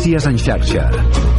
Notícies en xarxa.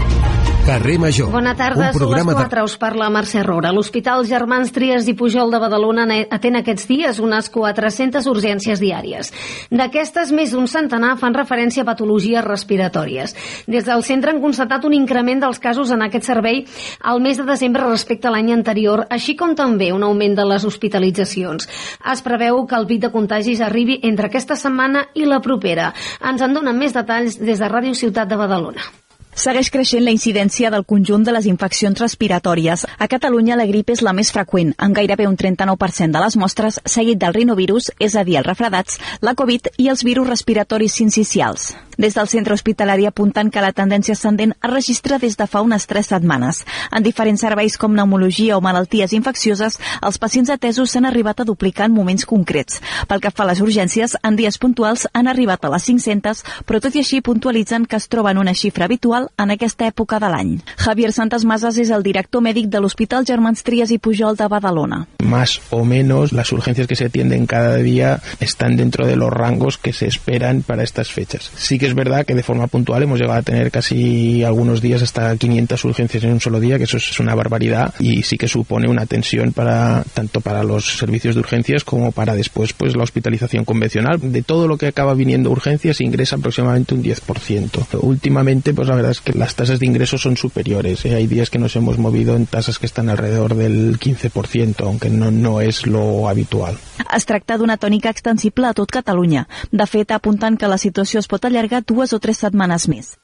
Carrer Major. Bona tarda, un són les 4, de... us parla Mercè Roura. L'Hospital Germans Trias i Pujol de Badalona atén aquests dies unes 400 urgències diàries. D'aquestes, més d'un centenar fan referència a patologies respiratòries. Des del centre han constatat un increment dels casos en aquest servei al mes de desembre respecte a l'any anterior, així com també un augment de les hospitalitzacions. Es preveu que el pit de contagis arribi entre aquesta setmana i la propera. Ens en donen més detalls des de Ràdio Ciutat de Badalona. Segueix creixent la incidència del conjunt de les infeccions respiratòries. A Catalunya la grip és la més freqüent, amb gairebé un 39% de les mostres, seguit del rinovirus, és a dir, els refredats, la Covid i els virus respiratoris sincicials. Des del centre hospitalari apunten que la tendència ascendent es registra des de fa unes 3 setmanes. En diferents serveis com pneumologia o malalties infeccioses, els pacients atesos s'han arribat a duplicar en moments concrets. Pel que fa a les urgències, en dies puntuals han arribat a les 500, però tot i així puntualitzen que es troben una xifra habitual en aquesta època de l'any. Javier Santas Masas és el director mèdic de l'Hospital Germans Trias i Pujol de Badalona. Más o menos las urgencias que se atienden cada día están dentro de los rangos que se esperan para estas fechas. Sí que es verdad que de forma puntual hemos llegado a tener casi algunos días hasta 500 urgencias en un solo día, que eso es una barbaridad y sí que supone una tensión para tanto para los servicios de urgencias como para después pues la hospitalización convencional. De todo lo que acaba viniendo urgencias ingresa aproximadamente un 10%. Últimamente pues la verdad es que las tasas de ingresos son superiores. ¿eh? Hay días que nos hemos movido en tasas que están alrededor del 15%, aunque no, no és lo habitual. Es tracta d'una tònica extensible a tot Catalunya. De fet, apunten que la situació es pot allargar dues o tres setmanes més.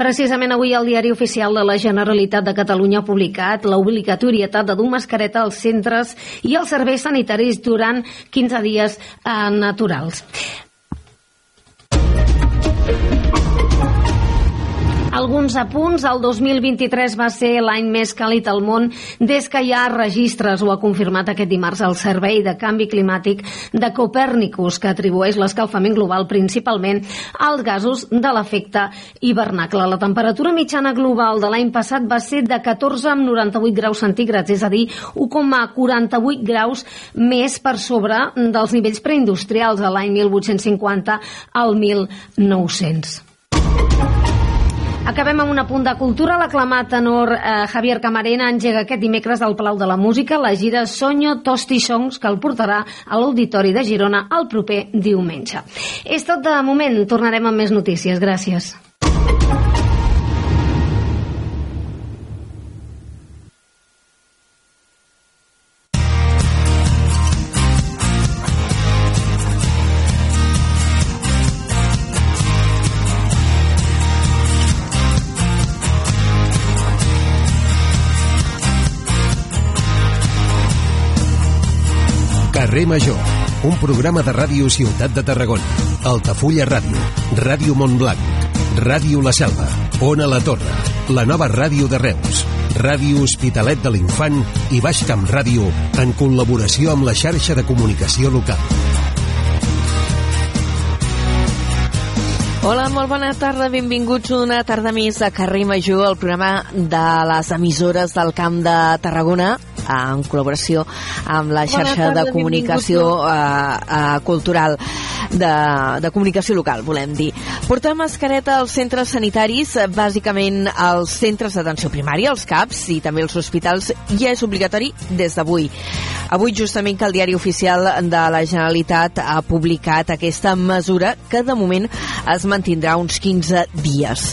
Precisament avui el diari oficial de la Generalitat de Catalunya ha publicat l'obligatorietat de dur mascareta als centres i als serveis sanitaris durant 15 dies eh, naturals. Alguns apunts, el 2023 va ser l'any més càlid al món des que hi ha registres, ho ha confirmat aquest dimarts el Servei de Canvi Climàtic de Copernicus, que atribueix l'escalfament global principalment als gasos de l'efecte hivernacle. La temperatura mitjana global de l'any passat va ser de 14 amb 98 graus centígrads, és a dir, 1,48 graus més per sobre dels nivells preindustrials a l'any 1850 al 1900. Acabem amb un apunt de cultura. L'aclamat tenor eh, Javier Camarena engega aquest dimecres al Palau de la Música la gira Sonyo Tosti Songs que el portarà a l'Auditori de Girona el proper diumenge. És tot de moment. Tornarem amb més notícies. Gràcies. Carrer Major, un programa de ràdio Ciutat de Tarragona, Altafulla Ràdio, Ràdio Montblanc, Ràdio La Selva, Ona La Torre, la nova ràdio de Reus, Ràdio Hospitalet de l'Infant i Baix Camp Ràdio en col·laboració amb la xarxa de comunicació local. Hola, molt bona tarda, benvinguts una tarda més a Carrer Major, el programa de les emissores del Camp de Tarragona, en col·laboració amb la xarxa tarda, de comunicació uh, uh, cultural de, de comunicació local, volem dir. Portar mascareta als centres sanitaris, bàsicament als centres d'atenció primària, als CAPs i també als hospitals, ja és obligatori des d'avui. Avui, justament, que el diari oficial de la Generalitat ha publicat aquesta mesura que, de moment, es mantindrà uns 15 dies.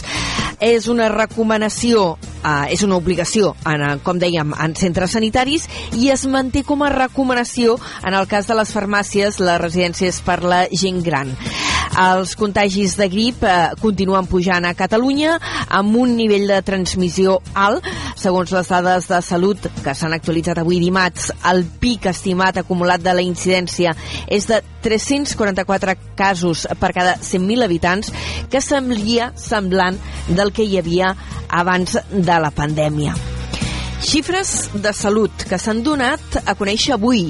És una recomanació eh, és una obligació, en, com dèiem, en centres sanitaris i es manté com a recomanació en el cas de les farmàcies, les residències per la gent gran. Els contagis de grip eh, continuen pujant a Catalunya amb un nivell de transmissió alt. Segons les dades de salut que s'han actualitzat avui dimarts, el pic estimat acumulat de la incidència és de 344 casos per cada 100.000 habitants, que semblia semblant del que hi havia abans de la pandèmia. Xifres de salut que s'han donat a conèixer avui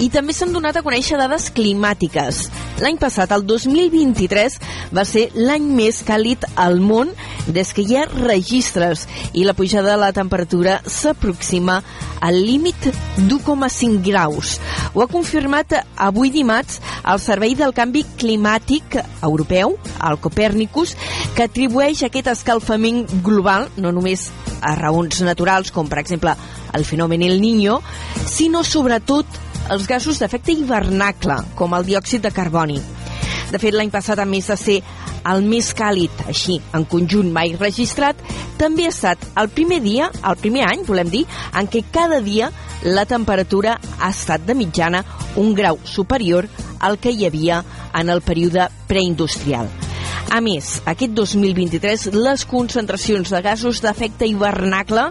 i també s'han donat a conèixer dades climàtiques. L'any passat, el 2023, va ser l'any més càlid al món des que hi ha registres i la pujada de la temperatura s'aproxima al límit d'1,5 graus. Ho ha confirmat avui dimarts el Servei del Canvi Climàtic Europeu, el Copernicus, que atribueix aquest escalfament global no només a raons naturals, com per exemple el fenomen El Niño, sinó sobretot els gasos d'efecte hivernacle, com el diòxid de carboni. De fet, l'any passat, a més de ser el més càlid, així, en conjunt mai registrat, també ha estat el primer dia, el primer any, volem dir, en què cada dia la temperatura ha estat de mitjana un grau superior al que hi havia en el període preindustrial. A més, aquest 2023 les concentracions de gasos d'efecte hivernacle,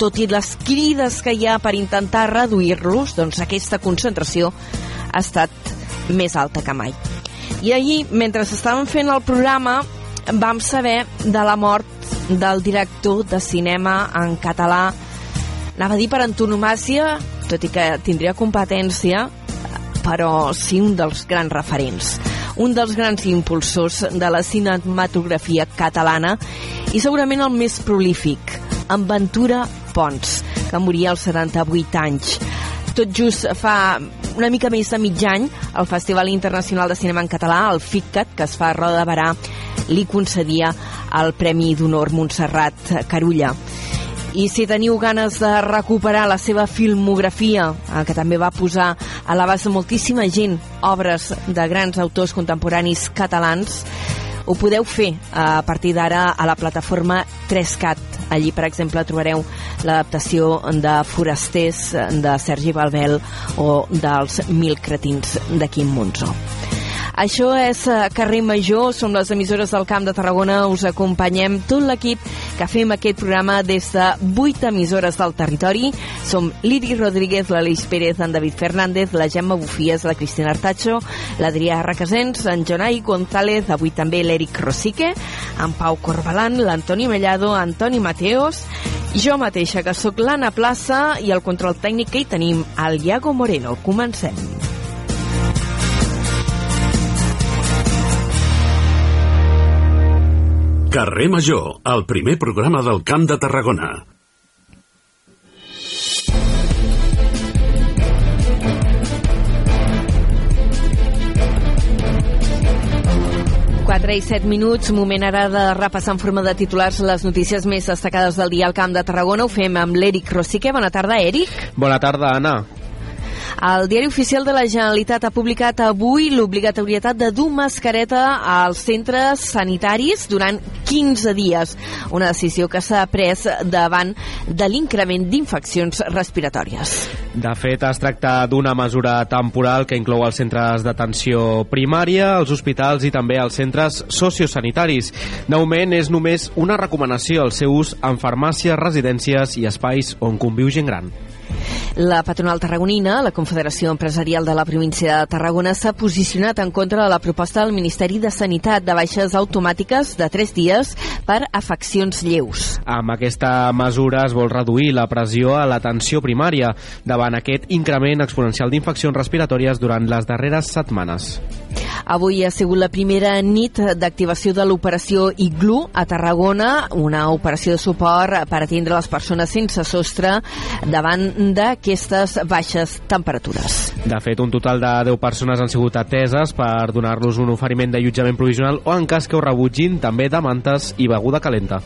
tot i les crides que hi ha per intentar reduir-los, doncs aquesta concentració ha estat més alta que mai. I ahir, mentre estàvem fent el programa, vam saber de la mort del director de cinema en català, anava a dir per antonomàcia, tot i que tindria competència, però sí un dels grans referents un dels grans impulsors de la cinematografia catalana i segurament el més prolífic, en Ventura Pons, que moria als 78 anys. Tot just fa una mica més de mig any, el Festival Internacional de Cinema en Català, el FICCAT, que es fa a Roda de Barà, li concedia el Premi d'Honor Montserrat Carulla. I si teniu ganes de recuperar la seva filmografia, eh, que també va posar a l'abast de moltíssima gent obres de grans autors contemporanis catalans, ho podeu fer a partir d'ara a la plataforma 3CAT. Allí, per exemple, trobareu l'adaptació de Forasters de Sergi Balbel o dels Mil cretins de Quim Monzó. Això és eh, Carrer Major, som les emissores del Camp de Tarragona, us acompanyem tot l'equip que fem aquest programa des de 8 emissores del territori. Som l'Iri Rodríguez, l'Aleix Pérez, en David Fernández, la Gemma Bufies, la Cristina Artacho, l'Adrià Requesens, en Jonai González, avui també l'Eric Rosique, en Pau Corbalan, l'Antoni Mellado, Antoni Mateos, jo mateixa, que sóc l'Anna Plaça, i el control tècnic que hi tenim, el Iago Moreno. Comencem. Carrer Major, el primer programa del Camp de Tarragona. Quatre i set minuts, moment ara de repassar en forma de titulars les notícies més destacades del dia al Camp de Tarragona. Ho fem amb l'Eric Rosique. Bona tarda, Eric. Bona tarda, Anna. El Diari Oficial de la Generalitat ha publicat avui l'obligatorietat de dur mascareta als centres sanitaris durant 15 dies, una decisió que s'ha pres davant de l'increment d'infeccions respiratòries. De fet, es tracta d'una mesura temporal que inclou els centres d'atenció primària, els hospitals i també els centres sociosanitaris. De moment, és només una recomanació al seu ús en farmàcies, residències i espais on conviu gent gran. La patronal tarragonina, la Confederació Empresarial de la província de Tarragona, s'ha posicionat en contra de la proposta del Ministeri de Sanitat de baixes automàtiques de 3 dies per afeccions lleus. Amb aquesta mesura es vol reduir la pressió a l'atenció primària davant aquest increment exponencial d'infeccions respiratòries durant les darreres setmanes. Avui ha sigut la primera nit d'activació de l'operació Iglu a Tarragona, una operació de suport per atendre les persones sense sostre davant d'aquestes baixes temperatures. De fet, un total de 10 persones han sigut ateses per donar-los un oferiment d'allotjament provisional o, en cas que ho rebutgin, també de mantes i beguda calenta.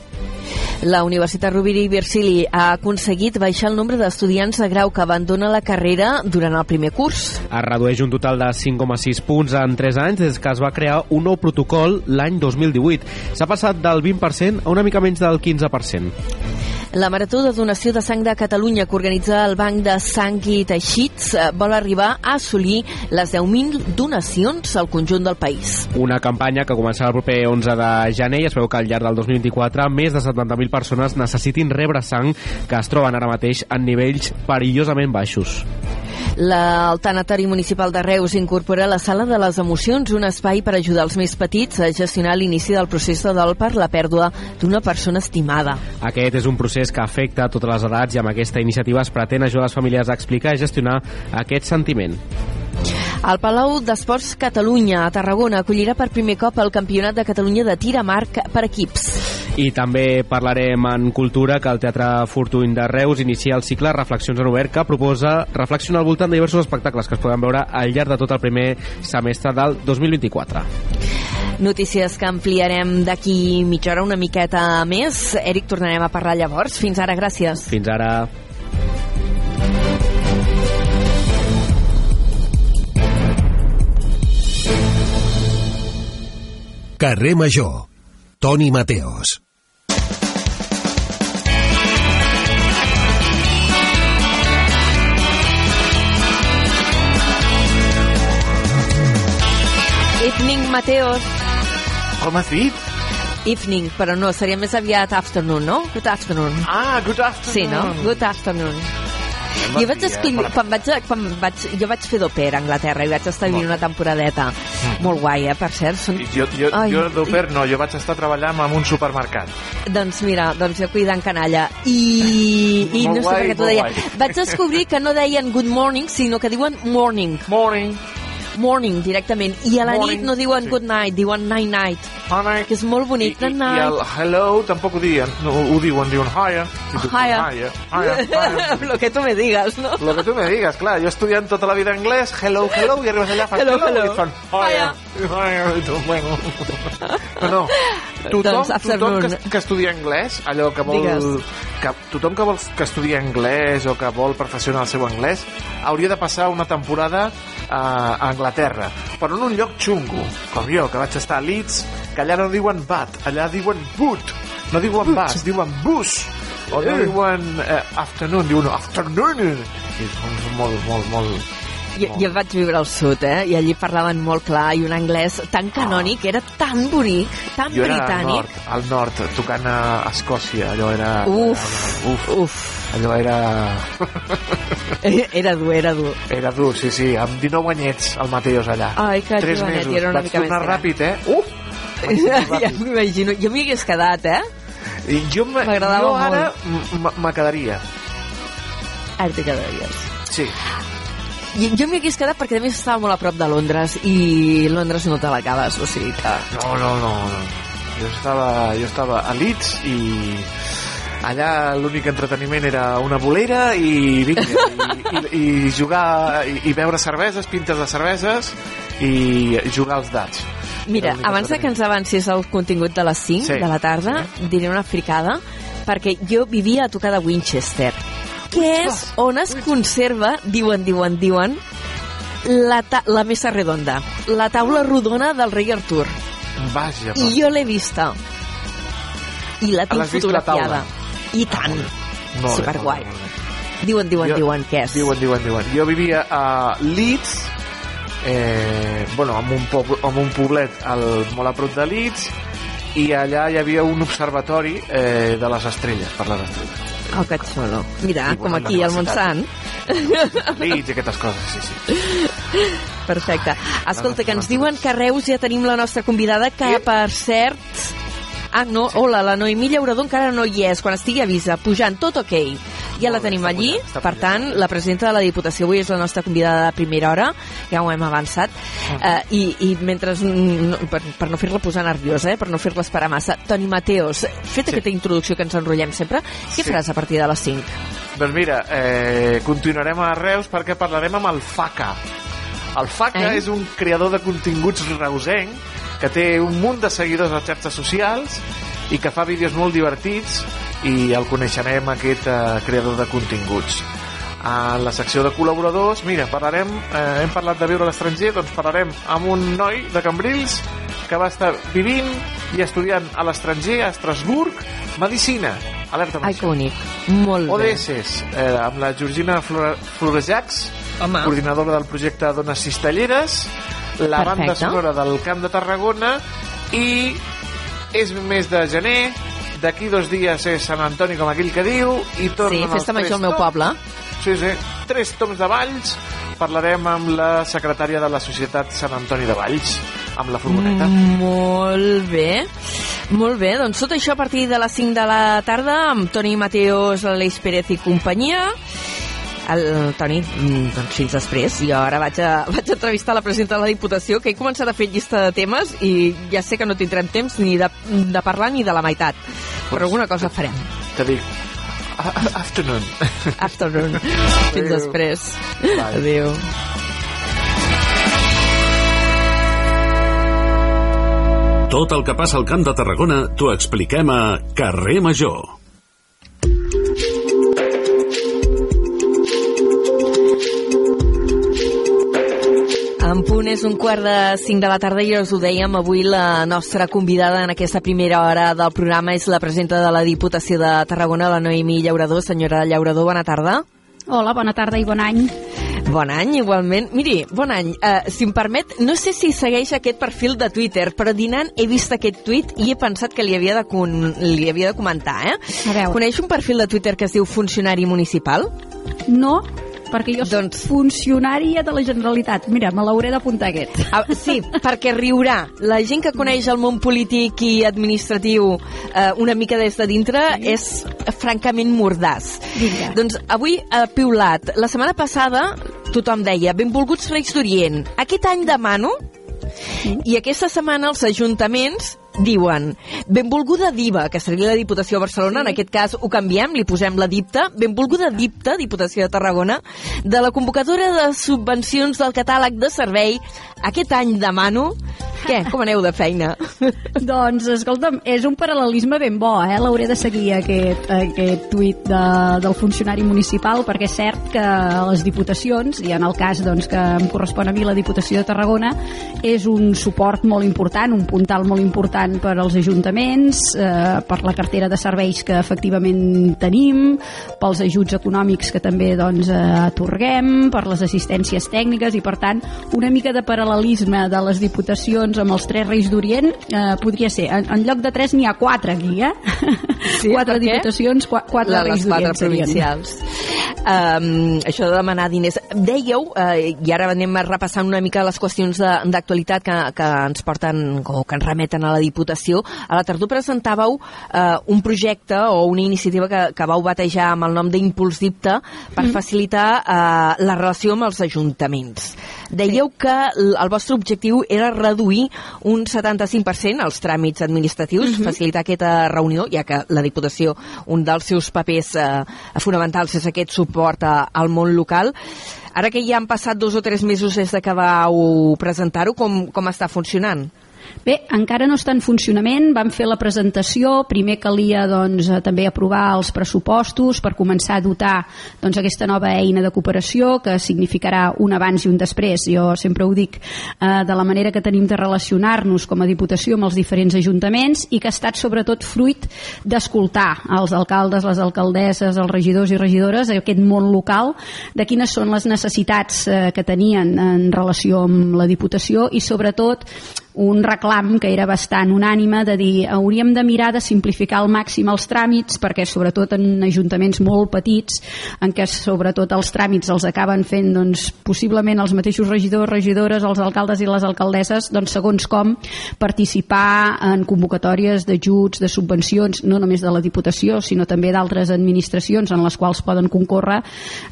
La Universitat Rovira i Virgili ha aconseguit baixar el nombre d'estudiants de grau que abandona la carrera durant el primer curs. Es redueix un total de 5,6 punts en 3 anys des que es va crear un nou protocol l'any 2018. S'ha passat del 20% a una mica menys del 15%. La Marató de Donació de Sang de Catalunya que organitza el Banc de Sang i Teixits eh, vol arribar a assolir les 10.000 donacions al conjunt del país. Una campanya que començarà el proper 11 de gener i es veu que al llarg del 2024 més de 70.000 persones necessitin rebre sang que es troben ara mateix en nivells perillosament baixos. El Tanatori Municipal de Reus incorpora la Sala de les Emocions, un espai per ajudar els més petits a gestionar l'inici del procés de dol per la pèrdua d'una persona estimada. Aquest és un procés que afecta a totes les edats i amb aquesta iniciativa es pretén ajudar les famílies a explicar i gestionar aquest sentiment. El Palau d'Esports Catalunya a Tarragona acollirà per primer cop el Campionat de Catalunya de tir marc per equips. I també parlarem en cultura que el Teatre Fortuny de Reus inicia el cicle Reflexions en Obert que proposa reflexionar al voltant de diversos espectacles que es poden veure al llarg de tot el primer semestre del 2024. Notícies que ampliarem d'aquí mitja hora una miqueta més. Eric, tornarem a parlar llavors. Fins ara, gràcies. Fins ara. Carrer Major. Toni Mateos. Evening, Mateos. Com has dit? Evening, però no, seria més aviat afternoon, no? Good afternoon. Ah, good afternoon. Sí, no? Good afternoon. Jo vaig escriure, quan vaig, quan vaig, jo vaig fer d'oper a Anglaterra i vaig estar vivint una temporadeta. Molt guai, eh, per cert. Són... Jo, jo, Ai, jo d'oper no, jo vaig estar treballant en un supermercat. Doncs mira, doncs jo cuidant canalla. I, i Molt no sé guai, per què t'ho deia. guai. Vaig descobrir que no deien good morning, sinó que diuen morning. Morning. Morning, directament. I a la Morning, nit no diuen sí. good night, diuen night night. Honey. Que és molt I, bonic. i, Night I night. el hello tampoc ho diuen, no, ho diuen, diuen hiya. I Hiya. Hiya, hiya. Lo que tu me digas, no? Lo que tu me digas, clar, jo estudiant tota la vida anglès, hello, hello, i arribes allà, fan Hello, hello, hello. i fan hiya, hiya, i tu, bueno. No, no, tothom, Doncs, tothom que, que estudia anglès, allò que vol... Digues. Que, tothom que vol que estudia anglès o que vol perfeccionar el seu anglès hauria de passar una temporada a, a Anglaterra, però en un lloc xungo, com jo, que vaig estar a Leeds, que allà no diuen bat, allà diuen boot, no diuen bus, diuen bus, o no diuen eh, afternoon, diuen afternoon. És molt, molt, molt... Jo, jo vaig viure al sud, eh? I allí parlaven molt clar i un anglès tan canònic, era tan bonic, tan Jo era al britànic. nord, al nord, tocant a Escòcia, allò era... Uf, uf, uf. allò era... Era dur, era dur. Era dur, sí, sí, amb 19 anyets el Mateos allà. Ai, que Tres jovenet, mesos. era una Vaig mica més tornar gran. ràpid, eh? Uf! ja m'imagino. Jo m'hi hagués quedat, eh? I jo, jo ara me quedaria. Ara t'hi quedaries. Sí. I jo m'hi hagués quedat perquè a més estava molt a prop de Londres i Londres no te l'acabes, o sigui que... No, no, no. no. Jo estava, jo estava a Leeds i allà l'únic entreteniment era una bolera i vinga, i, i, i jugar i, i beure cerveses, pintes de cerveses i jugar als dats. Mira, abans que ens avancis el contingut de les 5 Sí, de la tarda, diré una fricada, perquè jo vivia a tocar de Winchester, que és on es conserva, diuen, diuen, diuen, la, la mesa redonda, la taula rodona del rei Artur. Vaja, I jo l'he vista. I la tinc la fotografiada. I tant. Molt bé, Superguai. molt bé, molt bé. Diuen, diuen, Jo- diuen, què és? Diuen, diuen, diuen. Jo vivia a Leeds, eh, bueno, en un, poble, en un poblet al, molt a prop de Leeds, i allà hi havia un observatori eh, de les estrelles, per les estrelles. Oh, que xulo. Mira, I, com aquí, al Montsant. Leeds i aquestes coses, sí, sí. Perfecte. Escolta, que ens diuen que a Reus ja tenim la nostra convidada, que, per cert... Ah, no, hola, la Noemí Llaurador encara no hi és, quan estigui a Visa, pujant, tot ok. Ja la tenim allí, per tant, la presidenta de la Diputació avui és la nostra convidada de primera hora, ja ho hem avançat, Ah. eh, i, i mentre, no, per, per no fer-la posar nerviosa, eh, per no fer-la esperar massa, Toni Mateos, fet Sí. aquesta introducció que ens enrotllem sempre, què Sí. faràs a partir de les 5? Doncs mira, eh, continuarem a Reus perquè parlarem amb el FACA. El FACA Eh? és un creador de continguts reusenc que té un munt de seguidors a les xarxes socials i que fa vídeos molt divertits i el coneixerem aquest eh, creador de continguts. A la secció de col·laboradors, mira, parlarem, eh, hem parlat de viure a l'estranger, doncs parlarem amb un noi de Cambrils que va estar vivint i estudiant a l'estranger, a Estrasburg, Medicina. Alerta Ai, que medicina. bonic. Molt bé. ODS, eh, amb la Georgina Flore- Florejacs, Home. coordinadora del projecte Dones Cistelleres, la Perfecte. banda sonora del Camp de Tarragona i és mes de gener, d'aquí dos dies és Sant Antoni, com aquell que diu, i tornen Sí, festa major al meu poble. Sí, sí, tres toms de Valls, parlarem amb la secretària de la Societat Sant Antoni de Valls, amb la furgoneta. Mm, Molt bé. Molt bé, doncs tot això a partir de les 5 de la tarda amb Toni Mateos, l'Aleix Pérez i companyia. El Toni, mm, doncs fins després. Jo ara vaig a, vaig a entrevistar la presidenta de la Diputació, que he començat a fer llista de temes i ja sé que no tindrem temps ni de, de parlar ni de la meitat. Però alguna cosa farem. Te dic, afternoon. Afternoon. Fins Adéu. després. Bye. Adéu. Tot el que passa al Camp de Tarragona t'ho expliquem a Carrer Major. En punt és un quart de cinc de la tarda i us ho dèiem, avui la nostra convidada en aquesta primera hora del programa és la presidenta de la Diputació de Tarragona, la Noemi Llaurador. Senyora Llaurador, bona tarda. Hola, bona tarda i bon any. Bon any, igualment. Miri, bon any. Uh, si em permet, no sé si segueix aquest perfil de Twitter, però dinant he vist aquest tuit i he pensat que li havia de, con li havia de comentar, eh? A veure. Coneix un perfil de Twitter que es diu Funcionari Municipal? No, perquè jo soc Doncs- funcionària de la Generalitat. Mira, me l'hauré d'apuntar aquest. Ah, sí, perquè riurà. La gent que coneix el món polític i administratiu eh, una mica des de dintre és francament mordàs. Vinga. Doncs avui ha piulat. La setmana passada tothom deia benvolguts Reis d'Orient. Aquest any demano i aquesta setmana els ajuntaments diuen benvolguda diva, que seria la Diputació de Barcelona, en aquest cas ho canviem, li posem la dipta, benvolguda dipta, Diputació de Tarragona, de la convocadora de subvencions del catàleg de servei, aquest any demano... Què? Com aneu de feina? doncs, escolta'm, és un paral·lelisme ben bo, eh? L'hauré de seguir, aquest, aquest tuit de, del funcionari municipal, perquè és cert que les diputacions, i en el cas doncs, que em correspon a mi la Diputació de Tarragona, és un suport molt important, un puntal molt important per als ajuntaments, eh, per la cartera de serveis que efectivament tenim, pels ajuts econòmics que també doncs, eh, atorguem, per les assistències tècniques i, per tant, una mica de paral·lelisme de les diputacions amb els tres Reis d'Orient eh, podria ser. En, en lloc de tres n'hi ha quatre aquí, eh? Sí, quatre diputacions, qua, quatre La- Reis les quatre d'Orient provincials. Um, això de demanar diners. Dèieu, uh, i ara anem repassant una mica les qüestions de- d'actualitat que, que ens porten o que ens remeten a la Diputació. A la tardor presentàveu uh, un projecte o una iniciativa que, que vau batejar amb el nom d'Impuls Dipta per Mm. facilitar uh, la relació amb els ajuntaments. Dèieu que l- el vostre objectiu era reduir un 75% els tràmits administratius, Mhm. facilitar aquesta reunió, ja que la Diputació, un dels seus papers eh, fonamentals és aquest suport a, al món local. Ara que ja han passat dos o tres mesos des de que vau presentar-ho, com, com està funcionant? Bé, encara no està en funcionament, vam fer la presentació, primer calia doncs, eh, també aprovar els pressupostos per començar a dotar doncs, aquesta nova eina de cooperació que significarà un abans i un després. Jo sempre ho dic eh, de la manera que tenim de relacionar-nos com a Diputació amb els diferents ajuntaments i que ha estat sobretot fruit d'escoltar els alcaldes, les alcaldesses, els regidors i regidores, aquest món local, de quines són les necessitats eh, que tenien en relació amb la Diputació i sobretot un reclam que era bastant unànime de dir hauríem de mirar de simplificar al màxim els tràmits perquè sobretot en ajuntaments molt petits en què sobretot els tràmits els acaben fent doncs, possiblement els mateixos regidors, regidores, els alcaldes i les alcaldesses doncs, segons com participar en convocatòries d'ajuts, de subvencions, no només de la Diputació sinó també d'altres administracions en les quals poden concórrer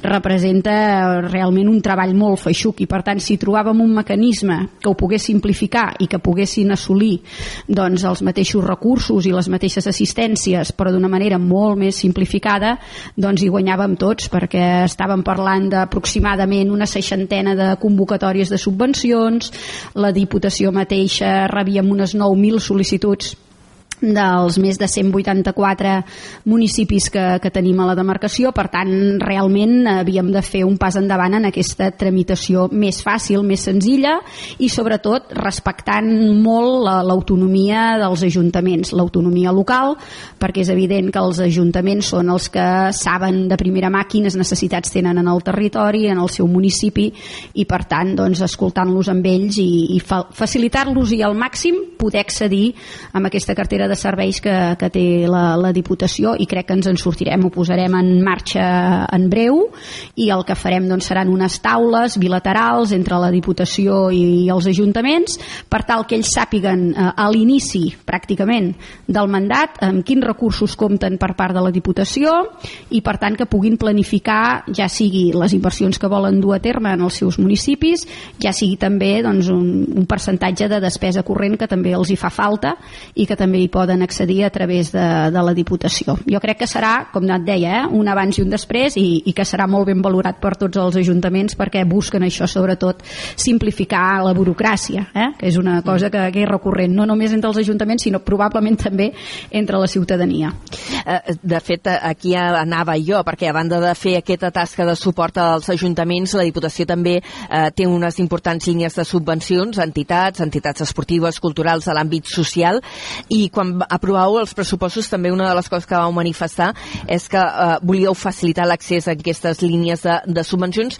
representa realment un treball molt feixuc. I per tant si trobàvem un mecanisme que ho pogués simplificar i que poguessin assolir doncs, els mateixos recursos i les mateixes assistències però d'una manera molt més simplificada doncs hi guanyàvem tots perquè estàvem parlant d'aproximadament una seixantena de convocatòries de subvencions la Diputació mateixa rebíem unes 9.000 sol·licituds dels més de 184 municipis que, que tenim a la demarcació, per tant realment havíem de fer un pas endavant en aquesta tramitació més fàcil, més senzilla i sobretot respectant molt la- l'autonomia dels ajuntaments, l'autonomia local, perquè és evident que els ajuntaments són els que saben de primera mà quines necessitats tenen en el territori, en el seu municipi i per tant doncs, escoltant-los amb ells i, i fa, facilitar-los i al màxim poder accedir a aquesta cartera de serveis que, que té la, la Diputació i crec que ens en sortirem, ho posarem en marxa en breu i el que farem doncs, seran unes taules bilaterals entre la Diputació i, els ajuntaments per tal que ells sàpiguen eh, a l'inici pràcticament del mandat amb quins recursos compten per part de la Diputació i per tant que puguin planificar ja sigui les inversions que volen dur a terme en els seus municipis, ja sigui també doncs, un, un percentatge de despesa corrent que també els hi fa falta i que també hi poden accedir a través de, de la Diputació. Jo crec que serà, com et deia, eh, un abans i un després i, i que serà molt ben valorat per tots els ajuntaments perquè busquen això, sobretot, simplificar la burocràcia, eh, que és una cosa que, que és recurrent, no només entre els ajuntaments, sinó probablement també entre la ciutadania. Eh, de fet, aquí anava jo, perquè a banda de fer aquesta tasca de suport als ajuntaments, la Diputació també eh, té unes importants línies de subvencions entitats, entitats esportives, culturals, a l'àmbit social, i quan aprovàveu els pressupostos també una de les coses que vau manifestar és que eh, volíeu facilitar l'accés a aquestes línies de, de subvencions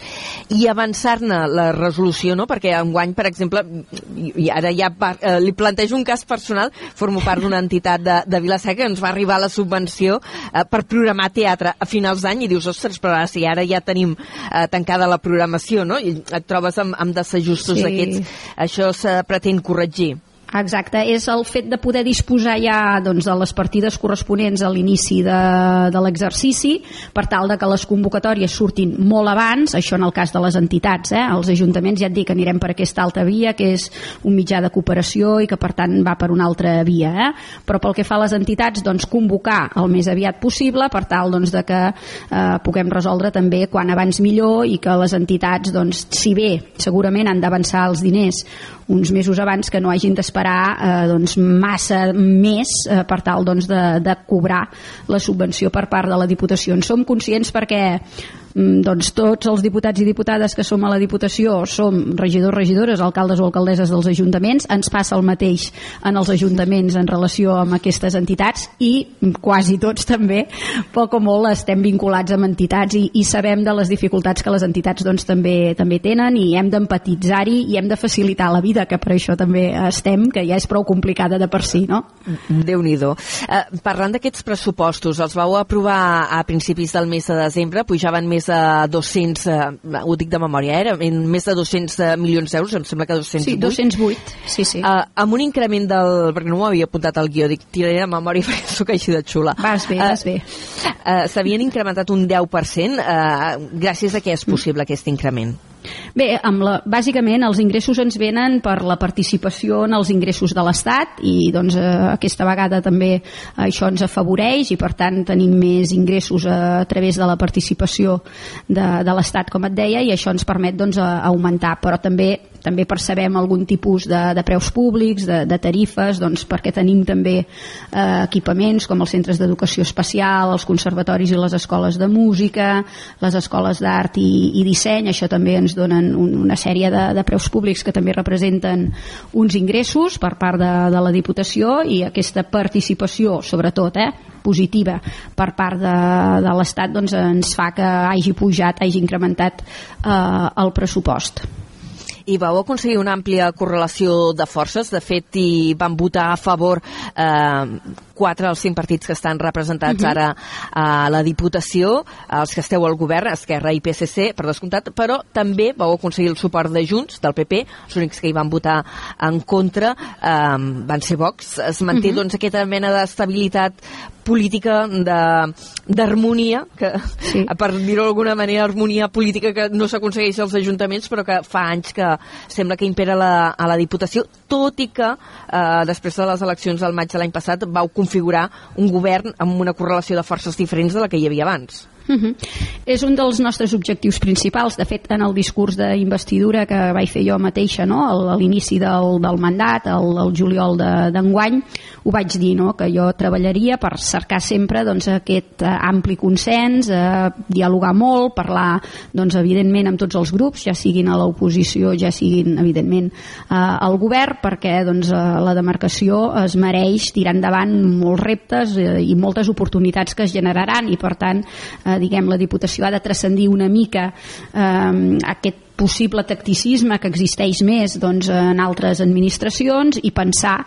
i avançar-ne la resolució, no? perquè enguany, per exemple, i ara ja par, eh, li plantejo un cas personal, formo part d'una entitat de, de Vilaseca que ens va arribar la subvenció eh, per programar teatre a finals d'any i dius, ostres, però ara si ara ja tenim eh, tancada la programació, no? I et trobes amb, amb desajustos sí. d'aquests. Això se pretén corregir. Exacte, és el fet de poder disposar ja doncs, de les partides corresponents a l'inici de, de l'exercici per tal de que les convocatòries surtin molt abans, això en el cas de les entitats, eh? els ajuntaments ja et dic anirem per aquesta altra via, que és un mitjà de cooperació i que per tant va per una altra via, eh? però pel que fa a les entitats, doncs convocar el més aviat possible per tal doncs, de que eh, puguem resoldre també quan abans millor i que les entitats, doncs, si bé segurament han d'avançar els diners uns mesos abans que no hagin d'esperar eh, doncs, massa més eh, per tal doncs, de, de cobrar la subvenció per part de la Diputació. En som conscients perquè doncs tots els diputats i diputades que som a la Diputació som regidors, regidores, alcaldes o alcaldesses dels ajuntaments, ens passa el mateix en els ajuntaments en relació amb aquestes entitats i quasi tots també, poc o molt estem vinculats amb entitats i, i sabem de les dificultats que les entitats doncs, també també tenen i hem d'empatitzar-hi i hem de facilitar la vida, que per això també estem, que ja és prou complicada de per si, no? déu nhi eh, Parlant d'aquests pressupostos, els vau aprovar a principis del mes de desembre, pujaven més més de 200, eh, ho dic de memòria, eh, en més de 200 eh, milions d'euros, em sembla que 208. Sí, 208, sí, sí. Eh, amb un increment del... perquè no m'ho havia apuntat al guió, dic, tiraré de memòria perquè sóc així de xula. Vas bé, vas bé. Eh, S'havien incrementat un 10%, eh, gràcies a què és possible aquest increment? Bé, amb la, bàsicament els ingressos ens venen per la participació en els ingressos de l'Estat i doncs eh, aquesta vegada també això ens afavoreix i per tant tenim més ingressos a, a través de la participació de, de l'Estat com et deia i això ens permet doncs, a augmentar. Però també també percebem algun tipus de, de preus públics, de, de tarifes, doncs perquè tenim també eh, equipaments com els centres d'educació especial, els conservatoris i les escoles de música, les escoles d'art i, i disseny, això també ens donen un, una sèrie de, de preus públics que també representen uns ingressos per part de, de la Diputació i aquesta participació, sobretot, eh, positiva per part de, de l'Estat doncs ens fa que hagi pujat, hagi incrementat eh, el pressupost i vau aconseguir una àmplia correlació de forces. De fet, hi van votar a favor eh, quatre dels cinc partits que estan representats uh. -huh. ara a la Diputació, els que esteu al govern, Esquerra i PSC, per descomptat, però també vau aconseguir el suport de Junts, del PP, els únics que hi van votar en contra eh, van ser Vox. Es manté uh. -huh. doncs, aquesta mena d'estabilitat política d'harmonia, que sí. per dir-ho d'alguna manera, harmonia política que no s'aconsegueix als ajuntaments, però que fa anys que sembla que impera la, a la Diputació, tot i que eh, després de les eleccions del maig de l'any passat vau configurar un govern amb una correlació de forces diferents de la que hi havia abans. Uh -huh. És un dels nostres objectius principals. De fet, en el discurs d'investidura que vaig fer jo mateixa no? a l'inici del, del mandat, el, el juliol d'enguany, de, ho vaig dir, no? que jo treballaria per cercar sempre doncs, aquest uh, ampli consens, uh, dialogar molt, parlar, doncs, evidentment, amb tots els grups, ja siguin a l'oposició, ja siguin, evidentment, uh, al govern, perquè doncs, uh, la demarcació es mereix tirar endavant molts reptes uh, i moltes oportunitats que es generaran i, per tant, uh, diguem, la Diputació ha de transcendir una mica eh, aquest possible tacticisme que existeix més doncs, en altres administracions i pensar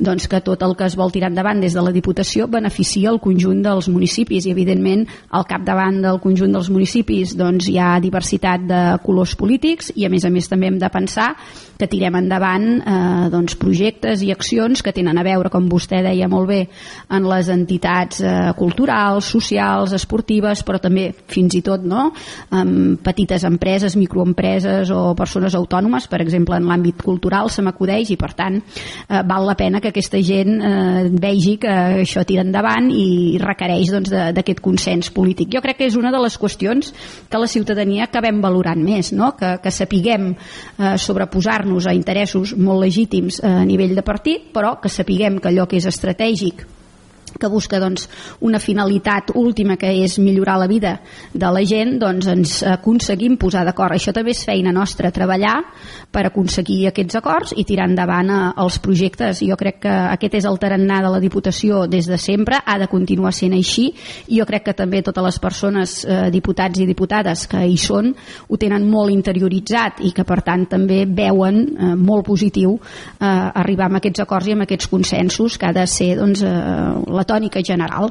doncs, que tot el que es vol tirar endavant des de la Diputació beneficia el conjunt dels municipis. I evidentment al capdavant del conjunt dels municipis doncs, hi ha diversitat de colors polítics i a més a més també hem de pensar que tirem endavant eh, doncs, projectes i accions que tenen a veure, com vostè deia molt bé, en les entitats eh, culturals, socials, esportives, però també fins i tot no, amb petites empreses, microempreses o persones autònomes, per exemple, en l'àmbit cultural se m'acudeix i per tant eh, val la pena que aquesta gent eh, vegi que això tira endavant i requereix doncs, d'aquest doncs, consens polític. Jo crec que és una de les qüestions que la ciutadania acabem valorant més, no? que, que sapiguem eh, sobreposar-nos nos a interessos molt legítims a nivell de partit, però que sapiguem que allò que és estratègic que busca doncs, una finalitat última que és millorar la vida de la gent, doncs ens aconseguim posar d'acord. Això també és feina nostra, treballar per aconseguir aquests acords i tirar endavant eh, els projectes. Jo crec que aquest és el tarannà de la Diputació des de sempre, ha de continuar sent així i jo crec que també totes les persones, eh, diputats i diputades que hi són, ho tenen molt interioritzat i que per tant també veuen eh, molt positiu eh, arribar a aquests acords i amb aquests consensos que ha de ser doncs, eh, la tònica general.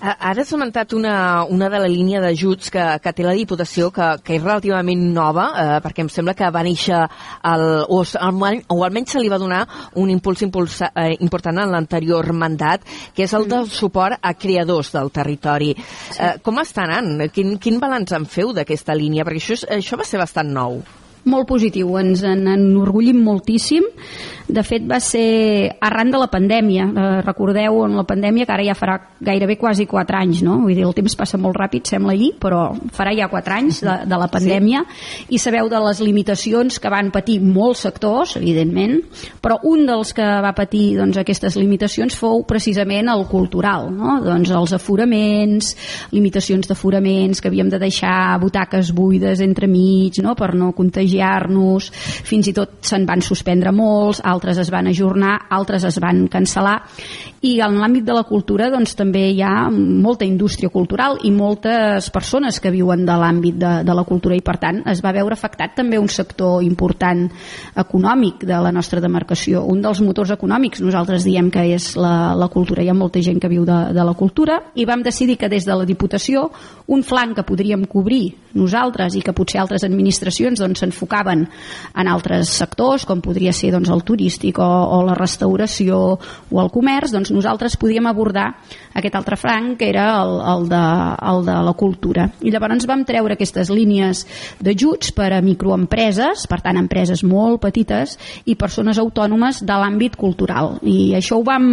Ara has comentat una, una de la línia d'ajuts que, que té la Diputació que, que és relativament nova, eh, perquè em sembla que va néixer el, o, o almenys se li va donar un impuls impulsa, eh, important en l'anterior mandat, que és el del suport a creadors del territori. Sí. Eh, com està anant? Quin, quin balanç en feu d'aquesta línia? Perquè això, això va ser bastant nou molt positiu, ens en enorgullim moltíssim. De fet, va ser arran de la pandèmia. Eh, recordeu, en la pandèmia, que ara ja farà gairebé quasi 4 anys, no? Vull dir, el temps passa molt ràpid, sembla ahir, però farà ja 4 anys de, de la pandèmia, sí. i sabeu de les limitacions que van patir molts sectors, evidentment, però un dels que va patir doncs, aquestes limitacions fou precisament el cultural, no? Doncs els aforaments, limitacions d'aforaments, que havíem de deixar butaques buides entre mig, no?, per no contagiar contagiar-nos, fins i tot se'n van suspendre molts, altres es van ajornar, altres es van cancel·lar i en l'àmbit de la cultura doncs, també hi ha molta indústria cultural i moltes persones que viuen de l'àmbit de, de la cultura i per tant es va veure afectat també un sector important econòmic de la nostra demarcació. Un dels motors econòmics nosaltres diem que és la, la cultura. Hi ha molta gent que viu de, de la cultura i vam decidir que des de la Diputació un flanc que podríem cobrir nosaltres i que potser altres administracions doncs, doncs, en altres sectors com podria ser doncs, el turístic o, o la restauració o el comerç, doncs nosaltres podíem abordar aquest altre franc que era el, el, de, el de la cultura. I llavors vam treure aquestes línies d'ajuts per a microempreses, per tant empreses molt petites i persones autònomes de l'àmbit cultural. I això ho vam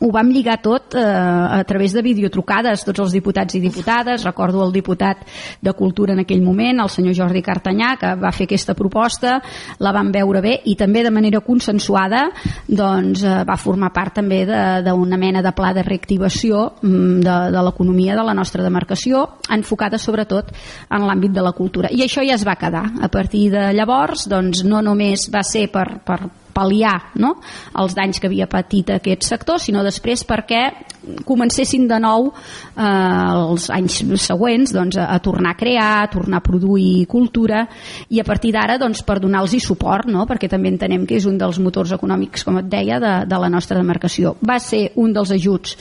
ho vam lligar tot eh, a través de videotrucades, tots els diputats i diputades, recordo el diputat de Cultura en aquell moment, el senyor Jordi Cartanyà, que va fer aquesta proposta, la van veure bé i també de manera consensuada doncs, eh, va formar part també d'una mena de pla de reactivació mm, de, de l'economia de la nostra demarcació, enfocada sobretot en l'àmbit de la cultura. I això ja es va quedar. A partir de llavors, doncs, no només va ser per, per, pal·liar no? els danys que havia patit aquest sector, sinó després perquè comencessin de nou eh, els anys següents doncs, a, a tornar a crear, a tornar a produir cultura i a partir d'ara doncs, per donar-los suport, no? perquè també entenem que és un dels motors econòmics, com et deia, de, de la nostra demarcació. Va ser un dels ajuts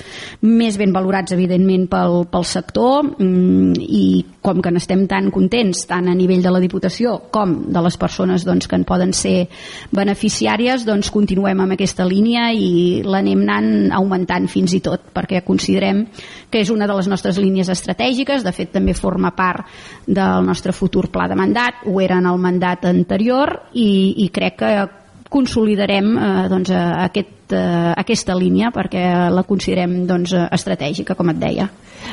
més ben valorats, evidentment, pel, pel sector mm, i com que n'estem tan contents, tant a nivell de la Diputació com de les persones doncs, que en poden ser beneficiàries, doncs continuem amb aquesta línia i l'anem anant augmentant fins i tot perquè considerem que és una de les nostres línies estratègiques, de fet també forma part del nostre futur pla de mandat, ho era en el mandat anterior i, i crec que consolidarem eh, doncs, aquest eh, aquesta línia perquè la considerem doncs, estratègica, com et deia.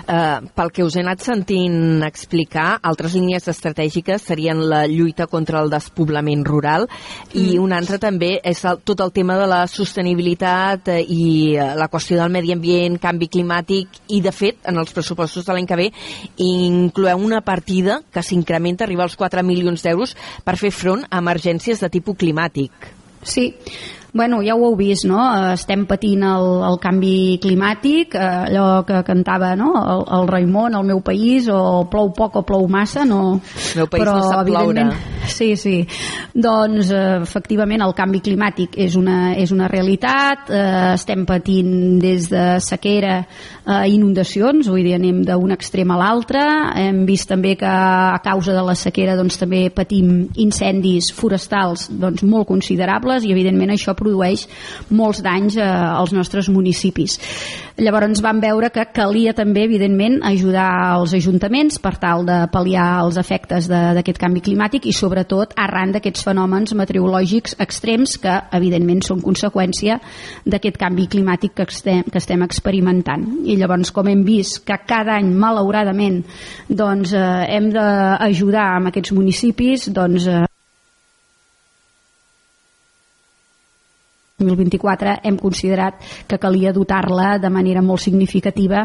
Uh, pel que us he anat sentint explicar, altres línies estratègiques serien la lluita contra el despoblament rural mm. i una altra també és el, tot el tema de la sostenibilitat eh, i eh, la qüestió del medi ambient, canvi climàtic i, de fet, en els pressupostos de l'any que ve incloeu una partida que s'incrementa, arriba als 4 milions d'euros per fer front a emergències de tipus climàtic. Sí, Bueno, ja ho heu vist, no? Eh, estem patint el, el canvi climàtic, eh, allò que cantava no? el, el Raimon, el meu país, o plou poc o plou massa, no... El meu país Però, no sap ploure. Sí, sí. Doncs, eh, efectivament, el canvi climàtic és una, és una realitat, eh, estem patint des de sequera a inundacions, vull dir, anem d'un extrem a l'altre, hem vist també que a causa de la sequera doncs, també patim incendis forestals doncs, molt considerables i, evidentment, això produeix molts danys eh, als nostres municipis. Llavors vam veure que calia també, evidentment, ajudar els ajuntaments per tal de pal·liar els efectes d'aquest canvi climàtic i, sobretot, arran d'aquests fenòmens meteorològics extrems que, evidentment, són conseqüència d'aquest canvi climàtic que estem, que estem experimentant. I llavors, com hem vist que cada any, malauradament, doncs, eh, hem d'ajudar amb aquests municipis, doncs, eh, 2024 hem considerat que calia dotar-la de manera molt significativa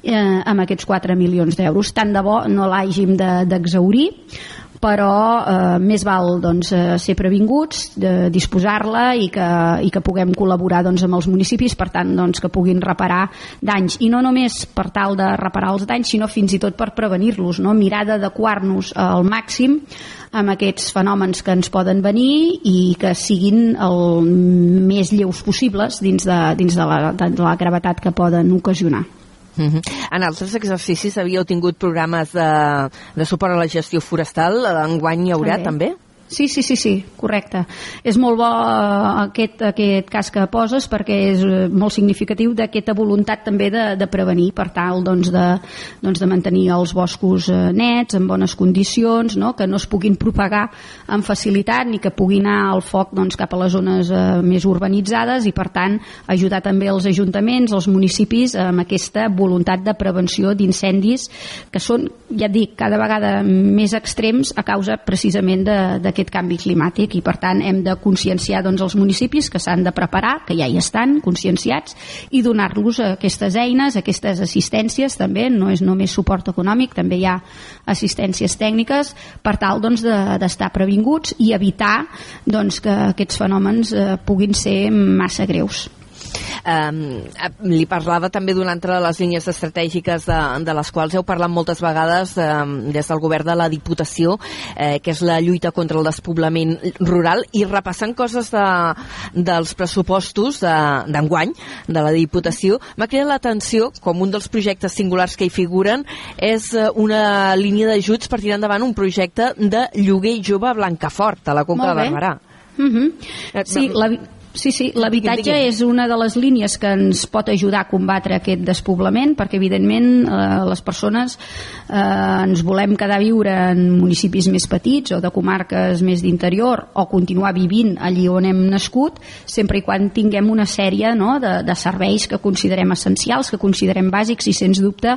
eh, amb aquests 4 milions d'euros. Tant de bo no l'hàgim d'exaurir, de, però eh, més val doncs, eh, ser previnguts, de disposar-la i, que, i que puguem col·laborar doncs, amb els municipis, per tant doncs, que puguin reparar danys. I no només per tal de reparar els danys, sinó fins i tot per prevenir-los, no? mirar d'adequar-nos al màxim amb aquests fenòmens que ens poden venir i que siguin el més lleus possibles dins de, dins de, la, de la gravetat que poden ocasionar. -huh. En altres exercicis havíeu tingut programes de, de suport a la gestió forestal, enguany hi haurà també? també? Sí, sí, sí, sí, correcte. És molt bo eh, aquest, aquest cas que poses perquè és eh, molt significatiu d'aquesta voluntat també de, de prevenir per tal doncs, de, doncs, de mantenir els boscos eh, nets, en bones condicions, no? que no es puguin propagar amb facilitat ni que pugui anar el foc doncs, cap a les zones eh, més urbanitzades i per tant ajudar també els ajuntaments, els municipis amb aquesta voluntat de prevenció d'incendis que són, ja dic, cada vegada més extrems a causa precisament de, de d'aquest canvi climàtic i per tant hem de conscienciar doncs, els municipis que s'han de preparar, que ja hi estan conscienciats i donar-los aquestes eines, aquestes assistències també, no és només suport econòmic, també hi ha assistències tècniques per tal doncs, d'estar de, previnguts i evitar doncs, que aquests fenòmens eh, puguin ser massa greus. Um, li parlava també d'una altra de les línies estratègiques de, de les quals heu parlat moltes vegades um, des del govern de la Diputació, eh, que és la lluita contra el despoblament rural, i repassant coses de, dels pressupostos d'enguany de, de la Diputació, m'ha cridat l'atenció, com un dels projectes singulars que hi figuren, és eh, una línia d'ajuts per tirar endavant un projecte de lloguer jove a Blancafort, a la Conca de Barberà. Uh -huh. Sí, la, Sí, sí, l'habitatge és una de les línies que ens pot ajudar a combatre aquest despoblament, perquè evidentment eh, les persones eh, ens volem quedar a viure en municipis més petits o de comarques més d'interior o continuar vivint allí on hem nascut, sempre i quan tinguem una sèrie no, de, de serveis que considerem essencials, que considerem bàsics i sens dubte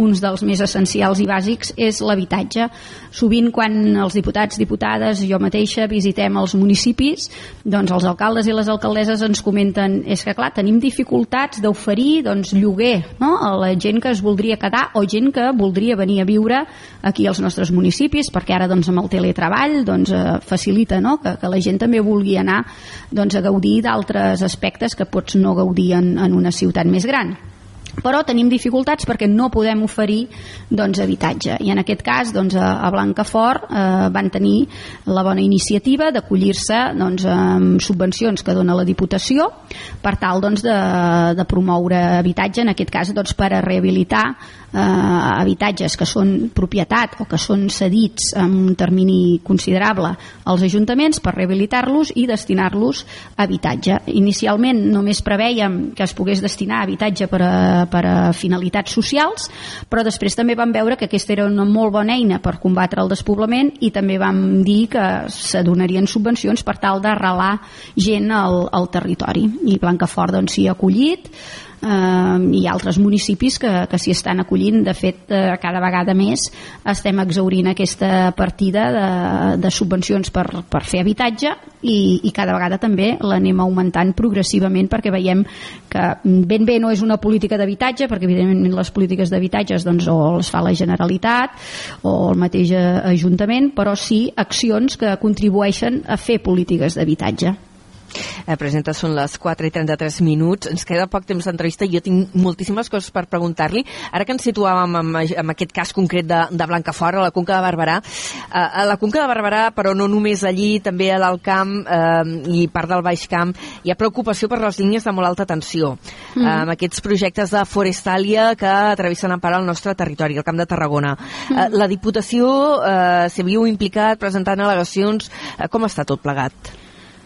uns dels més essencials i bàsics és l'habitatge. Sovint quan els diputats, diputades, jo mateixa visitem els municipis, doncs els alcaldes i les alcaldes alcaldesses ens comenten és que clar, tenim dificultats d'oferir doncs, lloguer no? a la gent que es voldria quedar o gent que voldria venir a viure aquí als nostres municipis perquè ara doncs, amb el teletreball doncs, eh, facilita no? que, que la gent també vulgui anar doncs, a gaudir d'altres aspectes que pots no gaudir en, en una ciutat més gran però tenim dificultats perquè no podem oferir doncs, habitatge. I en aquest cas doncs, a Blancafort eh, van tenir la bona iniciativa d'acollir-se doncs, amb subvencions que dona la Diputació per tal doncs, de, de promoure habitatge en aquest cas doncs, per a rehabilitar eh, habitatges que són propietat o que són cedits en un termini considerable als ajuntaments per rehabilitar-los i destinar-los a habitatge. Inicialment només preveiem que es pogués destinar a habitatge per a, per a finalitats socials, però després també vam veure que aquesta era una molt bona eina per combatre el despoblament i també vam dir que s'adonarien subvencions per tal d'arrelar gent al, al territori. I Blancafort doncs, s'hi ha acollit, eh, i altres municipis que, que s'hi estan acollint. De fet, eh, cada vegada més estem exaurint aquesta partida de, de subvencions per, per fer habitatge i, i cada vegada també l'anem augmentant progressivament perquè veiem que ben bé no és una política d'habitatge perquè evidentment les polítiques d'habitatges doncs, o les fa la Generalitat o el mateix Ajuntament però sí accions que contribueixen a fer polítiques d'habitatge Eh, presenta, són les 4 i 33 minuts. Ens queda poc temps d'entrevista i jo tinc moltíssimes coses per preguntar-li. Ara que ens situàvem en, en aquest cas concret de, de Blancafort, a la Conca de Barberà, eh, a la Conca de Barberà, però no només allí, també a l'Alt Camp eh, i part del Baix Camp, hi ha preocupació per les línies de molt alta tensió. Mm. Eh, amb aquests projectes de Forestalia que travessen en part el nostre territori, el Camp de Tarragona. Mm. Eh, la Diputació eh, s'hi viu implicat presentant al·legacions. Eh, com està tot plegat?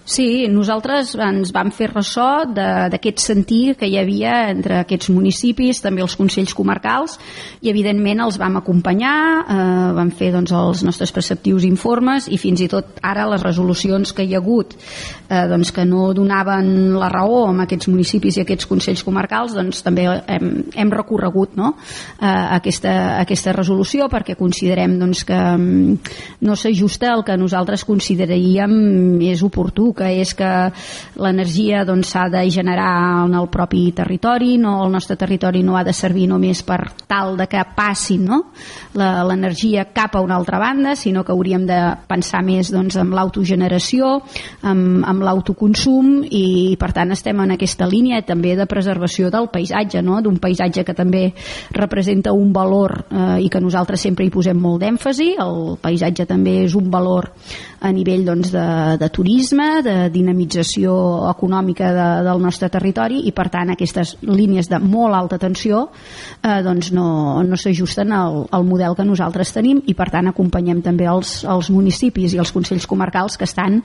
Sí, nosaltres ens vam fer ressò d'aquest sentir que hi havia entre aquests municipis, també els consells comarcals, i evidentment els vam acompanyar, eh, vam fer doncs, els nostres preceptius informes i fins i tot ara les resolucions que hi ha hagut eh, doncs, que no donaven la raó a aquests municipis i aquests consells comarcals, doncs també hem, hem recorregut no? eh, aquesta, aquesta resolució perquè considerem doncs, que mm, no s'ajusta el que nosaltres consideraríem és oportú que és que l'energia doncs, s'ha doncs, de generar en el propi territori, no el nostre territori no ha de servir només per tal de que passi no? l'energia cap a una altra banda, sinó que hauríem de pensar més doncs, en l'autogeneració, amb, amb l'autoconsum i per tant estem en aquesta línia també de preservació del paisatge, no? d'un paisatge que també representa un valor eh, i que nosaltres sempre hi posem molt d'èmfasi, el paisatge també és un valor a nivell doncs, de, de turisme, de dinamització econòmica de, del nostre territori i per tant aquestes línies de molt alta tensió eh, doncs no, no s'ajusten al, al model que nosaltres tenim i per tant acompanyem també els, els municipis i els consells comarcals que estan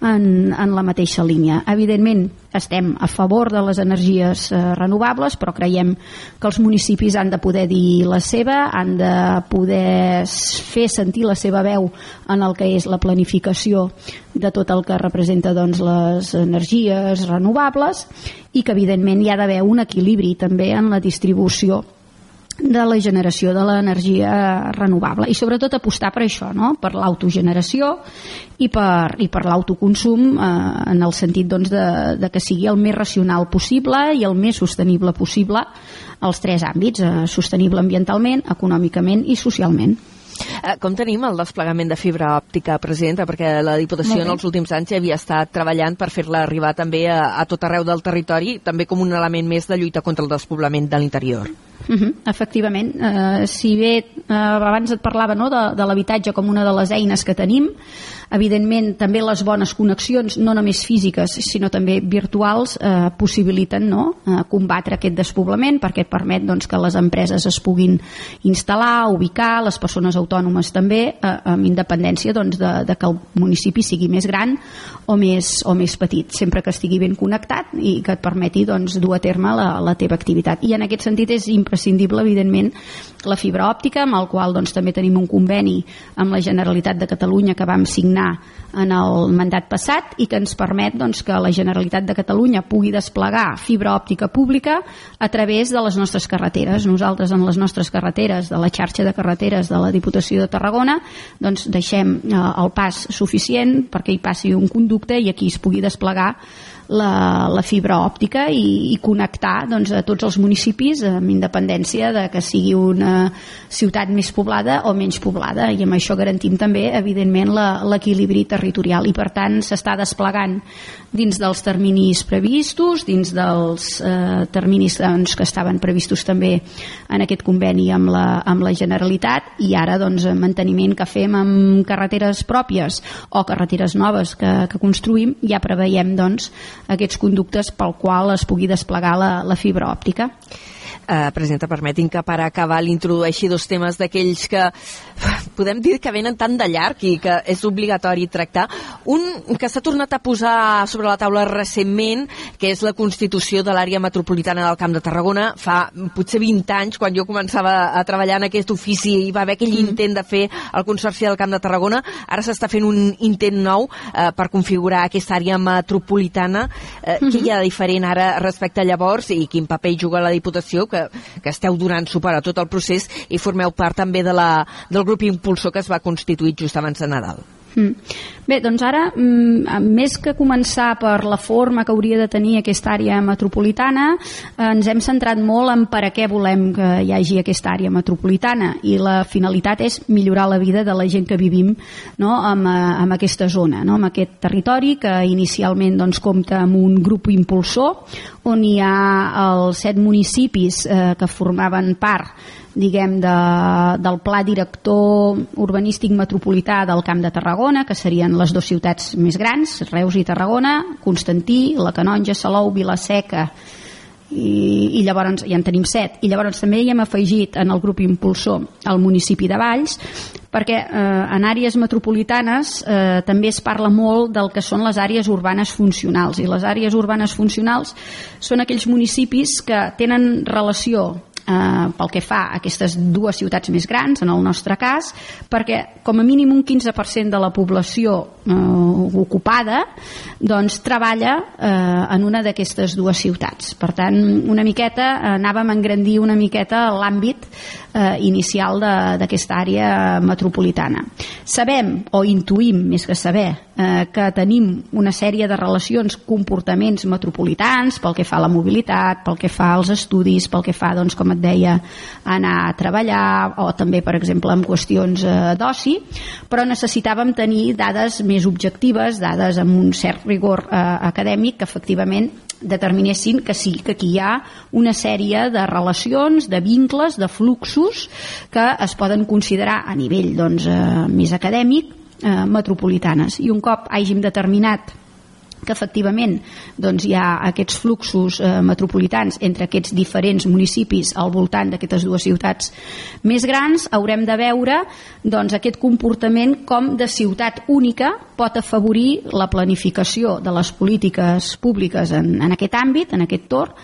en, en la mateixa línia. Evidentment estem a favor de les energies eh, renovables però creiem que els municipis han de poder dir la seva, han de poder fer sentir la seva veu en el que és la planificació de tot el que representa doncs, les energies renovables i que evidentment hi ha d'haver un equilibri també en la distribució de la generació de l'energia renovable i sobretot apostar per això, no? per l'autogeneració i per, i per l'autoconsum eh, en el sentit doncs, de, de que sigui el més racional possible i el més sostenible possible als tres àmbits, eh, sostenible ambientalment, econòmicament i socialment. Eh, com tenim el desplegament de fibra òptica, presidenta? Perquè la Diputació en els últims anys ja havia estat treballant per fer-la arribar també a, a tot arreu del territori, també com un element més de lluita contra el despoblament de l'interior. Uh -huh, efectivament, uh, si bé uh, abans et parlava no, de, de l'habitatge com una de les eines que tenim, evidentment també les bones connexions, no només físiques sinó també virtuals, eh, possibiliten no, uh, combatre aquest despoblament perquè permet doncs, que les empreses es puguin instal·lar, ubicar, les persones autònomes també, uh, amb independència doncs, de, de que el municipi sigui més gran o més, o més petit, sempre que estigui ben connectat i que et permeti doncs, dur a terme la, la teva activitat. I en aquest sentit és impressionant imprescindible, evidentment, la fibra òptica, amb el qual doncs, també tenim un conveni amb la Generalitat de Catalunya que vam signar en el mandat passat i que ens permet doncs, que la Generalitat de Catalunya pugui desplegar fibra òptica pública a través de les nostres carreteres. Nosaltres en les nostres carreteres, de la xarxa de carreteres de la Diputació de Tarragona, doncs deixem eh, el pas suficient perquè hi passi un conducte i aquí es pugui desplegar la, la fibra òptica i, i connectar doncs, a tots els municipis amb independència de que sigui una ciutat més poblada o menys poblada. I amb això garantim també evidentment l'equilibri territorial. I per tant s'està desplegant dins dels terminis previstos, dins dels eh, terminis doncs, que estaven previstos també en aquest conveni amb la, amb la Generalitat. I ara doncs, manteniment que fem amb carreteres pròpies o carreteres noves que, que construïm ja preveiem doncs, aquests conductes pel qual es pugui desplegar la, la fibra òptica. Uh, presidenta, permetin que per acabar l'introdueixi dos temes d'aquells que podem dir que venen tan de llarg i que és obligatori tractar. Un que s'ha tornat a posar sobre la taula recentment, que és la constitució de l'àrea metropolitana del Camp de Tarragona. Fa potser 20 anys, quan jo començava a treballar en aquest ofici, hi va haver aquell mm. intent de fer el Consorci del Camp de Tarragona. Ara s'està fent un intent nou eh, per configurar aquesta àrea metropolitana. Eh, mm -hmm. Què hi ha de diferent ara respecte a llavors i quin paper juga la Diputació, que, que esteu donant suport a tot el procés i formeu part també de la, del grup impulsor que es va constituir just abans de Nadal. Mm. Bé, doncs ara, mm, més que començar per la forma que hauria de tenir aquesta àrea metropolitana, eh, ens hem centrat molt en per a què volem que hi hagi aquesta àrea metropolitana i la finalitat és millorar la vida de la gent que vivim no, en, eh, en aquesta zona, no, en aquest territori que inicialment doncs, compta amb un grup impulsor on hi ha els set municipis eh, que formaven part diguem, de, del pla director urbanístic metropolità del Camp de Tarragona, que serien les dues ciutats més grans, Reus i Tarragona, Constantí, la Canonja, Salou, Vilaseca, i, i llavors ja en tenim set. I llavors també hi hem afegit en el grup impulsor el municipi de Valls perquè eh, en àrees metropolitanes eh, també es parla molt del que són les àrees urbanes funcionals. I les àrees urbanes funcionals són aquells municipis que tenen relació eh, pel que fa a aquestes dues ciutats més grans, en el nostre cas, perquè com a mínim un 15% de la població eh, ocupada doncs treballa eh, en una d'aquestes dues ciutats. Per tant, una miqueta eh, anàvem a engrandir una miqueta l'àmbit eh, inicial d'aquesta àrea metropolitana. Sabem, o intuïm més que saber, eh, que tenim una sèrie de relacions, comportaments metropolitans pel que fa a la mobilitat, pel que fa als estudis, pel que fa, doncs, com et deia, anar a treballar o també, per exemple, en qüestions eh, d'oci, però necessitàvem tenir dades més objectives, dades amb un cert rigor eh, acadèmic que efectivament determinessin que sí, que aquí hi ha una sèrie de relacions, de vincles, de fluxos que es poden considerar a nivell doncs, eh, més acadèmic eh, metropolitanes. I un cop hàgim determinat que efectivament doncs, hi ha aquests fluxos eh, metropolitans entre aquests diferents municipis al voltant d'aquestes dues ciutats més grans, haurem de veure doncs, aquest comportament com de ciutat única pot afavorir la planificació de les polítiques públiques en, en aquest àmbit, en aquest torn,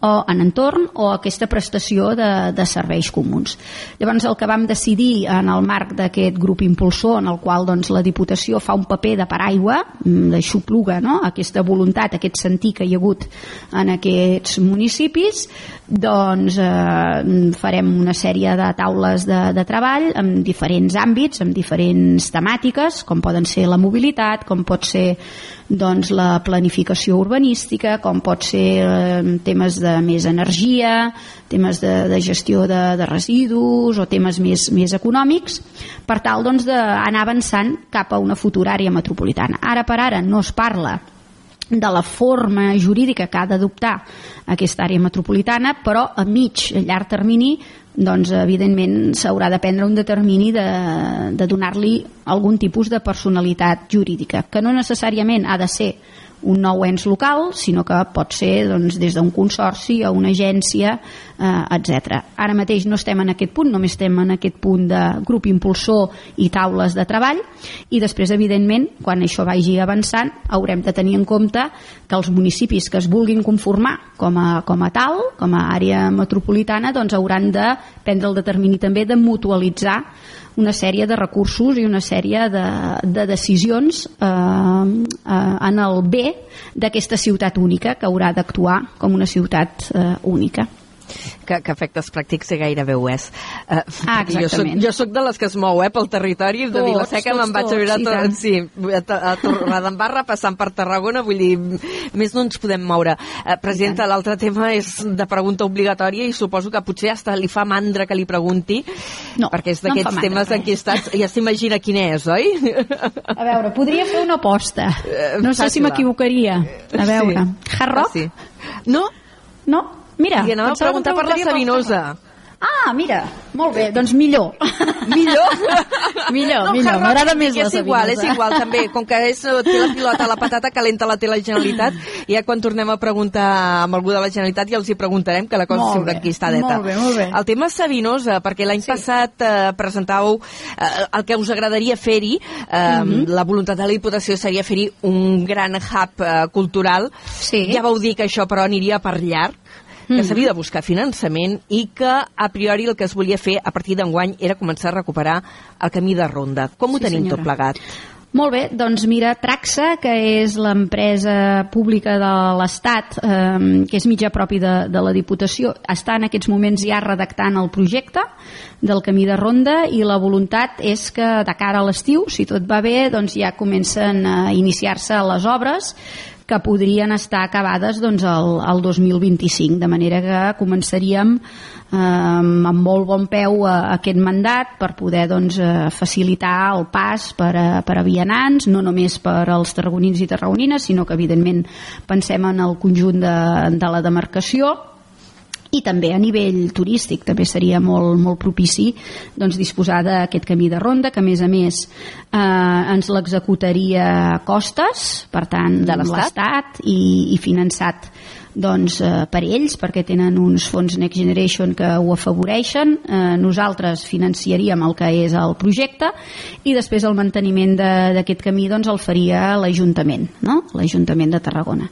o en entorn o aquesta prestació de, de serveis comuns. Llavors el que vam decidir en el marc d'aquest grup impulsor en el qual doncs, la Diputació fa un paper de paraigua, mm, d'aixopluga no? aquesta voluntat, aquest sentir que hi ha hagut en aquests municipis, doncs eh, farem una sèrie de taules de, de treball en diferents àmbits, amb diferents temàtiques, com poden ser la mobilitat, com pot ser doncs, la planificació urbanística, com pot ser eh, temes de més energia, temes de, de gestió de, de residus o temes més, més econòmics, per tal doncs, d'anar avançant cap a una futura àrea metropolitana. Ara per ara no es parla de la forma jurídica que ha d'adoptar aquesta àrea metropolitana, però a mig, a llarg termini, doncs evidentment s'haurà de prendre un determini de, de donar-li algun tipus de personalitat jurídica, que no necessàriament ha de ser un nou ens local, sinó que pot ser doncs, des d'un consorci o una agència, eh, etc. Ara mateix no estem en aquest punt, només estem en aquest punt de grup impulsor i taules de treball i després, evidentment, quan això vagi avançant, haurem de tenir en compte que els municipis que es vulguin conformar com a, com a tal, com a àrea metropolitana, doncs hauran de prendre el determini també de mutualitzar una sèrie de recursos i una sèrie de, de decisions eh, eh, en el bé d'aquesta ciutat única que haurà d'actuar com una ciutat eh, única que, que efectes pràctics gairebé ho és. Uh, ah, jo, soc, jo soc de les que es mou eh, pel territori, de Vilaseca me'n vaig a viure a, tot, sí, a, a Torredembarra, passant per Tarragona, vull dir, més no ens podem moure. Uh, presidenta, l'altre tema és de pregunta obligatòria i suposo que potser hasta li fa mandra que li pregunti, no, perquè és d'aquests no temes en què estàs, ja s'imagina quin és, oi? A veure, podria fer una aposta. No sé si m'equivocaria. A veure, sí. Hard Rock? Sí. No? No? Mira, I anava a preguntar per la Sabinosa. Ah, mira, molt bé, doncs millor. Millor? millor, no, millor, m'agrada més la És igual, és igual, també. Com que és, té la pilota la patata, calenta la té la Generalitat, i ja quan tornem a preguntar amb algú de la Generalitat ja els hi preguntarem, que la cosa molt sempre enquistadeta. Molt bé, molt bé. El tema és Sabinosa, perquè l'any sí. passat eh, presentàveu eh, el que us agradaria fer-hi, eh, mm -hmm. la voluntat de la Diputació seria fer-hi un gran hub eh, cultural. Sí. Ja vau dir que això, però, aniria per llarg que s'havia de buscar finançament i que a priori el que es volia fer a partir d'enguany era començar a recuperar el camí de ronda. Com ho sí, tenim senyora. tot plegat? Molt bé, doncs mira, Traxa, que és l'empresa pública de l'Estat, eh, que és mitjà propi de, de la Diputació, està en aquests moments ja redactant el projecte del camí de ronda i la voluntat és que de cara a l'estiu, si tot va bé, doncs ja comencen a iniciar-se les obres que podrien estar acabades doncs, el, el 2025, de manera que començaríem eh, amb molt bon peu a, a aquest mandat per poder doncs, eh, facilitar el pas per a, per a vianants, no només per als tarragonins i tarragonines, sinó que evidentment pensem en el conjunt de, de la demarcació i també a nivell turístic també seria molt, molt propici doncs, disposar d'aquest camí de ronda que a més a més eh, ens l'executaria Costes per tant De l'Estat? i, i finançat doncs, eh, per ells, perquè tenen uns fons Next Generation que ho afavoreixen. Eh, nosaltres financiaríem el que és el projecte i després el manteniment d'aquest camí doncs, el faria l'Ajuntament, no? l'Ajuntament de Tarragona.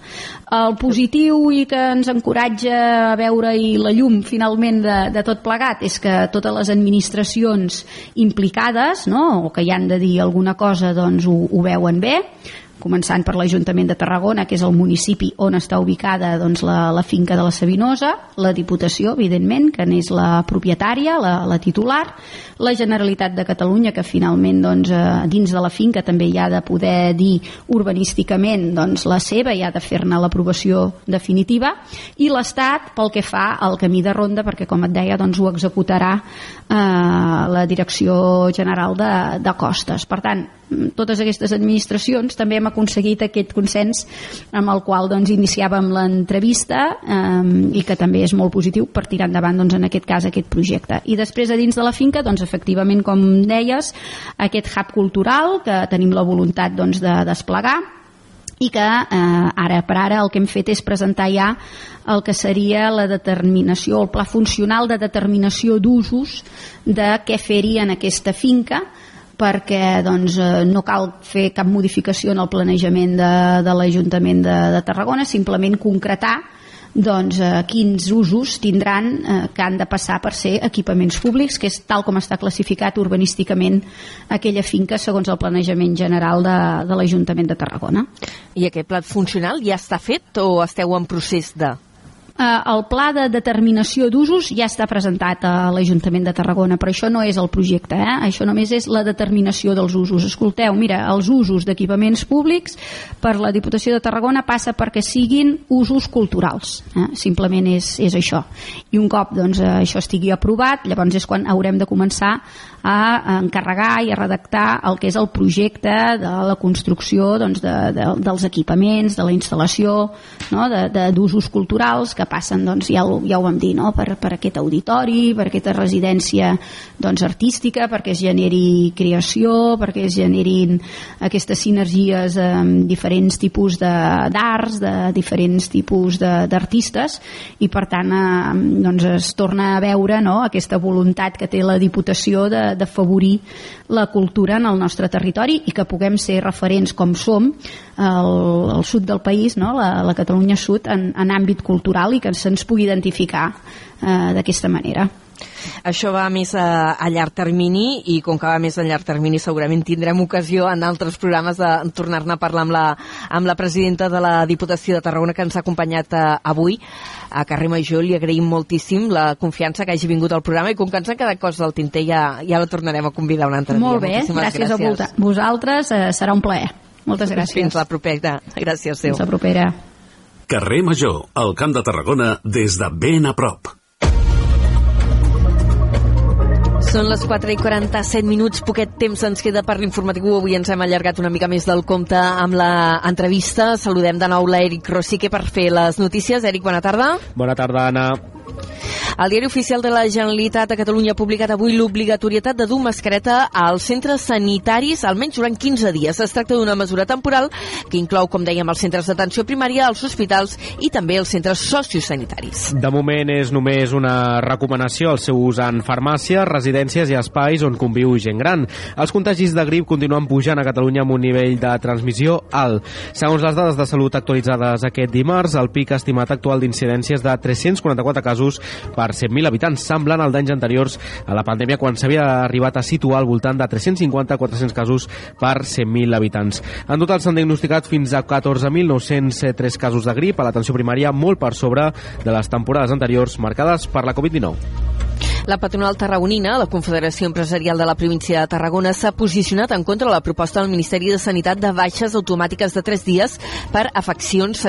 El positiu i que ens encoratja a veure i la llum finalment de, de tot plegat és que totes les administracions implicades no? o que hi han de dir alguna cosa doncs ho, ho veuen bé començant per l'Ajuntament de Tarragona, que és el municipi on està ubicada doncs, la, la finca de la Sabinosa, la Diputació, evidentment, que n'és la propietària, la, la titular, la Generalitat de Catalunya, que finalment doncs, eh, dins de la finca també hi ha de poder dir urbanísticament doncs, la seva, hi ha de fer-ne l'aprovació definitiva, i l'Estat pel que fa al camí de ronda, perquè com et deia doncs, ho executarà eh, la Direcció General de, de Costes. Per tant, totes aquestes administracions també hem aconseguit aquest consens amb el qual doncs, iniciàvem l'entrevista eh, i que també és molt positiu per tirar endavant doncs, en aquest cas aquest projecte. I després a dins de la finca, doncs, efectivament, com deies, aquest hub cultural que tenim la voluntat doncs, de desplegar i que eh, ara per ara el que hem fet és presentar ja el que seria la determinació, el pla funcional de determinació d'usos de què fer-hi en aquesta finca perquè doncs, eh, no cal fer cap modificació en el planejament de, de l'Ajuntament de, de Tarragona, simplement concretar doncs, eh, quins usos tindran eh, que han de passar per ser equipaments públics, que és tal com està classificat urbanísticament aquella finca segons el planejament general de, de l'Ajuntament de Tarragona. I aquest plat funcional ja està fet o esteu en procés de... Eh, el pla de determinació d'usos ja està presentat a l'Ajuntament de Tarragona, però això no és el projecte, eh? això només és la determinació dels usos. Escolteu, mira, els usos d'equipaments públics per la Diputació de Tarragona passa perquè siguin usos culturals, eh? simplement és, és això. I un cop doncs, eh, això estigui aprovat, llavors és quan haurem de començar a encarregar i a redactar el que és el projecte de la construcció doncs, de, de, dels equipaments, de la instal·lació, no? d'usos culturals que passen, doncs, ja, ho, ja ho vam dir, no? per, per aquest auditori, per aquesta residència doncs, artística, perquè es generi creació, perquè es generin aquestes sinergies amb diferents tipus d'arts, de, de diferents tipus d'artistes, i per tant eh, doncs es torna a veure no? aquesta voluntat que té la Diputació de d'afavorir la cultura en el nostre territori i que puguem ser referents com som al, al sud del país, no? la, la Catalunya Sud, en, en àmbit cultural i que se'ns pugui identificar eh, d'aquesta manera. Això va més a, a llarg termini i com que va més a llarg termini segurament tindrem ocasió en altres programes de tornar-ne a parlar amb la, amb la presidenta de la Diputació de Tarragona que ens ha acompanyat eh, avui a Carrer Major. Li agraïm moltíssim la confiança que hagi vingut al programa i com que ens han quedat coses al tinter ja, ja la tornarem a convidar un altre Molt dia. bé, Moltíssimes gràcies, a volta- vosaltres, eh, serà un plaer. Moltes gràcies. Fins la propera. Gràcies, Déu. Fins la propera. Carrer Major, al Camp de Tarragona, des de ben a prop. Són les 4 i 47 minuts, poquet temps ens queda per l'informatiu. Avui ens hem allargat una mica més del compte amb l'entrevista. Saludem de nou l'Eric Rosique per fer les notícies. Eric, bona tarda. Bona tarda, Anna. El diari oficial de la Generalitat de Catalunya ha publicat avui l'obligatorietat de dur mascareta als centres sanitaris almenys durant 15 dies. Es tracta d'una mesura temporal que inclou, com dèiem, els centres d'atenció primària, els hospitals i també els centres sociosanitaris. De moment és només una recomanació el seu ús en farmàcies, residències i espais on conviu gent gran. Els contagis de grip continuen pujant a Catalunya amb un nivell de transmissió alt. Segons les dades de salut actualitzades aquest dimarts, el pic estimat actual d'incidències de 344 casos per per 100.000 habitants, semblant als d'anys anteriors a la pandèmia, quan s'havia arribat a situar al voltant de 350-400 casos per 100.000 habitants. En total s'han diagnosticat fins a 14.903 casos de grip a l'atenció primària, molt per sobre de les temporades anteriors marcades per la Covid-19. La patronal tarragonina, la Confederació Empresarial de la província de Tarragona, s'ha posicionat en contra de la proposta del Ministeri de Sanitat de baixes automàtiques de 3 dies per afeccions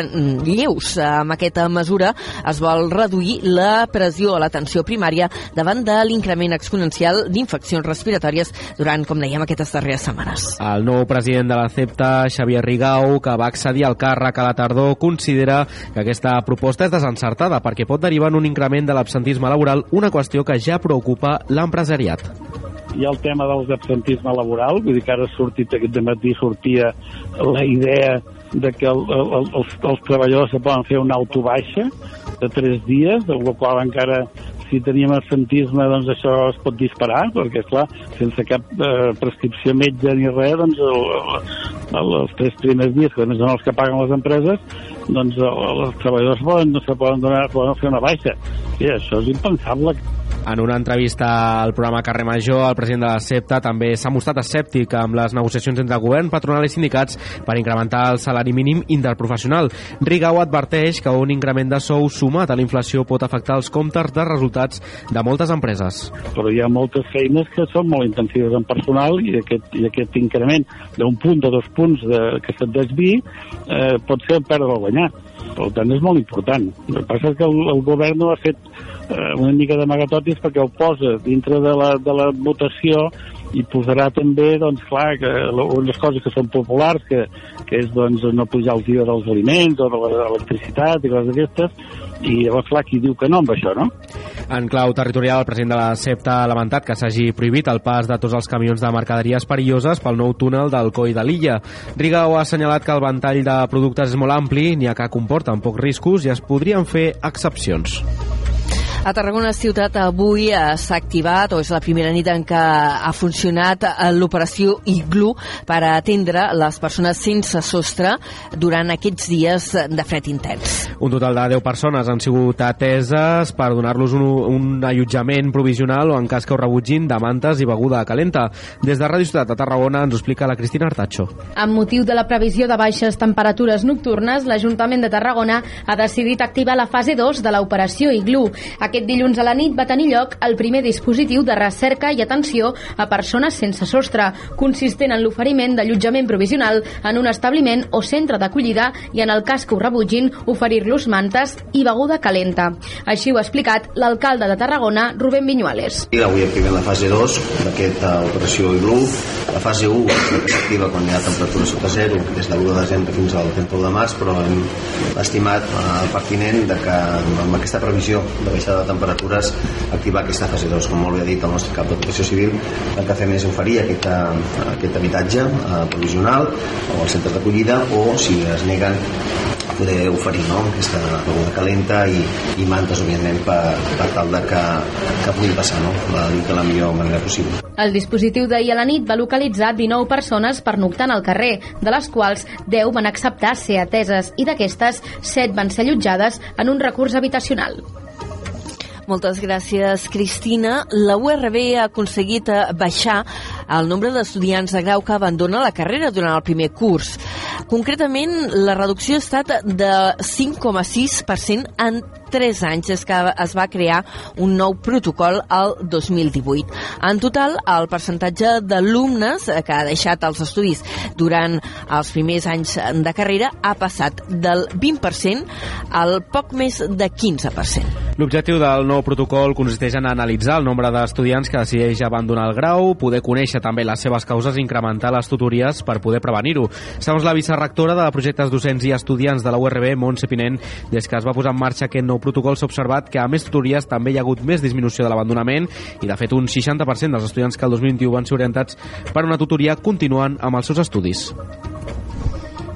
lleus. Amb aquesta mesura es vol reduir la pressió a l'atenció primària davant de l'increment exponencial d'infeccions respiratòries durant, com dèiem, aquestes darreres setmanes. El nou president de la CEPTA, Xavier Rigau, que va accedir al càrrec a la tardor, considera que aquesta proposta és desencertada perquè pot derivar en un increment de l'absentisme laboral, una qüestió que ja ja preocupa l'empresariat. Hi ha el tema dels absentisme laboral, vull dir que ara ha sortit aquest matí sortia la idea de que el, el, els, els treballadors se poden fer una autobaixa de tres dies, de la qual encara si teníem absentisme doncs això es pot disparar perquè clar, sense cap eh, prescripció metge ni res doncs el, el, els tres primers dies que són els que paguen les empreses doncs els treballadors poden, no se poden, donar, poden fer una baixa i això és impensable en una entrevista al programa Carrer Major, el president de la CEPTA també s'ha mostrat escèptic amb les negociacions entre govern, patronal i sindicats per incrementar el salari mínim interprofessional. Rigau adverteix que un increment de sou sumat a la inflació pot afectar els comptes de resultats de moltes empreses. Però hi ha moltes feines que són molt intensives en personal i aquest, i aquest increment d'un punt o dos punts de, que se't desvi eh, pot ser perdre o guanyar. Per tant, és molt important. El que passa és que el, el govern no ha fet eh, una mica d'amagatotis perquè ho posa dintre de la, de la votació i posarà també, doncs, clar, que unes coses que són populars, que, que és, doncs, no pujar el dia dels aliments o de l'electricitat i coses d'aquestes, i llavors, clar, qui diu que no amb això, no? En clau territorial, el president de la CEPTA ha lamentat que s'hagi prohibit el pas de tots els camions de mercaderies perilloses pel nou túnel del Coi de l'illa. Rigau ha assenyalat que el ventall de productes és molt ampli, n'hi ha que comporten pocs riscos i es podrien fer excepcions. A Tarragona Ciutat avui s'ha activat, o és la primera nit en què ha funcionat eh, l'operació Iglu per atendre les persones sense sostre durant aquests dies de fred intens. Un total de 10 persones han sigut ateses per donar-los un, un allotjament provisional o en cas que ho rebutgin de mantes i beguda calenta. Des de Ràdio Ciutat de Tarragona ens ho explica la Cristina Artacho. Amb motiu de la previsió de baixes temperatures nocturnes, l'Ajuntament de Tarragona ha decidit activar la fase 2 de l'operació Iglu. Aquest dilluns a la nit va tenir lloc el primer dispositiu de recerca i atenció a persones sense sostre, consistent en l'oferiment d'allotjament provisional en un establiment o centre d'acollida i en el cas que ho rebutgin oferir-los mantes i beguda calenta. Així ho ha explicat l'alcalde de Tarragona, Rubén Viñuales. I avui activem la fase 2 d'aquesta operació IGLU. La fase 1 s'activa quan hi ha temperatura sota zero des de l'1 de desembre fins al 31 de març, però hem estimat eh, pertinent de que amb aquesta previsió de baixada de temperatures activar aquesta fase 2. Com molt bé ha dit el nostre cap de protecció civil, el que fem és oferir aquest, aquest habitatge eh, provisional o al centre d'acollida o si es neguen poder oferir no? aquesta beguda calenta i, i mantes, òbviament, per, per tal de que, que pugui passar no? la nit de la millor manera possible. El dispositiu d'ahir a la nit va localitzar 19 persones pernoctant al carrer, de les quals 10 van acceptar ser ateses i d'aquestes 7 van ser allotjades en un recurs habitacional. Moltes gràcies, Cristina. La URB ha aconseguit eh, baixar el nombre d'estudiants de grau que abandona la carrera durant el primer curs. Concretament, la reducció ha estat de 5,6% en 3 anys és que es va crear un nou protocol al 2018. En total, el percentatge d'alumnes que ha deixat els estudis durant els primers anys de carrera ha passat del 20% al poc més de 15%. L'objectiu del nou protocol consisteix en analitzar el nombre d'estudiants que decideix abandonar el grau, poder conèixer també les seves causes i incrementar les tutories per poder prevenir-ho. Segons la vicerrectora de projectes docents i estudiants de la URB, Montse Pinent, des que es va posar en marxa aquest nou protocol s'ha observat que a més tutories també hi ha hagut més disminució de l'abandonament i de fet un 60% dels estudiants que el 2021 van ser orientats per una tutoria continuen amb els seus estudis.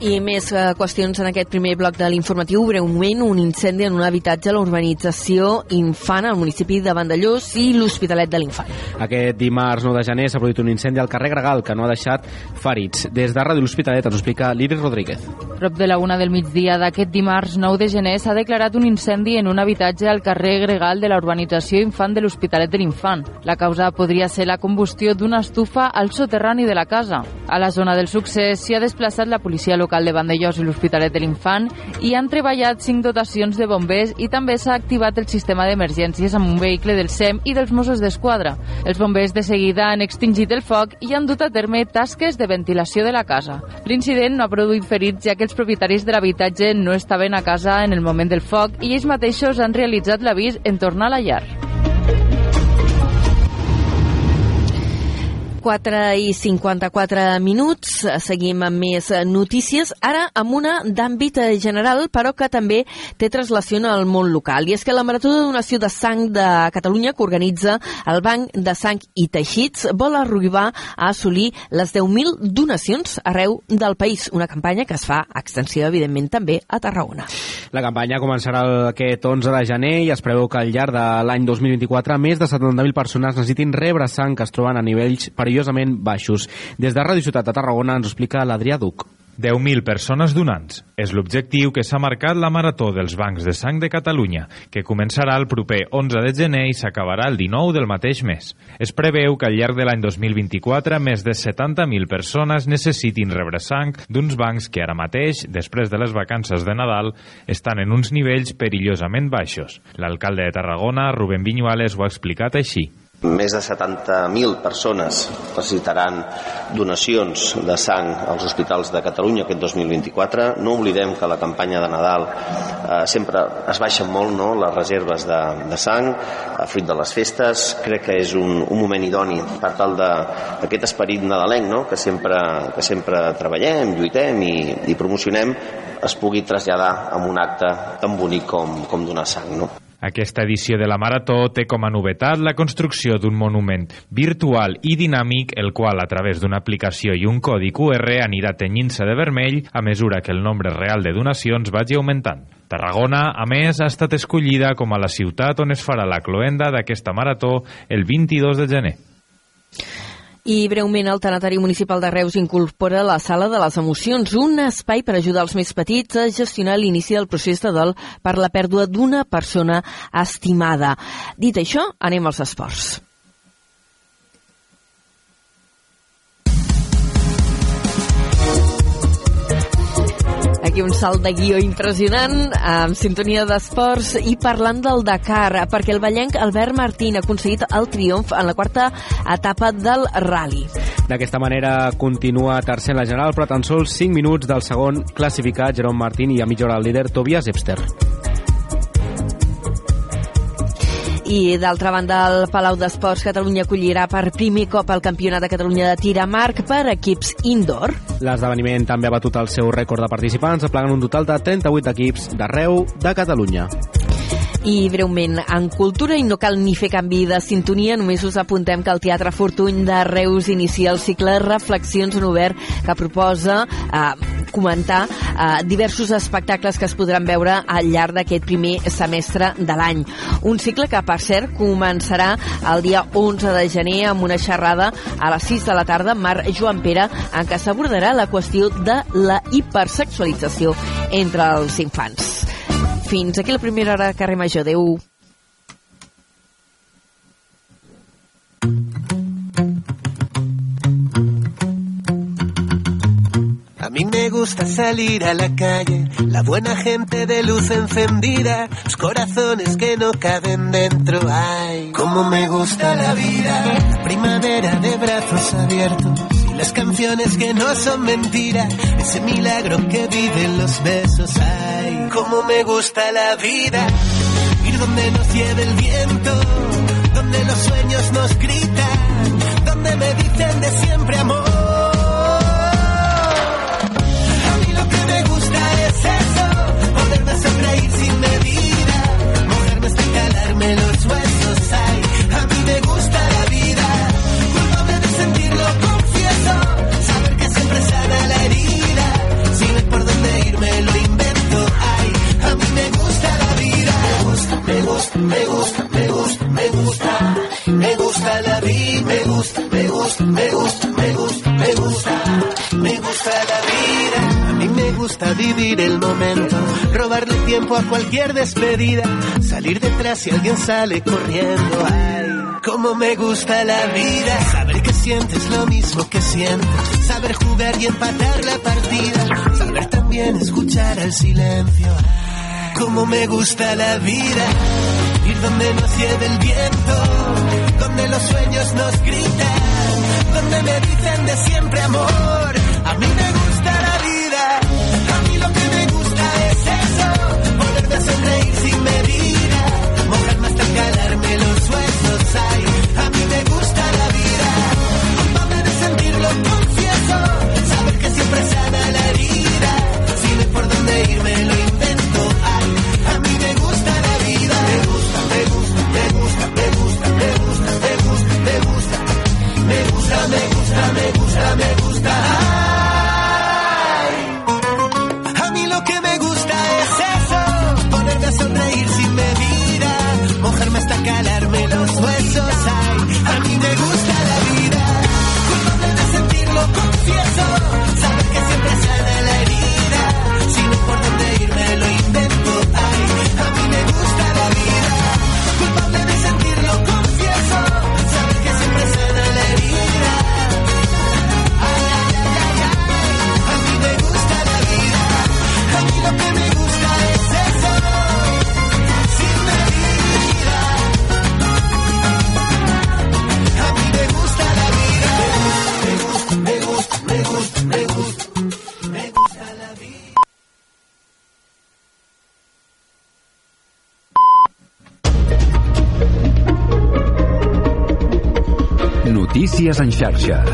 I més eh, qüestions en aquest primer bloc de l'informatiu. Breument, un incendi en un habitatge a la urbanització Infant al municipi de Vandellós i l'Hospitalet de l'Infant. Aquest dimarts 9 de gener s'ha produït un incendi al carrer Gregal que no ha deixat ferits. Des de Ràdio L'Hospitalet ens explica l'Iris Rodríguez. Prop de la una del migdia d'aquest dimarts 9 de gener s'ha declarat un incendi en un habitatge al carrer Gregal de la urbanització Infant de l'Hospitalet de l'Infant. La causa podria ser la combustió d'una estufa al soterrani de la casa. A la zona del succés s'hi ha desplaçat la policia local de Vandellós i l'Hospitalet de l'Infant i han treballat cinc dotacions de bombers i també s'ha activat el sistema d'emergències amb un vehicle del SEM i dels Mossos d'Esquadra. Els bombers de seguida han extingit el foc i han dut a terme tasques de ventilació de la casa. L'incident no ha produït ferits ja que els propietaris de l'habitatge no estaven a casa en el moment del foc i ells mateixos han realitzat l'avís en tornar a la llar. 4 i 54 minuts. Seguim amb més notícies. Ara amb una d'àmbit general, però que també té translació al món local. I és que la Marató de Donació de Sang de Catalunya, que organitza el Banc de Sang i Teixits, vol arribar a assolir les 10.000 donacions arreu del país. Una campanya que es fa extensiva, evidentment, també a Tarragona. La campanya començarà aquest 11 de gener i es preveu que al llarg de l'any 2024 més de 70.000 persones necessitin rebre sang que es troben a nivells perillosament baixos. Des de Ràdio Ciutat de Tarragona ens explica l'Adrià Duc. 10.000 persones donants. És l'objectiu que s'ha marcat la Marató dels Bancs de Sang de Catalunya, que començarà el proper 11 de gener i s'acabarà el 19 del mateix mes. Es preveu que al llarg de l'any 2024 més de 70.000 persones necessitin rebre sang d'uns bancs que ara mateix, després de les vacances de Nadal, estan en uns nivells perillosament baixos. L'alcalde de Tarragona, Rubén Viñuales, ho ha explicat així. Més de 70.000 persones necessitaran donacions de sang als hospitals de Catalunya aquest 2024. No oblidem que la campanya de Nadal eh, sempre es baixen molt no, les reserves de, de sang a fruit de les festes. Crec que és un, un moment idoni per tal d'aquest esperit nadalenc no, que, sempre, que sempre treballem, lluitem i, i promocionem es pugui traslladar en un acte tan bonic com, com donar sang. No? Aquesta edició de la Marató té com a novetat la construcció d'un monument virtual i dinàmic, el qual, a través d'una aplicació i un codi QR, anirà tenyint-se de vermell a mesura que el nombre real de donacions vagi augmentant. Tarragona, a més, ha estat escollida com a la ciutat on es farà la cloenda d'aquesta marató el 22 de gener. I breument el Tanatari Municipal de Reus incorpora la Sala de les Emocions, un espai per ajudar els més petits a gestionar l'inici del procés de dol per la pèrdua d'una persona estimada. Dit això, anem als esports. Aquí un salt de guió impressionant, amb sintonia d'esports i parlant del Dakar, perquè el ballenc Albert Martín ha aconseguit el triomf en la quarta etapa del rally. D'aquesta manera continua tercer en la general, però tan sols 5 minuts del segon classificat, Jerome Martín, i a mitja hora el líder, Tobias Epster. I d'altra banda, el Palau d'Esports Catalunya acollirà per primer cop el Campionat de Catalunya de tir a marc per equips indoor. L'esdeveniment també ha batut el seu rècord de participants, aplegant un total de 38 equips d'arreu de Catalunya. I breument, en cultura i no cal ni fer canvi de sintonia, només us apuntem que el Teatre Fortuny de Reus inicia el cicle Reflexions en Obert que proposa eh, comentar eh, diversos espectacles que es podran veure al llarg d'aquest primer semestre de l'any. Un cicle que, per cert, començarà el dia 11 de gener amb una xerrada a les 6 de la tarda amb Marc Joan Pere en què s'abordarà la qüestió de la hipersexualització entre els infants. Fins aquí la primera hora de carrer Major. Adéu. A mí me gusta salir a la calle, la buena gente de luz encendida, los corazones que no caben dentro. Ay, cómo me gusta la vida, primavera de brazos abiertos las canciones que no son mentira, ese milagro que viven los besos. Ay, cómo me gusta la vida, ir donde nos lleve el viento, donde los sueños nos gritan, donde me dicen de siempre amor. A mí lo que me gusta es eso, poderme sonreír sin medida, mojarme hasta calarme los huesos. me gusta, me gusta, me gusta, me gusta, me gusta la vida, me gusta, me gusta, me gusta, me gusta, me gusta, me gusta la vida. A mí me gusta vivir el momento, robarle tiempo a cualquier despedida, salir detrás si alguien sale corriendo. Ay, cómo me gusta la vida, saber que sientes lo mismo que siento, saber jugar y empatar la partida, saber también escuchar el silencio. Ay, cómo me gusta la vida, ir donde nos lleve el viento, donde los sueños nos gritan, donde me dicen de siempre amor. A mí me gusta la vida, a mí lo que me gusta es eso, volverme a sonreír sin medida, mojarme hasta calarme los huesos. Ay, me gusta, me gusta la vida. Notícies en xarxa.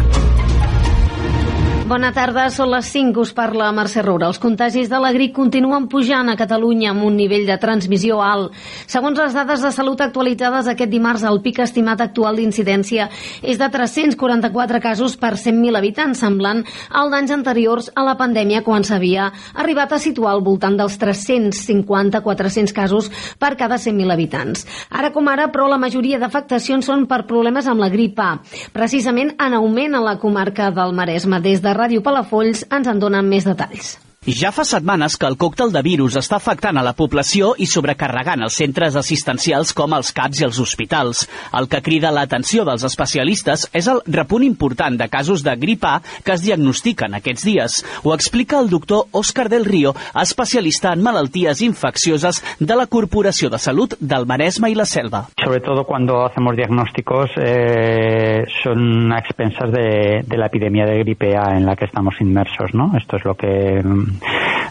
Bona tarda, són les 5, us parla Mercè Roura. Els contagis de la grip continuen pujant a Catalunya amb un nivell de transmissió alt. Segons les dades de salut actualitzades aquest dimarts, el pic estimat actual d'incidència és de 344 casos per 100.000 habitants, semblant al d'anys anteriors a la pandèmia quan s'havia arribat a situar al voltant dels 350-400 casos per cada 100.000 habitants. Ara com ara, però, la majoria d'afectacions són per problemes amb la grip A, precisament en augment a la comarca del Maresme. Des de Ràdio Palafolls ens en donen més detalls. Ja fa setmanes que el còctel de virus està afectant a la població i sobrecarregant els centres assistencials com els CAPs i els hospitals. El que crida l'atenció dels especialistes és el repunt important de casos de grip A que es diagnostiquen aquests dies. Ho explica el doctor Òscar del Río, especialista en malalties infeccioses de la Corporació de Salut del Maresme i la Selva. Sobre todo cuando hacemos diagnósticos eh, son a expensas de, de la de gripe A en la que estamos inmersos, ¿no? Esto es lo que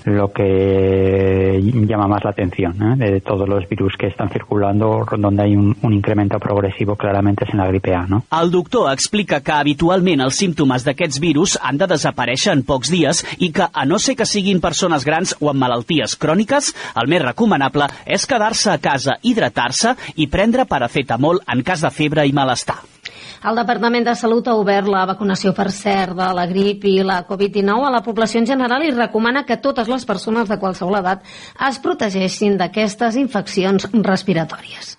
lo que llama más la atención ¿eh? de todos los virus que están circulando, donde hay un, un incremento progresivo claramente es en la gripe A, ¿no? El doctor explica que habitualment els símptomes d'aquests virus han de desaparèixer en pocs dies i que, a no ser que siguin persones grans o amb malalties cròniques, el més recomanable és quedar-se a casa, hidratar-se i prendre paracetamol en cas de febre i malestar. El Departament de Salut ha obert la vacunació per cert de la grip i la Covid-19 a la població en general i recomana que totes les persones de qualsevol edat es protegeixin d'aquestes infeccions respiratòries.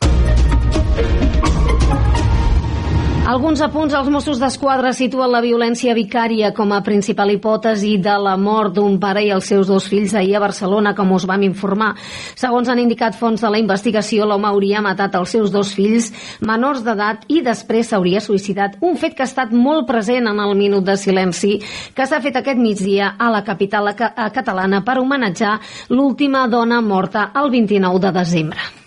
Alguns apunts als Mossos d'Esquadra situen la violència vicària com a principal hipòtesi de la mort d'un pare i els seus dos fills ahir a Barcelona, com us vam informar. Segons han indicat fons de la investigació, l'home hauria matat els seus dos fills menors d'edat i després s'hauria suïcidat. Un fet que ha estat molt present en el minut de silenci que s'ha fet aquest migdia a la capital catalana per homenatjar l'última dona morta el 29 de desembre.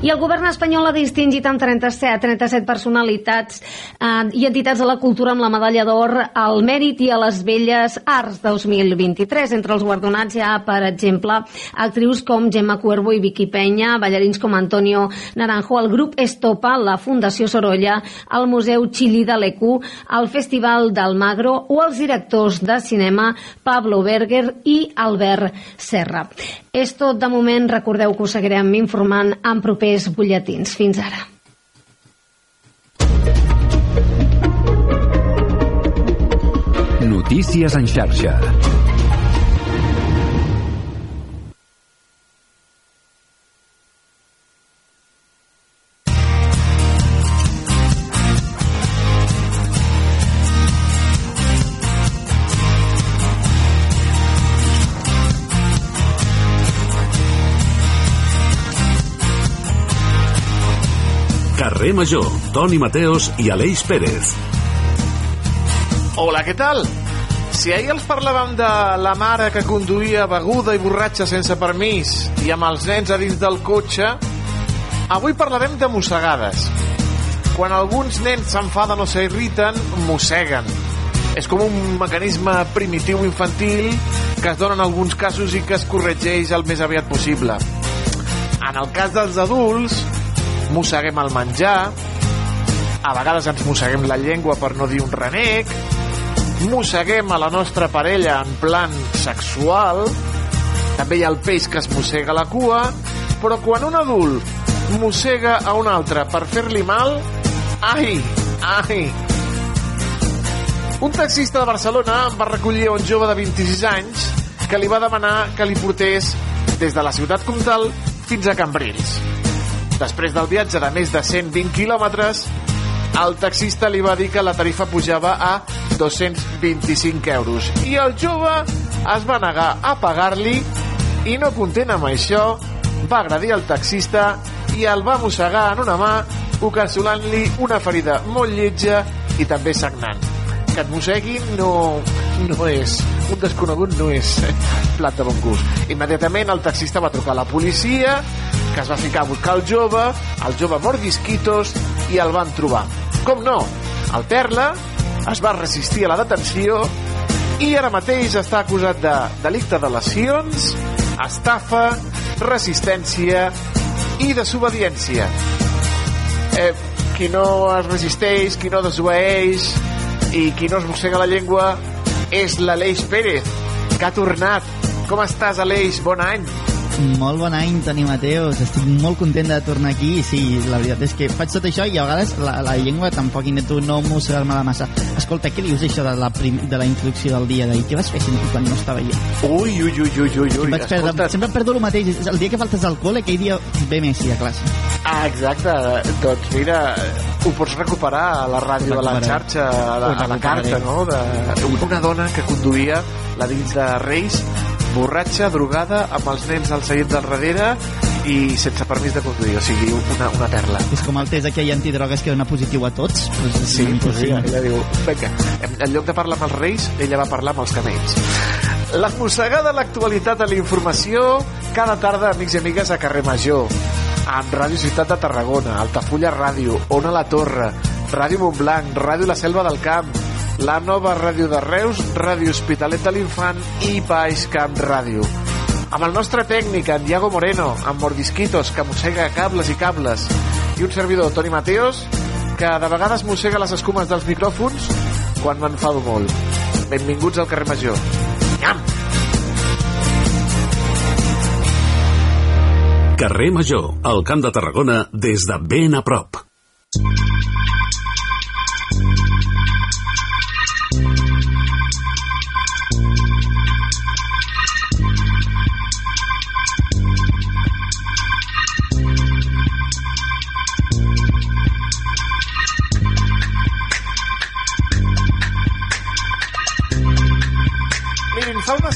I el govern espanyol ha distingit amb 37, 37 personalitats eh, i entitats de la cultura amb la medalla d'or al mèrit i a les belles arts 2023. Entre els guardonats hi ha, per exemple, actrius com Gemma Cuervo i Vicky Peña, ballarins com Antonio Naranjo, el grup Estopa, la Fundació Sorolla, el Museu Xili de l'ECU, el Festival del Magro o els directors de cinema Pablo Berger i Albert Serra. És tot de moment, recordeu que us seguirem informant en propers butlletins. Fins ara. Notícies en xarxa. Carrer Major, Toni Mateos i Aleix Pérez. Hola, què tal? Si ahir els parlàvem de la mare que conduïa beguda i borratxa sense permís i amb els nens a dins del cotxe, avui parlarem de mossegades. Quan alguns nens s'enfaden o s'irriten, mosseguen. És com un mecanisme primitiu infantil que es dona en alguns casos i que es corregeix el més aviat possible. En el cas dels adults, mosseguem el menjar, a vegades ens mosseguem la llengua per no dir un renec, mosseguem a la nostra parella en plan sexual, també hi ha el peix que es mossega la cua, però quan un adult mossega a un altre per fer-li mal, ai, ai, un taxista de Barcelona va recollir un jove de 26 anys que li va demanar que li portés des de la ciutat comtal fins a Cambrils. Després del viatge de més de 120 quilòmetres, el taxista li va dir que la tarifa pujava a 225 euros. I el jove es va negar a pagar-li i no content amb això va agredir el taxista i el va mossegar en una mà ocasionant-li una ferida molt lletja i també sagnant. Que et mosseguin no, no és un desconegut no és plat de bon gust. Immediatament el taxista va trucar a la policia que es va ficar a buscar el jove el jove mordisquitos i el van trobar com no, el Perla es va resistir a la detenció i ara mateix està acusat de delicte de lesions, estafa, resistència i desobediència. Eh, qui no es resisteix, qui no desobeeix i qui no es mossega la llengua és l'Aleix Pérez, que ha tornat. Com estàs, Aleix? Bon any. Molt bon any, Toni Mateos. Estic molt content de tornar aquí. Sí, la veritat és que faig tot això i a vegades la, la llengua tampoc intento no mossegar-me la massa. Escolta, què dius això de la, prim, de la introducció del dia d'ahir? Què vas fer sempre quan no estava jo? Ui, ui, ui, ui, ui, ui. Vaig perdre, Escolta, sempre perdo el mateix. El dia que faltes al col·le, aquell dia ve Messi a classe. Ah, exacte. Doncs mira, ho pots recuperar a la ràdio, a la xarxa, a la, a la carta, no? De, una dona que conduïa la dins de Reis, borratxa, drogada, amb els nens al seient del darrere i sense permís de conduir, o sigui, una, una perla. És com el test aquell antidrogues que dona positiu a tots. Pues és Sí, pues sí, ella diu, vinga, en, en lloc de parlar amb els reis, ella va parlar amb els camells. La mossegada l'actualitat a la informació cada tarda, amics i amigues, a Carrer Major, amb Ràdio Ciutat de Tarragona, Altafulla Ràdio, Ona la Torre, Ràdio Montblanc, Ràdio La Selva del Camp, la nova ràdio de Reus, Ràdio Hospitalet de l'Infant i Baix Camp Ràdio. Amb el nostre tècnic, en Diago Moreno, amb Mordisquitos, que mossega cables i cables, i un servidor, Toni Mateos, que de vegades mossega les escumes dels micròfons quan m'enfado molt. Benvinguts al carrer Major. Nyam! Carrer Major, al Camp de Tarragona, des de ben a prop.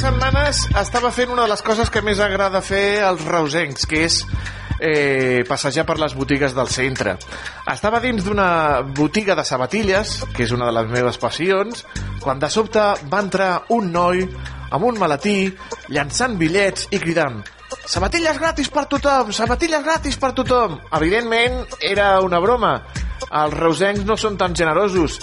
Setmanes estava fent una de les coses que més agrada fer als reusencs, que és eh, passejar per les botigues del centre. Estava dins d'una botiga de sabatilles, que és una de les meves passions, quan de sobte va entrar un noi amb un maletí, llançant bitllets i cridant Sabatilles gratis per tothom! Sabatilles gratis per tothom! Evidentment, era una broma. Els reusencs no són tan generosos.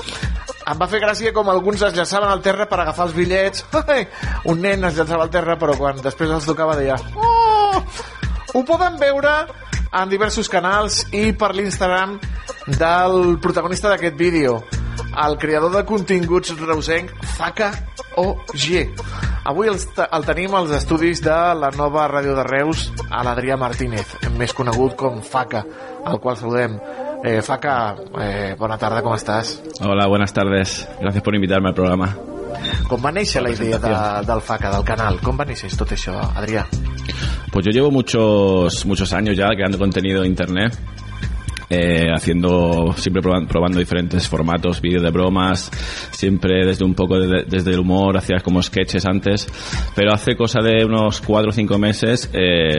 Em va fer gràcia com alguns es llançaven al terra per agafar els bitllets. Un nen es llançava al terra, però quan després els tocava deia... Oh! Ho poden veure en diversos canals i per l'Instagram del protagonista d'aquest vídeo, el creador de continguts reusenc Faka OG. Avui el, el tenim als estudis de la nova ràdio de Reus, a l'Adrià Martínez, més conegut com Faka, al qual saludem. Eh, Faka, eh, bona tarda, com estàs? Hola, buenas tardes. Gracias por invitarme al programa. Com va néixer la idea de, del Faka, del canal? Com va néixer tot això, Adrià? Pues yo llevo muchos, muchos años ya creando contenido en internet eh, haciendo, siempre probando, probando diferentes formatos, vídeos de bromas, siempre desde un poco de- desde el humor, hacía como sketches antes, pero hace cosa de unos cuatro o cinco meses eh,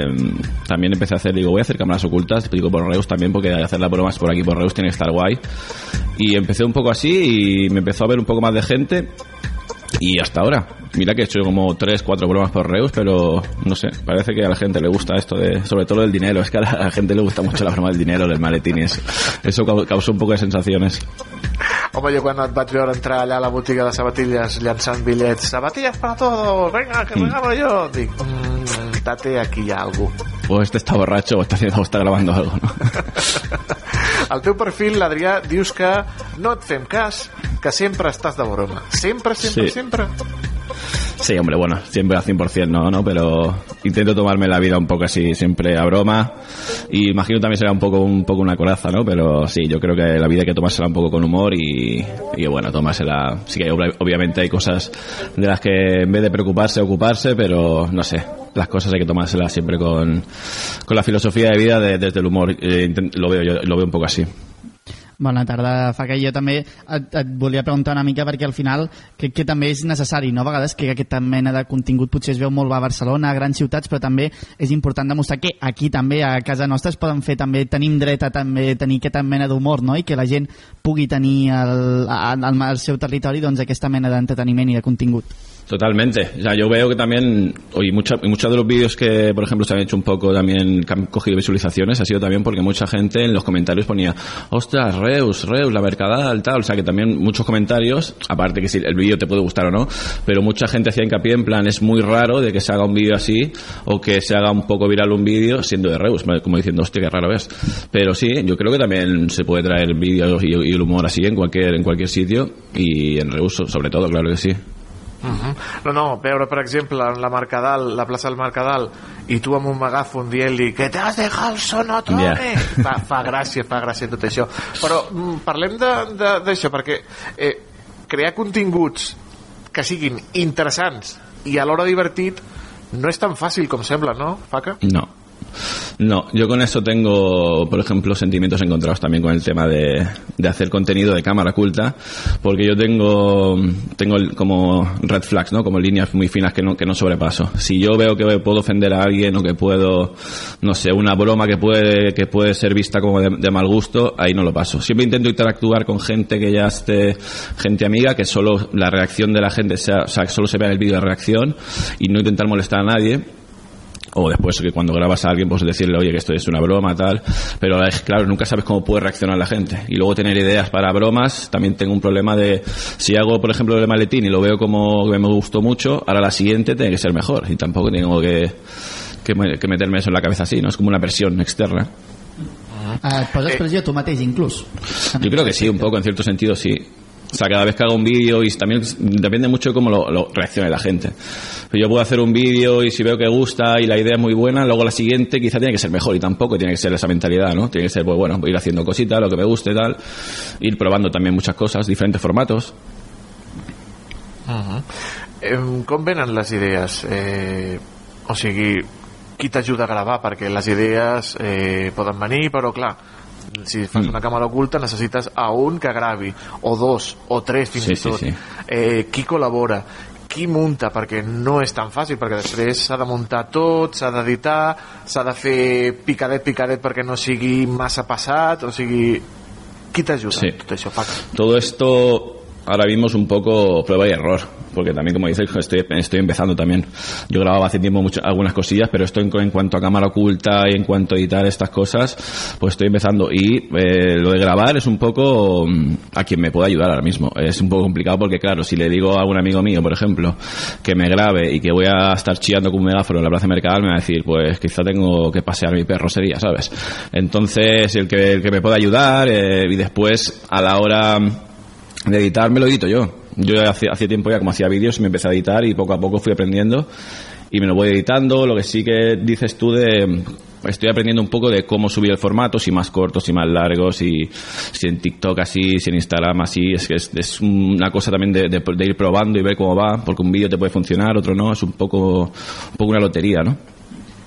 también empecé a hacer, digo, voy a hacer cámaras ocultas, digo por Reus también, porque hacer las bromas por aquí por Reus tiene que estar guay, y empecé un poco así y me empezó a ver un poco más de gente y hasta ahora, mira que he hecho como tres, cuatro bromas por Reus, pero no sé, parece que a la gente le gusta esto de, sobre todo del dinero, es que a la, a la gente le gusta mucho la broma del dinero, del maletín y eso, eso cau- causó un poco de sensaciones. Home, jo quan et vaig veure entrar allà a la botiga de sabatilles llançant bitllets, sabatilles para todos, venga, que regalo yo, dic, mm, tate, aquí hi ha algú. O este está borracho o está, haciendo, o está grabando algo, ¿no? Al teu perfil, l'Adrià, dius que no et fem cas, que sempre estàs de broma. Sempre, sempre, Sí. sempre. Sí, hombre, bueno, siempre al 100% no, ¿no? Pero intento tomarme la vida un poco así, siempre a broma. Y imagino también será un poco, un poco una coraza, ¿no? Pero sí, yo creo que la vida hay que tomársela un poco con humor y, y bueno, tomársela. Sí que obvi- obviamente hay cosas de las que en vez de preocuparse, ocuparse, pero no sé. Las cosas hay que tomárselas siempre con, con la filosofía de vida de- desde el humor. Eh, lo veo yo, lo veo un poco así. Bona tarda, Faca. Jo també et, et volia preguntar una mica perquè al final crec que també és necessari, no? A vegades que aquesta mena de contingut potser es veu molt a Barcelona, a grans ciutats, però també és important demostrar que aquí també, a casa nostra, es poden fer també, tenim dret a també tenir aquesta mena d'humor, no? I que la gent pugui tenir al, al, al seu territori doncs, aquesta mena d'entreteniment i de contingut. Totalmente. O sea, yo veo que también, oye, mucha- muchos de los vídeos que, por ejemplo, se han hecho un poco también, que han cogido visualizaciones, ha sido también porque mucha gente en los comentarios ponía, ostras, Reus, Reus, la Mercadal, tal. O sea, que también muchos comentarios, aparte que si el vídeo te puede gustar o no, pero mucha gente hacía hincapié en plan, es muy raro de que se haga un vídeo así o que se haga un poco viral un vídeo siendo de Reus, como diciendo, hostia, qué raro es. Pero sí, yo creo que también se puede traer vídeos y, y el humor así en cualquier, en cualquier sitio y en Reus sobre todo, claro que sí. Uh No, no, veure, per exemple, en la Mercadal, la plaça del Mercadal, i tu amb un megàfon dient-li que t'has dejat el sonotone! Ja. Fa, fa gràcia, fa gràcia tot això. Però mm, parlem de- de- d'això, perquè eh, crear continguts que siguin interessants i alhora divertit no és tan fàcil com sembla, no, Faca? No. No, yo con eso tengo, por ejemplo, sentimientos encontrados también con el tema de, de hacer contenido de cámara oculta, porque yo tengo, tengo como red flags, ¿no? Como líneas muy finas que no, que no sobrepaso. Si yo veo que puedo ofender a alguien o que puedo, no sé, una broma que puede, que puede ser vista como de, de mal gusto, ahí no lo paso. Siempre intento interactuar con gente que ya esté, gente amiga, que solo la reacción de la gente sea, o sea, que solo se vea en el vídeo de reacción y no intentar molestar a nadie o después que cuando grabas a alguien pues decirle oye que esto es una broma tal. Pero es claro nunca sabes cómo puede reaccionar la gente. Y luego tener ideas para bromas también tengo un problema de si hago por ejemplo el maletín y lo veo como que me gustó mucho ahora la siguiente tiene que ser mejor. Y tampoco tengo que que, me- que meterme eso en la cabeza así no es como una presión externa. Eh, et poses pressió tu mateix, inclús. Yo creo que sí, un poco, en cierto sentido, sí. O sea, cada vez que hago un vídeo y también depende mucho de cómo lo, reaccione la gente. Pero yo puedo hacer un vídeo y si veo que gusta y la idea es muy buena, luego la siguiente quizá tiene que ser mejor y tampoco tiene que ser esa mentalidad, ¿no? Tiene que ser, pues bueno, ir haciendo cositas, lo que me guste, tal, ir probando también muchas cosas, diferentes formatos. Uh -huh. eh, com venen les idees? Eh, o sigui, qui t'ajuda a gravar? Perquè les idees eh, poden venir, si fas una càmera oculta necessites a un que gravi, o dos, o tres fins Sí, i sí, tot. sí. Eh, qui col·labora? Qui munta? Perquè no és tan fàcil, perquè després s'ha de muntar tot, s'ha d'editar, s'ha de fer picadet, picadet perquè no sigui massa passat, o sigui... Qui t'ajuda Sí. tot això, Paco? Todo esto ahora mismo es un poco prueba y error, porque también, como dices, estoy, estoy empezando también. Yo grababa hace tiempo mucho- algunas cosillas, pero esto en, en cuanto a cámara oculta y en cuanto a editar estas cosas, pues estoy empezando. Y eh, lo de grabar es un poco mm, a quien me pueda ayudar ahora mismo. Es un poco complicado porque, claro, si le digo a algún amigo mío, por ejemplo, que me grabe y que voy a estar chillando con un megáfono en la plaza Mercadal, me va a decir, pues quizá tengo que pasear mi perro sería, ¿sabes? Entonces, el que, el que me pueda ayudar eh, y después a la hora de editar me lo edito yo. Yo hace, hace tiempo ya como hacía vídeos me empecé a editar y poco a poco fui aprendiendo y me lo voy editando. Lo que sí que dices tú de... Estoy aprendiendo un poco de cómo subir el formato, si más cortos, si más largos, si, si en TikTok así, si en Instagram así. Es que es, es una cosa también de, de- de ir probando y ver cómo va, porque un vídeo te puede funcionar, otro no. Es un poco, un poco una lotería, ¿no?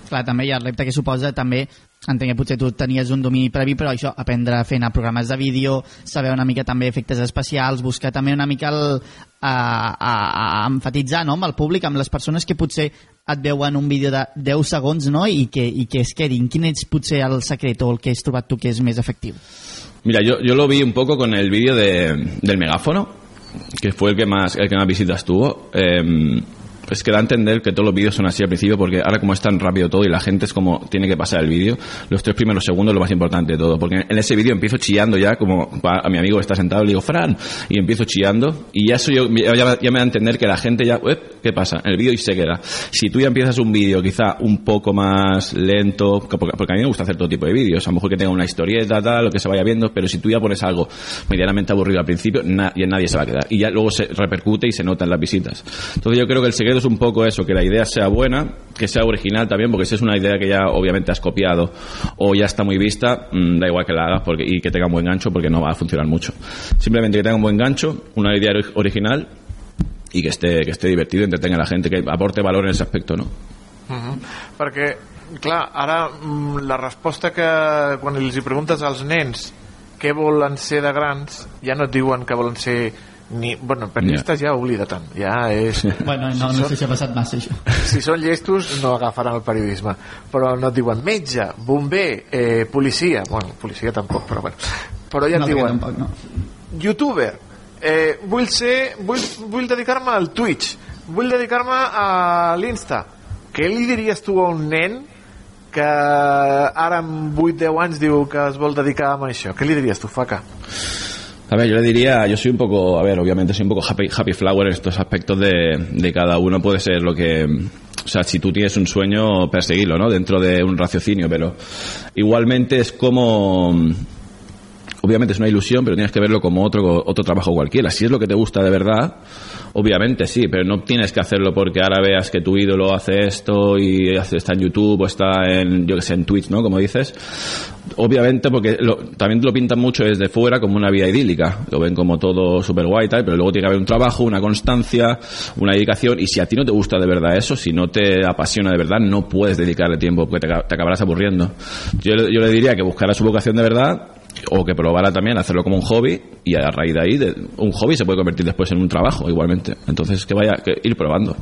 Clar, també hi ha el repte que suposa també entenc que potser tu tenies un domini previ, però això, aprendre a programes de vídeo, saber una mica també efectes especials, buscar també una mica el, a, a, a enfatitzar no, amb el públic, amb les persones que potser et veuen un vídeo de 10 segons no, i, que, i que es quedin. Quin és potser el secret o el que has trobat tu que és més efectiu? Mira, yo, yo lo vi un poco con el vídeo de, del megáfono, que fue el que más, el que más visitas tuvo. Eh, es que da a entender que todos los vídeos son así al principio porque ahora como es tan rápido todo y la gente es como tiene que pasar el vídeo, los tres primeros segundos es lo más importante de todo, porque en ese vídeo empiezo chillando ya como a mi amigo que está sentado le digo Fran y empiezo chillando y ya eso yo, ya, ya me da a entender que la gente ya, ¿qué pasa? El vídeo y se queda. Si tú ya empiezas un vídeo quizá un poco más lento, porque, a mí me gusta hacer todo tipo de vídeos, a lo mejor que tenga una historieta, tal, lo que se vaya viendo, pero si tú ya pones algo medianamente aburrido al principio, na, y nadie se va a quedar. Y ya luego se repercute y se nota en las visitas. Entonces yo creo que el secreto es un poco eso, que la idea sea buena, que sea original también, porque si es una idea que ya obviamente has copiado o ya está muy vista, mmm, da igual que la hagas porque, y que tenga un buen gancho porque no va a funcionar mucho. Simplemente que tenga un buen gancho, una idea original y que esté, que esté divertido, entretenga a la gente, que aporte valor en ese aspecto, ¿no? Uh -huh. Perquè, clar, ara mm, la resposta que quan els hi preguntes als nens què volen ser de grans, ja no et diuen que volen ser ni, bueno, periodistes ja. oblida tant. Ja és... Bueno, no, no sé si ha passat massa això. si són llestos no agafaran el periodisme. Però no et diuen metge, bomber, eh, policia. Bueno, policia tampoc, però bueno. Però ja et no, diuen tampoc, no. youtuber eh, vull ser vull, vull dedicar-me al Twitch vull dedicar-me a l'Insta. Què li diries tu a un nen que ara amb 8-10 anys diu que es vol dedicar a això? Què li diries tu, Faca? A ver, yo le diría, yo soy un poco, a ver, obviamente soy un poco happy, happy flower en estos aspectos de, de cada uno puede ser lo que, o sea, si tú tienes un sueño, perseguirlo, ¿no? Dentro de un raciocinio, pero igualmente es como, obviamente es una ilusión, pero tienes que verlo como otro, otro trabajo cualquiera. Si es lo que te gusta de verdad, obviamente sí, pero no tienes que hacerlo porque ahora veas que tu ídolo hace esto y está en YouTube o está en, yo que sé, en Twitch, ¿no? Como dices. Obviamente porque también lo pintan mucho desde fuera como una vida idílica. Lo ven como todo súper guay y tal, pero luego tiene que haber un trabajo, una constancia, una dedicación y si a ti no te gusta de verdad eso, si no te apasiona de verdad, no puedes dedicarle tiempo porque te, acabarás aburriendo. Yo, yo le diría que buscara su vocación de verdad o que probara también hacerlo como un hobby y a raíz de ahí de, un hobby se puede convertir después en un trabajo igualmente entonces que vaya que ir probando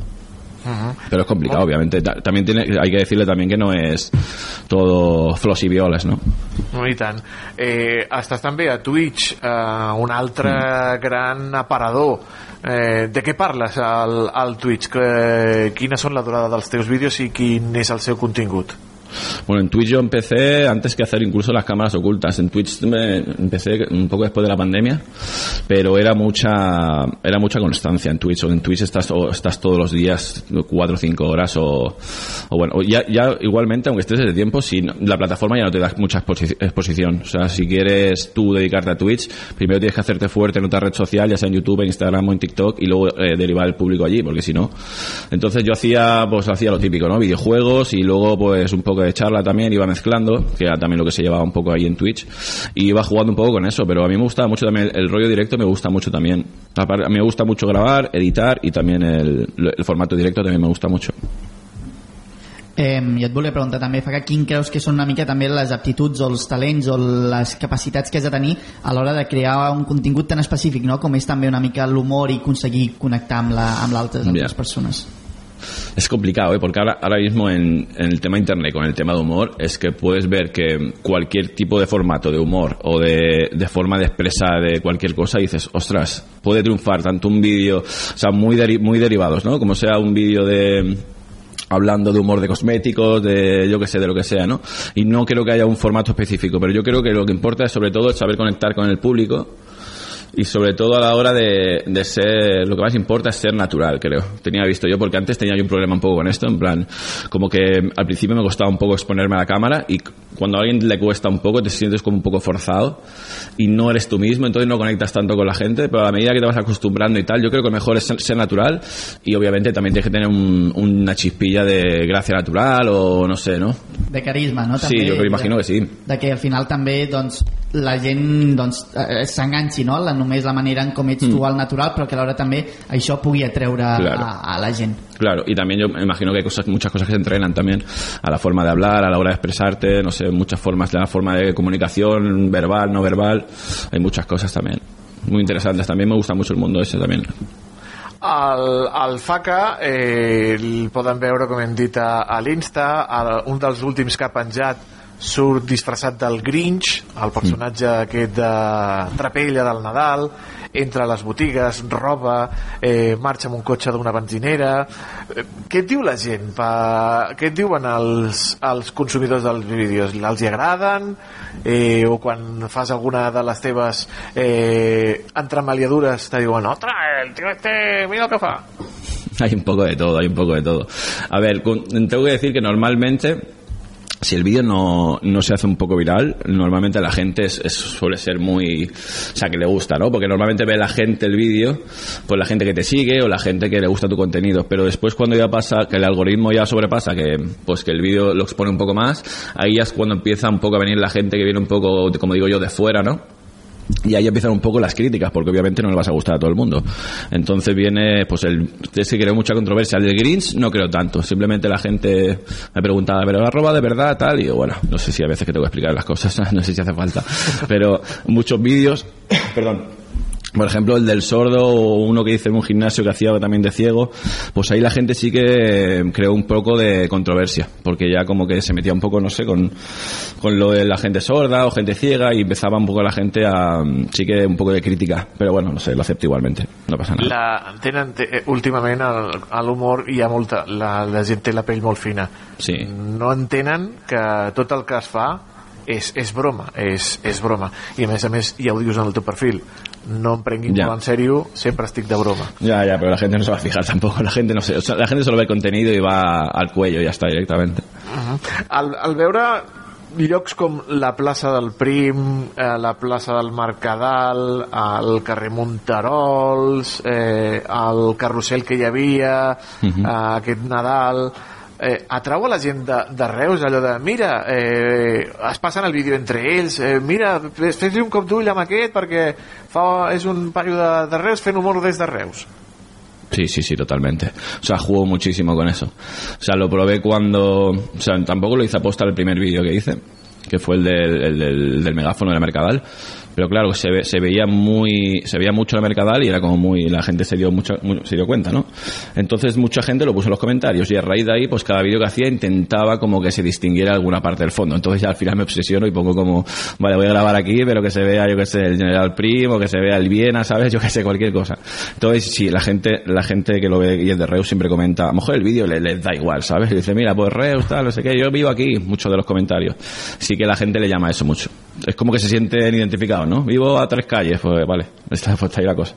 -huh. pero es complicado obviamente Ta- también tiene hay que decirle también que no es todo flos y violas no No, i tant. Eh, estàs també a Twitch, eh, un altre mm. gran aparador. Eh, de què parles al, al Twitch? Que, quina són la durada dels teus vídeos i quin és el seu contingut? Bueno, en Twitch yo empecé antes que hacer incluso las cámaras ocultas. En Twitch me empecé un poco después de la pandemia, pero era mucha era mucha constancia en Twitch. O en Twitch estás o estás todos los días cuatro o cinco horas o, o bueno, ya, ya igualmente aunque estés desde tiempo, si la plataforma ya no te da mucha exposi- exposición. O sea, si quieres tú dedicarte a Twitch, primero tienes que hacerte fuerte en otra red social, ya sea en YouTube, en Instagram o en TikTok, y luego eh, derivar el público allí, porque si no. Entonces yo hacía, pues hacía lo típico, ¿no? Videojuegos y luego pues un poco de charla también, iba mezclando, que era también lo que se llevaba un poco ahí en Twitch, y iba jugando un poco con eso, pero a mí me gusta mucho también, el rollo directo me gusta mucho también. A mí me gusta mucho grabar, editar y también el, el formato directo también me gusta mucho. Eh, I et volia preguntar també, Faca, quin creus que són una mica també les aptituds o els talents o les capacitats que has de tenir a l'hora de crear un contingut tan específic, no? com és també una mica l'humor i aconseguir connectar amb la- amb l'altres amb Ja. les persones. Es complicado, ¿eh? porque ahora, ahora mismo en, el tema internet, con el tema de humor, es que puedes ver que cualquier tipo de formato de humor o de, forma de expresar de cualquier cosa, dices, ostras, puede triunfar tanto un vídeo, o sea, muy, muy derivados, ¿no? Como sea un vídeo de hablando de humor de cosméticos, de yo que sé, de lo que sea, ¿no? Y no creo que haya un formato específico, pero yo creo que lo que importa es sobre todo saber conectar con el público y sobre todo a la hora de, de ser, lo que más importa es ser natural, creo. Tenía visto yo, porque antes tenía yo un problema un poco con esto, en plan, como que al principio me costaba un poco exponerme a la cámara y cuando a alguien le cuesta un poco te sientes como un poco forzado y no eres tú mismo, entonces no conectas tanto con la gente, pero a la medida que te vas acostumbrando y tal, yo creo que lo mejor es ser, natural y obviamente también tienes que tener un- una chispilla de gracia natural o no sé, ¿no? de carisma, no? Sí, jo imagino que sí. De que al final també doncs, la gent doncs, eh, s'enganxi no? la, només la manera en com ets tu al natural, però que alhora també això pugui atreure Claro. a, a la gent. Claro, y también yo me imagino que hay cosas, muchas cosas que se entrenan también a la forma de hablar, a la hora de expresarte, no sé, muchas formas, la forma de comunicación, verbal, no verbal, hay muchas cosas también muy interesantes. También me gusta mucho el mundo ese también. El, el FACA eh, el poden veure, com hem dit, a, a l'Insta. Un dels últims que ha penjat surt disfressat del Grinch, el personatge aquest de Trapella del Nadal, entra a les botigues, roba, eh, marxa amb un cotxe d'una benzinera... Eh, què et diu la gent? Pa... Què et diuen els, els consumidors dels vídeos? Els hi agraden? Eh, o quan fas alguna de les teves eh, entremaliadures te diuen otra, el tío este, mira lo que fa. Hay un poco de todo, hay un poco de todo. A ver, tengo que decir que normalmente si el vídeo no, no se hace un poco viral, normalmente la gente suele ser muy... O sea, que le gusta, ¿no? Porque normalmente ve la gente el vídeo, pues la gente que te sigue o la gente que le gusta tu contenido. Pero después cuando ya pasa, que el algoritmo ya sobrepasa, que pues que el vídeo lo expone un poco más, ahí ya es cuando empieza un poco a venir la gente que viene un poco, como digo yo, de fuera, ¿no? Y ahí empiezan un poco las críticas porque obviamente no le vas a gustar a todo el mundo. Entonces viene pues el es que creo mucha controversia. El de Greens no creo tanto. Simplemente la gente me preguntaba pero la roba de verdad tal y yo, bueno no sé si a veces que tengo que explicar las cosas no sé si hace falta. Pero muchos vídeos perdón por ejemplo, el del sordo o uno que hice en un gimnasio que hacía también de ciego, pues ahí la gente sí que eh, creó un poco de controversia, porque ya como que se metía un poco, no sé, con, con lo de la gente sorda o gente ciega y empezaba un poco la gente a, mm, sí que un poco de crítica, pero bueno, no sé, lo acepto igualmente, no pasa nada. La, tenen, te, eh, últimament el- a l'humor hi ha molta la, la gent té la pell molt fina sí. no entenen que tot el que es fa és, és broma és, és broma i a més a més ja ho dius en el teu perfil no em prenguin Ja. en sèrio sempre estic de broma Ya, ya, pero la gente no se va a fijar tampoco, la gente no o sea, la gente solo ve el contenido y va al cuello y ya está directamente. al, al veure llocs com la plaça del Prim, eh, la plaça del Mercadal, el carrer Monterols, eh, el carrusel que hi havia, Mhm. eh, aquest Nadal, eh, atrau a la gent de, Reus mira, eh, es passen el vídeo entre ells eh, mira, fes- fes-li un cop d'ull amb aquest perquè fa, és un paio de, de Reus fent humor des de Reus Sí, sí, sí, totalmente. O sea, juego muchísimo con eso. O sea, lo probé cuando... O sea, tampoco lo hice aposta el primer vídeo que hice, que fue el del, el del, del megáfono de la Mercadal. Pero claro, se, ve- se veía muy... Se veía mucho la Mercadal y era como muy... La gente se dio, mucho, muy- se dio cuenta, ¿no? Entonces mucha gente lo puso en los comentarios y a raíz de ahí, pues cada vídeo que hacía intentaba como que se distinguiera alguna parte del fondo. Entonces ya al final me obsesiono y pongo como... Vale, voy a grabar aquí, pero que se vea, yo que sé, el General Primo, que se vea el Viena, ¿sabes? Yo que sé, cualquier cosa. Entonces, sí, la gente, la gente que lo ve y es de Reus siempre comenta, a lo mejor el vídeo le- les, da igual, ¿sabes? Y dice, mira, pues Reus, tal, no sé qué, yo vivo aquí, muchos de los comentarios. Sí que la gente le llama eso mucho. Es como que se sienten identificados, ¿no? Vivo a tres calles, pues vale, está, pues ahí la cosa.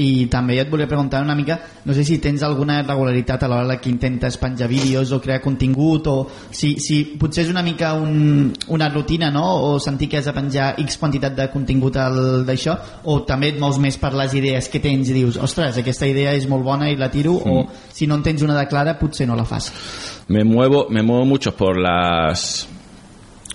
I també et volia preguntar una mica, no sé si tens alguna regularitat a l'hora que intentes penjar vídeos o crear contingut o si, si potser és una mica un, una rutina, no? O sentir que has de penjar X quantitat de contingut al- d'això o també et mous més per les idees que tens i dius, ostres, aquesta idea és molt bona i la tiro o si no en tens una de clara potser no la fas. Me muevo, me muevo mucho por las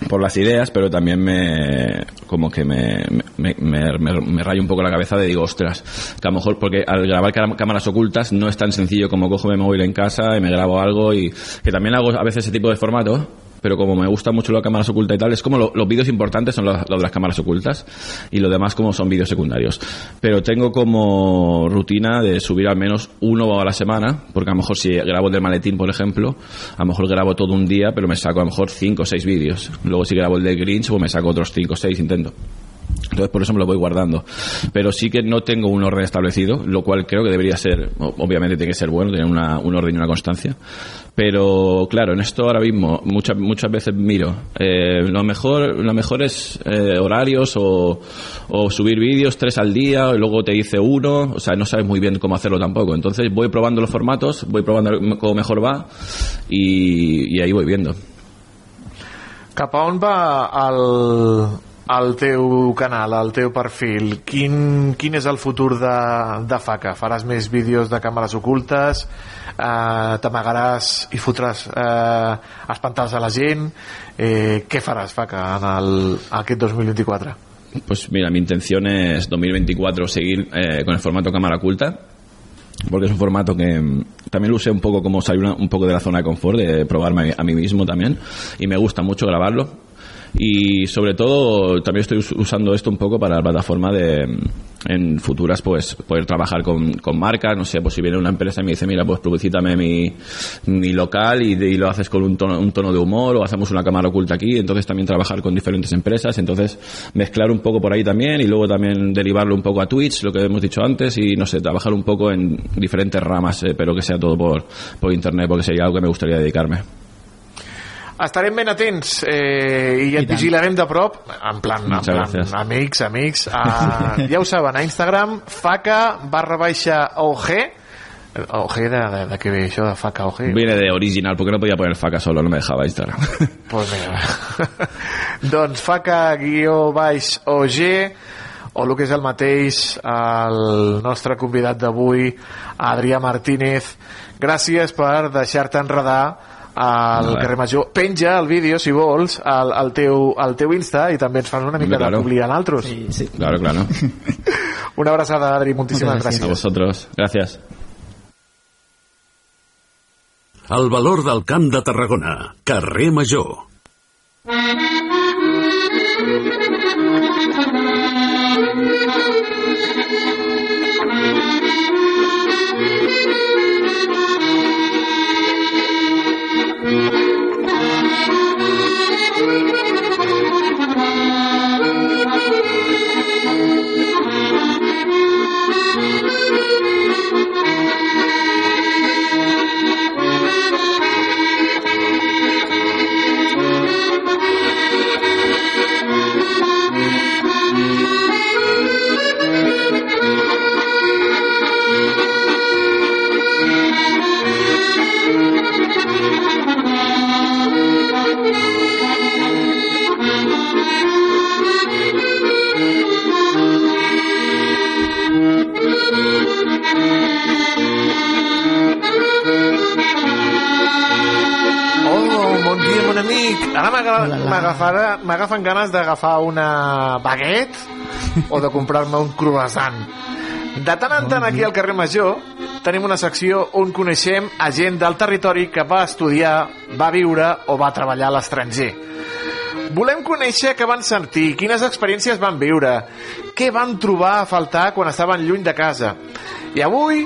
por las ideas, pero también me como que me, me, me, me- rayo un poco la cabeza de digo, ostras, que a lo mejor porque al grabar cámaras ocultas no es tan sencillo como cojo mi móvil en casa y me grabo algo y que también hago a veces ese tipo de formato pero como me gusta mucho las cámaras ocultas y tal, es como lo- los vídeos importantes son los, los de las cámaras ocultas y lo demás como son vídeos secundarios. Pero tengo como rutina de subir al menos uno a la semana, porque a lo mejor si grabo del maletín, por ejemplo, a lo mejor grabo todo un día, pero me saco a lo mejor cinco o seis vídeos. Luego si grabo el de Grinch, pues me saco otros cinco o seis, intento. Entonces por eso me lo voy guardando. Pero sí que no tengo un orden establecido, lo cual creo que debería ser, obviamente tiene que ser bueno, tener una, un orden y una constancia. Pero claro, en esto ahora mismo muchas muchas veces miro, eh, lo mejor lo mejor es eh, horarios o, subir vídeos tres al día luego te dice uno, o sea, no sabes muy bien cómo hacerlo tampoco. Entonces voy probando los formatos, voy probando cómo mejor va y, y ahí voy viendo. Cap a on va el, el teu canal, el teu perfil, quin, quin és el futur de, de FACA? Faràs més vídeos de càmeres ocultes? Eh, T'amagaràs i fotràs eh, espantals a la gent? Eh, què faràs, FACA, en el, aquest 2024? Pues mira, mi intención es 2024 seguir eh, con el formato cámara oculta, porque es un formato que mm, también lo usé un poco como salir una- un poco de la zona de confort, de probarme a mí mismo también, y me gusta mucho grabarlo. Y sobre todo también estoy us- usando esto un poco para la plataforma de mm, en futuras pues poder trabajar con, con marcas, no sé, pues si viene una empresa y me dice, mira, pues publicítame mi, mi local y, y lo haces con un tono, un tono de humor o hacemos una cámara oculta aquí, entonces también trabajar con diferentes empresas, entonces mezclar un poco por ahí también y luego también derivarlo un poco a Twitch, lo que hemos dicho antes y no sé, trabajar un poco en diferentes ramas, eh, pero que sea todo por, por internet porque sería algo que me gustaría dedicarme. Estarem ben atents eh, i et vigilarem de prop en plan, en plan amics, amics uh, ja ho saben, a Instagram faca barra baixa OG OG de, de, de què ve això de faca OG? Viene de original, porque no podía poner faca solo, no me dejaba Instagram. Pues mira. doncs faca guió baix OG o el que és el mateix el nostre convidat d'avui Adrià Martínez gràcies per deixar-te enredar al Nada. carrer Major penja el vídeo si vols al, al, teu, al teu Insta i també ens fan una mica Claro. de publi a naltros Sí, sí. Claro, claro. una abraçada Adri, moltíssimes A gràcies vosotros. Gracias. El valor del camp de Tarragona. Carrer Major. Oh, bon amic. Ara m'agafen ganes d'agafar una baguette o de comprar-me un croissant. De tant en tant aquí al carrer Major tenim una secció on coneixem a gent del territori que va estudiar, va viure o va treballar a l'estranger. Volem conèixer què van sentir, quines experiències van viure, què van trobar a faltar quan estaven lluny de casa. I avui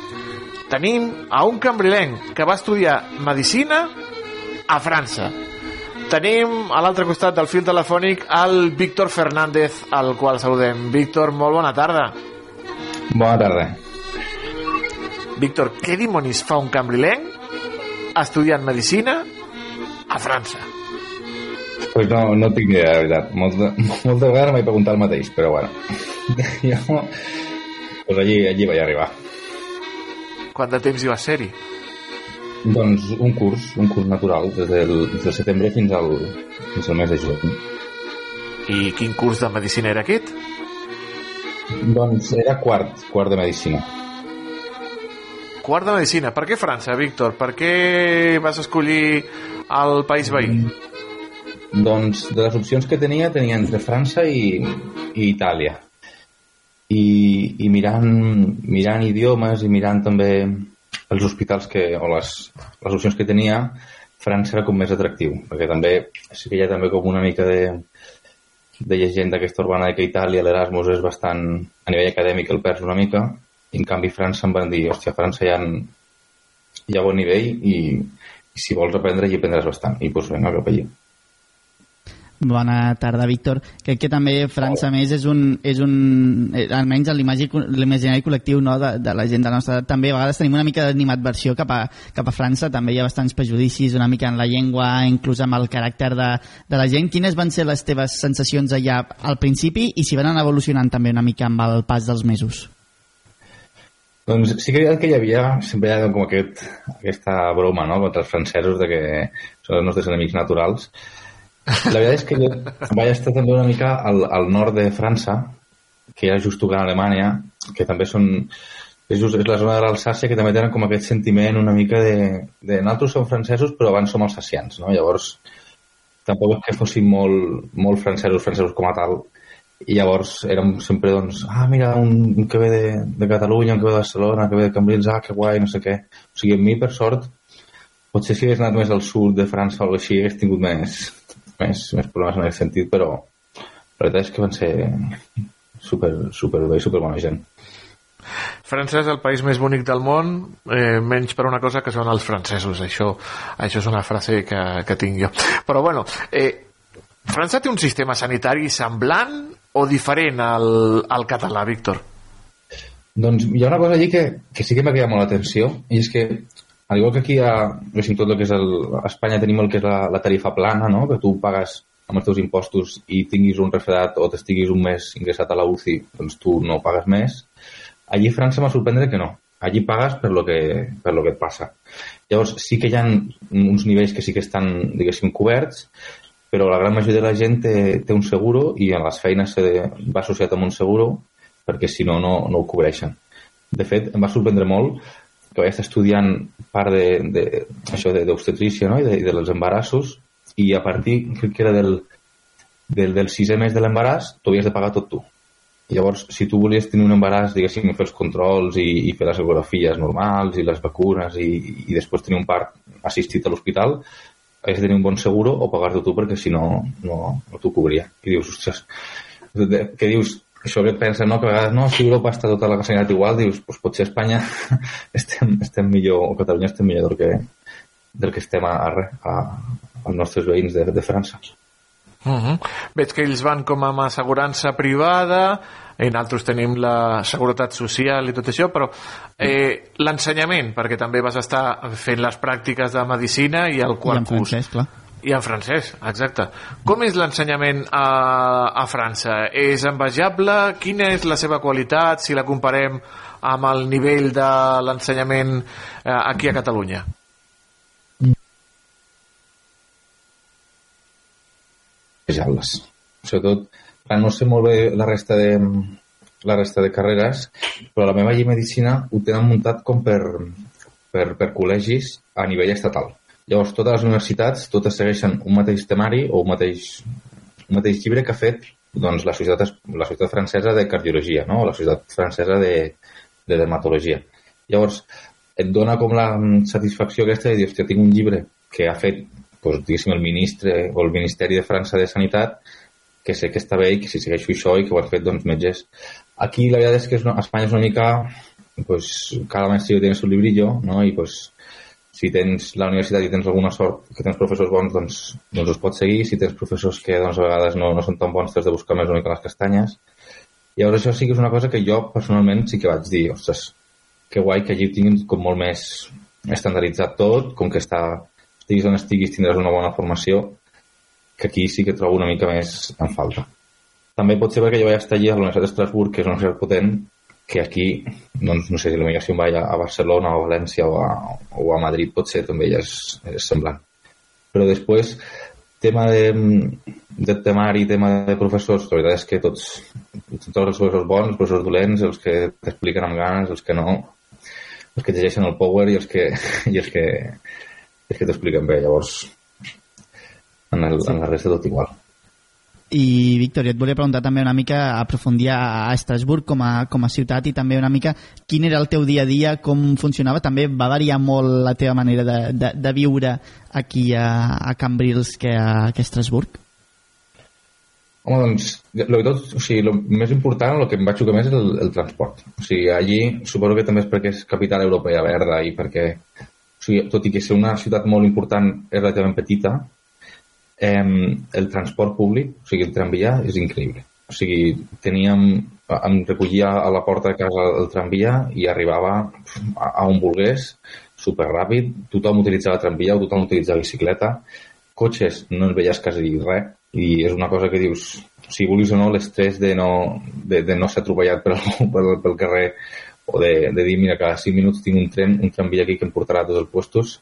tenim a un cambrilenc que va estudiar Medicina a França. Tenim a l'altre costat del fil telefònic el Víctor Fernández, al qual saludem. Víctor, molt bona tarda. Bona tarda. Víctor, què dimonis fa un cambrilenc estudiant Medicina a França? Pues no, no tinc idea, de veritat. Molta, moltes vegades m'he preguntat el mateix, però bueno. jo, pues allí, allí vaig arribar. Quant de temps hi va ser-hi? Doncs un curs, un curs natural, des del, des del setembre fins al, fins al mes de juny. I quin curs de Medicina era aquest? Doncs era quart, quart de Medicina. Quart de Medicina. Per què França, Víctor? Per què vas escollir el país veí? Doncs de les opcions que tenia, tenia entre França i, i Itàlia. I, i mirant, mirant idiomes i mirant també els hospitals que, o les, les opcions que tenia, França era com més atractiu, perquè també sí que hi ha també com una mica de, de llegenda aquesta urbana de que Itàlia l'Erasmus és bastant, a nivell acadèmic el perds una mica, i en canvi França em van dir, hòstia, França hi ha, hi ha bon nivell i, i si vols aprendre hi aprendràs bastant. I doncs vinga, cap allí. Bona tarda, Víctor. Crec que també França, a més, és un, és un eh, almenys en l'imagi- l'imaginari col·lectiu no, de, de la gent de la nostra edat, també a vegades tenim una mica d'animadversió cap, a, cap a França, també hi ha bastants prejudicis una mica en la llengua, inclús amb el caràcter de, de la gent. Quines van ser les teves sensacions allà al principi i si van anar evolucionant també una mica amb el pas dels mesos? Doncs sí que, que hi havia, sempre hi ha com aquest, aquesta broma no? contra els francesos de que són els nostres enemics naturals La veritat és que jo vaig estar també una mica al, al nord de França, que era just tocant Alemanya, que també són... És, just, és la zona de l'Alsàcia que també tenen com aquest sentiment una mica de... de nosaltres som francesos però abans som alsacians, no? Llavors, tampoc és que fossin molt, molt francesos, francesos com a tal, i llavors érem sempre doncs, ah, mira, un, que ve de, de Catalunya, un que ve de Barcelona, que ve de Cambrils, ah, que guai, no sé què. O sigui, a mi, per sort, potser si hagués anat més al sud de França o així, hagués tingut més, més, més problemes en aquest sentit, però la veritat és que van ser super, super bé i super bona gent. França és el país més bonic del món, eh, menys per una cosa que són els francesos. Això, això és una frase que, que tinc jo. Però bueno, eh, França té un sistema sanitari semblant o diferent al, al català, Víctor? Doncs hi ha una cosa allí que, que sí que m'ha cridat molt l'atenció i és que al igual que aquí a, tot el que és el, a Espanya tenim el que és la, la tarifa plana, no? que tu pagues amb els teus impostos i tinguis un refredat o t'estiguis un mes ingressat a la UCI, doncs tu no pagues més. Allí a França m'ha sorprendre que no. Allí pagues per lo que, per lo que et passa. Llavors, sí que hi ha uns nivells que sí que estan, diguéssim, coberts, però la gran majoria de la gent té, té un seguro i en les feines se va associat amb un seguro perquè si no, no, no ho cobreixen. De fet, em va sorprendre molt que vaig estar estudiant part de, de, això d'obstetrícia no? I, de, i dels embarassos i a partir, crec que era del, del, del sisè mes de l'embaràs, tu havies de pagar tot tu. I llavors, si tu volies tenir un embaràs, diguéssim, fer els controls i, i fer les ecografies normals i les vacunes i, i després tenir un part assistit a l'hospital, has de tenir un bon seguro o pagar-te tu perquè si no, no, no t'ho cobria. I dius, ostres, que dius, això que pensa, no? que a vegades no, si Europa està tota la sanitat igual, dius, pues potser a Espanya estem, estem millor, o Catalunya estem millor del que, del que estem a, a, als nostres veïns de, de França. Uh -huh. Veig que ells van com amb assegurança privada, i nosaltres tenim la seguretat social i tot això, però eh, l'ensenyament, perquè també vas estar fent les pràctiques de medicina i el quart I en francès, curs. clar. I en francès, exacte. Com és l'ensenyament a, a França? És envejable? Quina és la seva qualitat si la comparem amb el nivell de l'ensenyament eh, aquí a Catalunya? aules. Sobretot, no sé molt bé la resta de, la resta de carreres, però la meva llei medicina ho tenen muntat com per, per, per col·legis a nivell estatal. Llavors, totes les universitats, totes segueixen un mateix temari o un mateix, un mateix llibre que ha fet doncs, la, societat, la societat francesa de cardiologia, no? la societat francesa de, de dermatologia. Llavors, et dona com la satisfacció aquesta de dir, hòstia, tinc un llibre que ha fet doncs, diguéssim, el ministre o el Ministeri de França de Sanitat que sé que està bé i que si segueixo això i que ho han fet doncs, metges. Aquí la veritat és que és una, Espanya és una mica pues, cada mestre tiene su librillo no? i pues, si tens la universitat i tens alguna sort que tens professors bons doncs, doncs els pots seguir si tens professors que doncs, a vegades no, no són tan bons t'has de buscar més una mica les castanyes i llavors això sí que és una cosa que jo personalment sí que vaig dir, ostres, que guai que allí tinguin com molt més estandarditzat tot, com que està estiguis on estiguis tindràs una bona formació, que aquí sí que trobo una mica més en falta. També pot ser perquè jo vaig estar allí a la Universitat d'Estrasburg, que és una universitat potent, que aquí, doncs, no sé, si potser em vaig a Barcelona o a València o a, o a Madrid potser també ja és, és semblant. Però després, tema de, de temari, tema de professors, la veritat és que tots, tots els professors bons, els professors dolents, els que t'expliquen amb ganes, els que no, els que llegeixen el power i els que, i els que, és que t'expliquen bé, llavors en, el, en la resta tot igual. I, Víctor, jo et volia preguntar també una mica, aprofundir a Estrasburg com a, com a ciutat i també una mica quin era el teu dia a dia, com funcionava, també va variar molt la teva manera de, de, de viure aquí a, a Cambrils que a, que a Estrasburg? Home, doncs, lo tot, o sigui, el més important, el que em va xocar més és el, el transport. O sigui, allí, suposo que també és perquè és capital europea verda i perquè o sigui, tot i que ser una ciutat molt important és relativament petita, eh, el transport públic, o sigui, el tramvia és increïble. O sigui, teníem, em recollia a la porta de casa el tramvia i arribava a, a on volgués, superràpid, tothom utilitzava tramvia o tothom utilitzava bicicleta, cotxes no en veies quasi res, i és una cosa que dius, si vulguis o no, l'estrès de no, de, de no ser atropellat per pel, pel carrer o de, de dir, mira, cada 5 minuts tinc un tren, un tramvia aquí que em portarà a tots els puestos,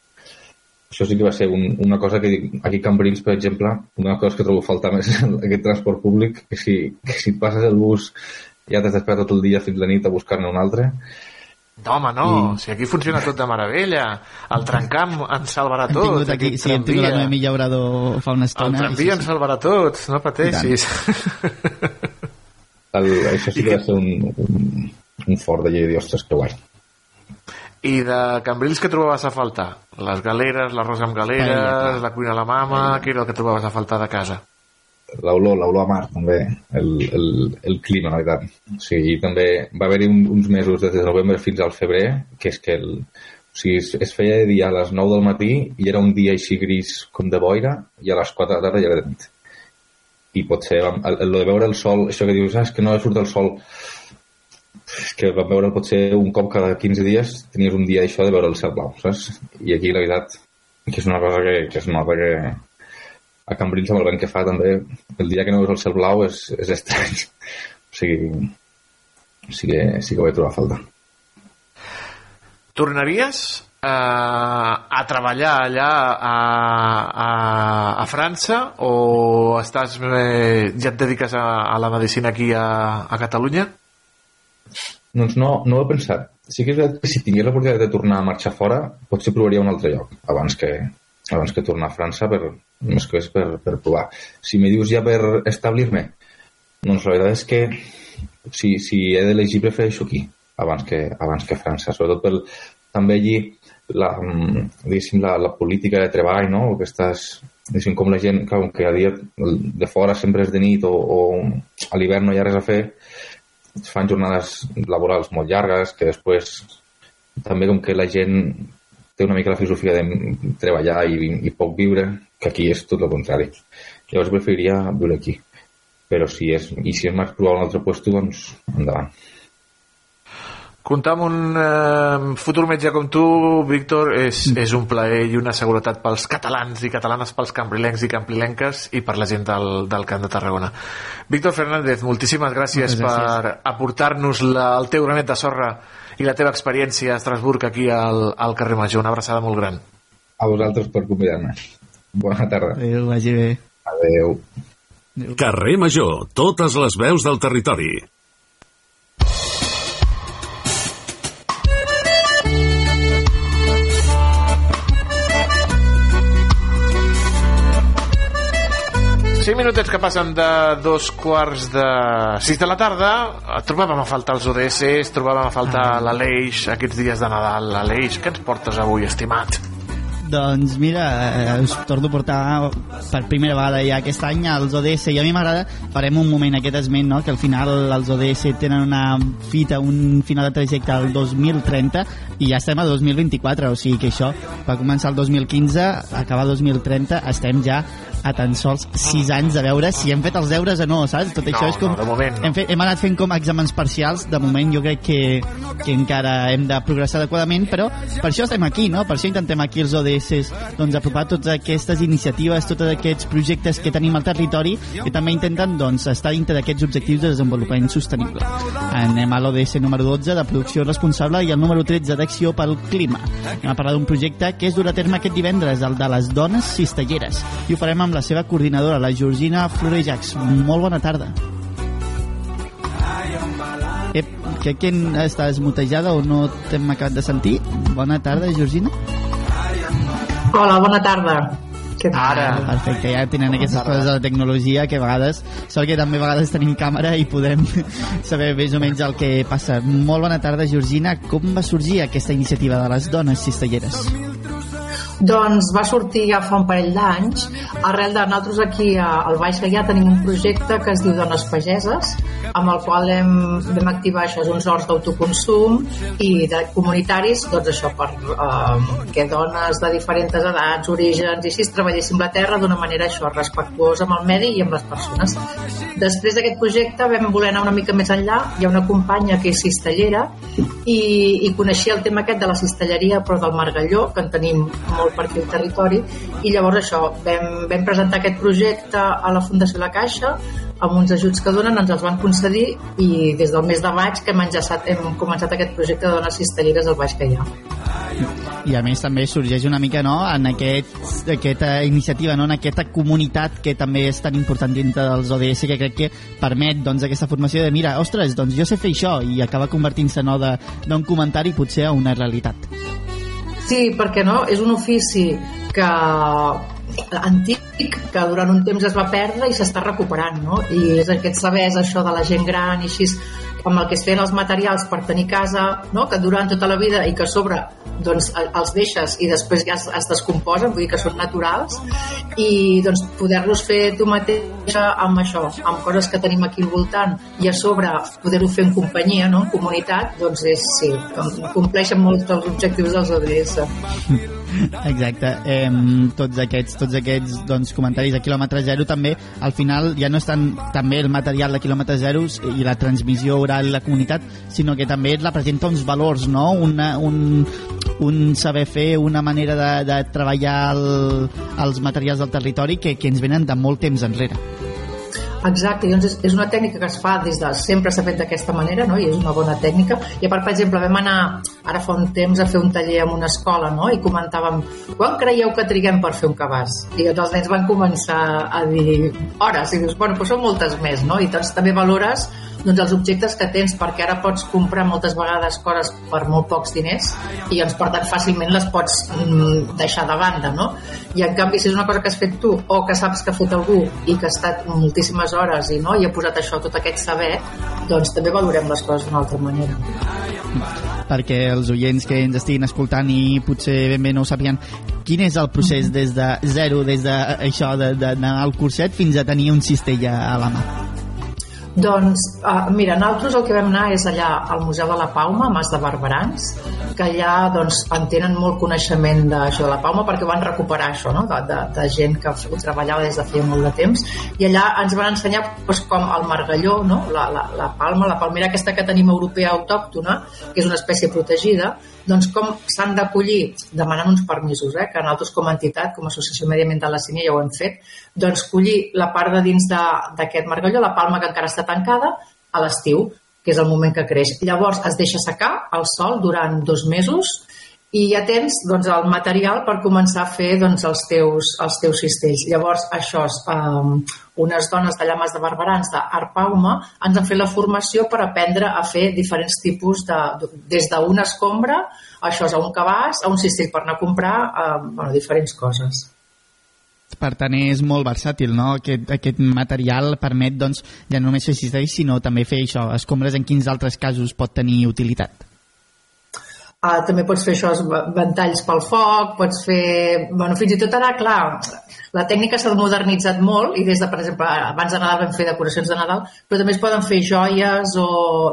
això sí que va ser un, una cosa que aquí a Cambrils, per exemple, una de les coses que trobo a faltar més és aquest transport públic, que si, que si et passes el bus ja t'has d'esperar tot el dia fins la nit a buscar-ne un altre. No, home, no, I- si aquí funciona tot de meravella. El trencamp ens salvarà Hem tot. tingut aquí, aquest sí, hem tingut la. Noemí Llaurador fa una El estona. i tramvia ens salvarà tots, no pateixis. El, això sí que va ser un, un, un fort de llei, ostres, que guai. I de Cambrils què trobaves a faltar? Les galeres, l'arròs amb Paella, galeres, clar. la cuina a la mama, què era el que trobaves a faltar de casa? L'olor, l'olor a mar, també, el, el, el clima, la veritat. O sigui, també va haver-hi un, uns mesos des de novembre fins al febrer, que és que el, o sigui, es, es feia de dia a les 9 del matí i era un dia així gris com de boira i a les 4 de la tarda ja era de nit. I potser vam, el, el de veure el sol, això que dius, ah, és que no surt el sol, que vam veure potser un cop cada 15 dies tenies un dia això de veure el cel blau, saps? I aquí la veritat que és una cosa que, que es nota que a Cambrils amb el vent que fa també el dia que no veus el cel blau és, és estrany o sigui sí que, sí que ho vaig trobar a falta Tornaries eh, a treballar allà a, a, a França o estàs eh, ja et dediques a, a la medicina aquí a, a Catalunya? Doncs no, no ho he pensat. Sí que és veritat que si tingués l'oportunitat de tornar a marxar fora potser provaria un altre lloc abans que, abans que tornar a França per, més que és per, per provar. Si me dius ja per establir-me doncs la veritat és que si, si he d'elegir prefereixo aquí abans que, abans que França. Sobretot pel, també allí la, mm, la, la política de treball no? aquestes, diguéssim, com la gent clar, que a dia de fora sempre és de nit o, o a l'hivern no hi ha res a fer fan jornades laborals molt llargues que després també com que la gent té una mica la filosofia de treballar i, i poc viure, que aquí és tot el contrari. Llavors preferiria viure aquí. Però si és, i si és més provar un altre puesto, doncs endavant. Comptar amb un eh, futur metge com tu, Víctor, és, és un plaer i una seguretat pels catalans i catalanes, pels cambrilencs i cambrilenques i per la gent del, del Camp de Tarragona. Víctor Fernández, moltíssimes gràcies, Moltes gràcies. per aportar-nos la- el teu granet de sorra i la teva experiència a Estrasburg aquí al, al carrer Major. Una abraçada molt gran. A vosaltres per convidar-me. Bona tarda. Adéu, vagi bé. Adéu. Carrer Major, totes les veus del territori. Cinc minutets que passen de dos quarts de sis de la tarda. Trobàvem a faltar els ODS, trobàvem a faltar l'Aleix aquests dies de Nadal. L'Aleix, què ens portes avui, estimat? Doncs mira, eh, us torno a portar per primera vegada ja aquest any als ODS i a mi m'agrada, farem un moment aquest esment, no? que al final els ODS tenen una fita, un final de trajecte al 2030 i ja estem a 2024, o sigui que això va començar el 2015, acabar el 2030, estem ja a tan sols 6 anys de veure si hem fet els deures o no, saps? Tot això No, és com... no, de moment no. hem, fet, hem anat fent com exàmens parcials, de moment jo crec que, que encara hem de progressar adequadament, però per això estem aquí, no? Per això intentem aquí els ODS doncs, apropar totes aquestes iniciatives, tots aquests projectes que tenim al territori i també intenten doncs, estar dintre d'aquests objectius de desenvolupament sostenible. Anem a l'ODS número 12 de producció responsable i el número 13 d'acció pel clima. Anem a parlar d'un projecte que és dur a terme aquest divendres, el de les dones cistelleres. I ho farem amb la seva coordinadora, la Georgina Florejacs. Molt bona tarda. Ep, que que estàs mutejada o no t'hem acabat de sentir? Bona tarda, Georgina. Hola, bona tarda. Què tal? Ara. Perfecte, ja tenen aquestes coses de la tecnologia que a vegades, sort que també a vegades tenim càmera i podem saber més o menys el que passa. Molt bona tarda, Georgina. Com va sorgir aquesta iniciativa de les dones cistelleres? Doncs va sortir ja fa un parell d'anys arrel de nosaltres aquí al Baix Gaià tenim un projecte que es diu Dones Pageses amb el qual hem, vam activar això, uns horts d'autoconsum i de comunitaris, doncs això per eh, que dones de diferents edats, orígens i així treballéssim la terra d'una manera això, respectuosa amb el medi i amb les persones. Després d'aquest projecte vam voler anar una mica més enllà, hi ha una companya que és cistellera i, i coneixia el tema aquest de la cistelleria però del Margalló, que en tenim molt per aquí al territori i llavors això, vam, vam presentar aquest projecte a la Fundació La Caixa amb uns ajuts que donen, ens els van concedir i des del mes de maig que hem, enllaçat, hem començat aquest projecte de dones cistelleres al Baix Gaià. I a més també sorgeix una mica no, en aquest, aquesta iniciativa, no, en aquesta comunitat que també és tan important dintre dels ODS que crec que permet doncs, aquesta formació de mira, ostres, doncs jo sé fer això i acaba convertint-se no, d'un comentari potser a una realitat. Sí, perquè no? És un ofici que antic que durant un temps es va perdre i s'està recuperant, no? I és aquest saber, és això de la gent gran i així amb el que es feien els materials per tenir casa, no? que duran tota la vida i que a sobre doncs, el- els deixes i després ja es, es descomposen, vull dir que són naturals i doncs poder-los fer tu mateixa amb això, amb coses que tenim aquí al voltant i a sobre poder-ho fer en companyia, no? en comunitat, doncs és, sí, compleixen molts dels objectius dels ODS. Exacte. Eh, tots aquests, tots aquests doncs, comentaris de quilòmetre zero també, al final ja no és tant també el material de quilòmetre zero i la transmissió oral i la comunitat, sinó que també representa uns valors, no? Una, un, un saber fer, una manera de, de treballar el, els materials del territori que, que ens venen de molt temps enrere. Exacte, doncs és, és una tècnica que es fa des de sempre s'ha fet d'aquesta manera, no? i és una bona tècnica. I a part, per exemple, vam anar ara fa un temps a fer un taller en una escola no? i comentàvem quan creieu que triguem per fer un cabàs? I doncs els nens van començar a dir hores, i dius, bueno, doncs són moltes més, no? I doncs també valores doncs, els objectes que tens, perquè ara pots comprar moltes vegades coses per molt pocs diners i doncs, per tant fàcilment les pots mm, deixar de banda, no? I en canvi, si és una cosa que has fet tu o que saps que ha fet algú i que ha estat moltíssimes hores i, no, i ha posat això, tot aquest saber, doncs també valorem les coses d'una altra manera. perquè els oients que ens estiguin escoltant i potser ben bé no ho sapien, quin és el procés des de zero, des de això de- de- d'anar al curset fins a tenir un cistell a la mà? Doncs, uh, mira, nosaltres el que vam anar és allà al Museu de la Palma, a Mas de Barberans, que allà doncs, en tenen molt coneixement d'això de la Palma perquè van recuperar això, no? de, de, de gent que ho treballava des de feia molt de temps i allà ens van ensenyar doncs, com el margalló, no? la, la, la palma, la palmera aquesta que tenim europea autòctona, que és una espècie protegida, doncs com s'han d'acollir demanant uns permisos, eh? que nosaltres com a entitat, com a Associació Mediambiental de Sínia ja ho hem fet, doncs collir la part de dins d'aquest margalló, la palma que encara està tancada, a l'estiu, que és el moment que creix. Llavors es deixa secar al sol durant dos mesos i ja tens doncs, el material per començar a fer doncs, els, teus, els teus cistells. Llavors, això és, um, unes dones de llames de barberans d'Arpauma ens han fet la formació per aprendre a fer diferents tipus de... des d'una escombra, això és a un cabàs, a un cistell per anar a comprar, um, bueno, diferents coses. Per tant, és molt versàtil, no? Aquest, aquest material permet, doncs, ja no només fer cistells, sinó també fer això, escombres en quins altres casos pot tenir utilitat. Uh, també pots fer això, ventalls pel foc, pots fer... Bueno, fins i tot ara, clar, la tècnica s'ha modernitzat molt i des de, per exemple, abans de Nadal vam fer decoracions de Nadal, però també es poden fer joies o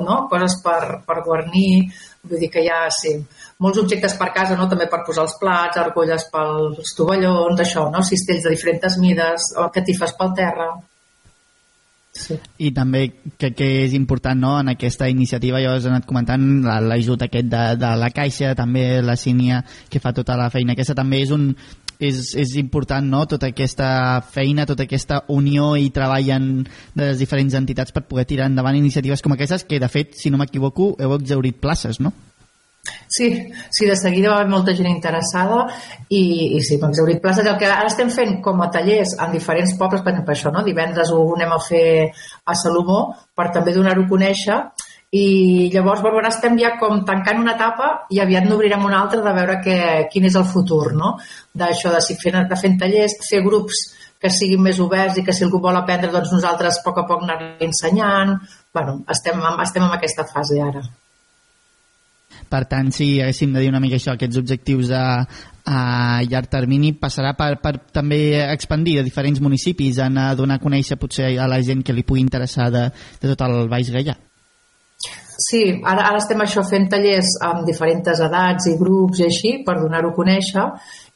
no? coses per, per guarnir, vull dir que hi ha, sí, molts objectes per casa, no? també per posar els plats, argolles pels tovallons, això, no? cistells de diferents mides, catifes pel terra. Sí. I també crec que és important no, en aquesta iniciativa, ja has anat comentant la- l'ajut aquest de, de la Caixa, també la Sínia que fa tota la feina. Aquesta també és un és, és important no? tota aquesta feina, tota aquesta unió i treball en, de les diferents entitats per poder tirar endavant iniciatives com aquestes que de fet, si no m'equivoco, heu exaurit places, no? Sí, sí, de seguida va haver molta gent interessada i, i sí, vam exaurir places. El que ara estem fent com a tallers en diferents pobles, per exemple, això, no? divendres ho anem a fer a Salomó per també donar-ho a conèixer i llavors bueno, ara estem ja com tancant una etapa i aviat n'obrirem una altra de veure que, quin és el futur no? d'això de, si fent, de fent tallers, fer grups que siguin més oberts i que si algú vol aprendre doncs nosaltres a poc a poc anar ensenyant bueno, estem, estem en aquesta fase ara Per tant, si haguéssim de dir una mica això, aquests objectius a, a llarg termini, passarà per, per també expandir a diferents municipis, en a donar a conèixer potser a la gent que li pugui interessar de, de tot el Baix Gaià. Sí, ara, ara estem això fent tallers amb diferents edats i grups i així per donar-ho a conèixer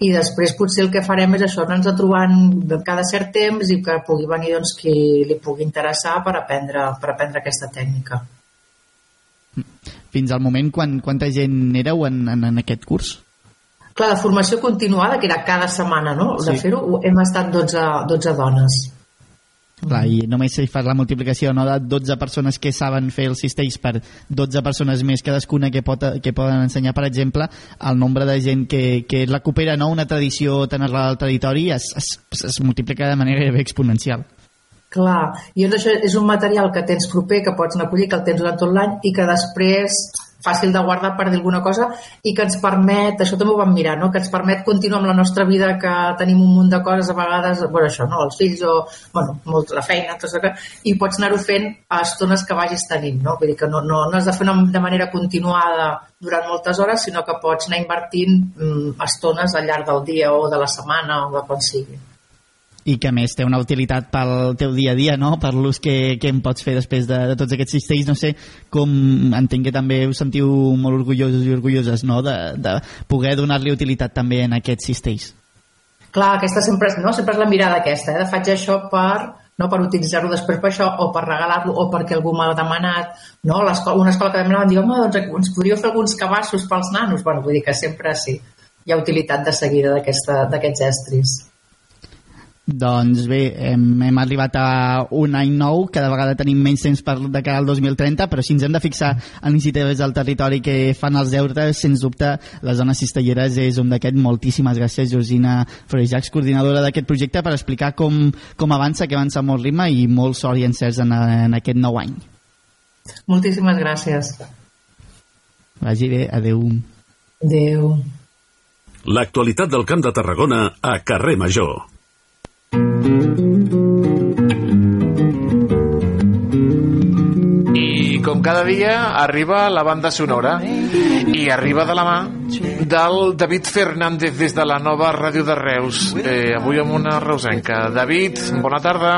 i després potser el que farem és això, anar-nos trobant cada cert temps i que pugui venir doncs, qui li pugui interessar per aprendre, per aprendre aquesta tècnica. Fins al moment, quan, quanta gent éreu en, en, en aquest curs? Clar, la formació continuada, que era cada setmana, no? De Sí. fer-ho, hem estat 12, 12 dones. Clar, i només si fas la multiplicació no, de 12 persones que saben fer els cistells per 12 persones més cadascuna que, pot, que poden ensenyar, per exemple, el nombre de gent que, que recupera no, una tradició tan arrelada al territori es, es, es multiplica de manera exponencial. Clar, i això és un material que tens proper, que pots anar a collir, que el tens durant tot l'any i que després fàcil de guardar per dir alguna cosa i que ens permet, això també ho vam mirar, no? que ens permet continuar amb la nostra vida que tenim un munt de coses a vegades, bueno, això, no? els fills o bueno, molt, la feina, tot això, i pots anar-ho fent a estones que vagis tenint, no? vull dir que no, no, no has de fer una, de manera continuada durant moltes hores, sinó que pots anar invertint mm, estones al llarg del dia o de la setmana o de quan sigui i que més té una utilitat pel teu dia a dia, no? per l'ús que, que en pots fer després de, de tots aquests cistells. No sé com entenc que també us sentiu molt orgullosos i orgulloses no? de, de poder donar-li utilitat també en aquests cistells. Clar, aquesta sempre, no? sempre és la mirada aquesta, eh? de faig això per no per utilitzar-lo després per això, o per regalar-lo, o perquè algú m'ha demanat, no? L'escola, una escola que vam anar van dir, home, doncs ens podríeu fer alguns cabassos pels nanos? Bueno, vull dir que sempre sí, hi ha utilitat de seguida d'aquests estris. Doncs bé, hem, hem arribat a un any nou, cada vegada tenim menys temps per de cara al 2030, però si ens hem de fixar en iniciatives del territori que fan els deures, sens dubte, les zones cistelleres és un d'aquest. Moltíssimes gràcies, Georgina Frejacs, coordinadora d'aquest projecte, per explicar com, com avança, que avança molt ritme i molt sort i encerts en, en aquest nou any. Moltíssimes gràcies. Vagi bé, adeu. Adeu. L'actualitat del Camp de Tarragona a Carrer Major. I com cada dia arriba la banda sonora i arriba de la mà del David Fernández des de la nova ràdio de Reus eh, avui amb una reusenca David, bona tarda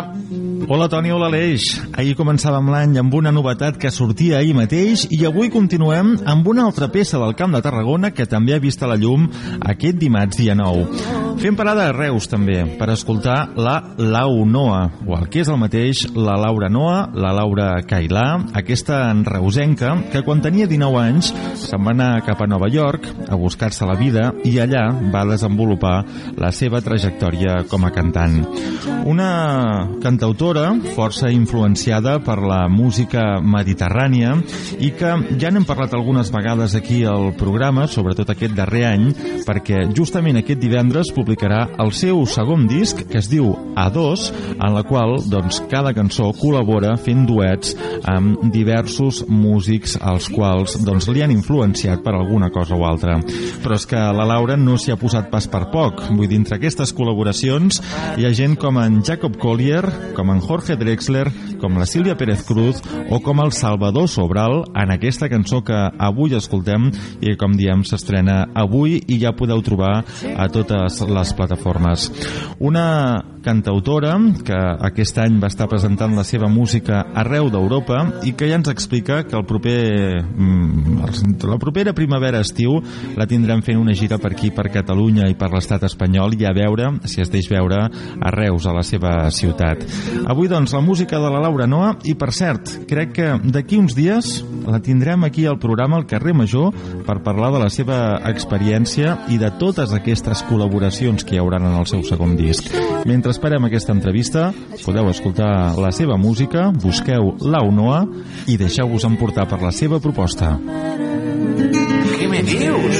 Hola Toni, hola Aleix. Ahir començàvem l'any amb una novetat que sortia ahir mateix i avui continuem amb una altra peça del Camp de Tarragona que també ha vist a la llum aquest dimarts dia 9. Fem parada a Reus també per escoltar la Lau Noa, o el que és el mateix la Laura Noa, la Laura Cailà, aquesta reusenca que quan tenia 19 anys se'n va anar cap a Nova York a buscar-se la vida i allà va desenvolupar la seva trajectòria com a cantant. Una cantautora força influenciada per la música mediterrània i que ja n'hem parlat algunes vegades aquí al programa, sobretot aquest darrer any, perquè justament aquest divendres publicarà el seu segon disc que es diu A2, en la qual doncs, cada cançó col·labora fent duets amb diversos músics als quals doncs, li han influenciat per alguna cosa o altra. Però és que la Laura no s'hi ha posat pas per poc. Vull dir, entre aquestes col·laboracions hi ha gent com en Jacob Collier, com en Jorge Drexler, com la Sílvia Pérez Cruz o com el Salvador Sobral en aquesta cançó que avui escoltem i que, com diem, s'estrena avui i ja podeu trobar a totes les plataformes. Una cantautora que aquest any va estar presentant la seva música arreu d'Europa i que ja ens explica que el proper mm, la propera primavera-estiu la tindrem fent una gira per aquí, per Catalunya i per l'estat espanyol i a veure si es deix veure a Reus, a la seva ciutat. Avui, doncs, la música de la Laura Noa i, per cert, crec que d'aquí uns dies la tindrem aquí al programa al carrer Major per parlar de la seva experiència i de totes aquestes col·laboracions que hi hauran en el seu segon disc. Mentre esperem aquesta entrevista, podeu escoltar la seva música, busqueu Lau Noa i deixeu-vos emportar per la seva proposta. Què me dius?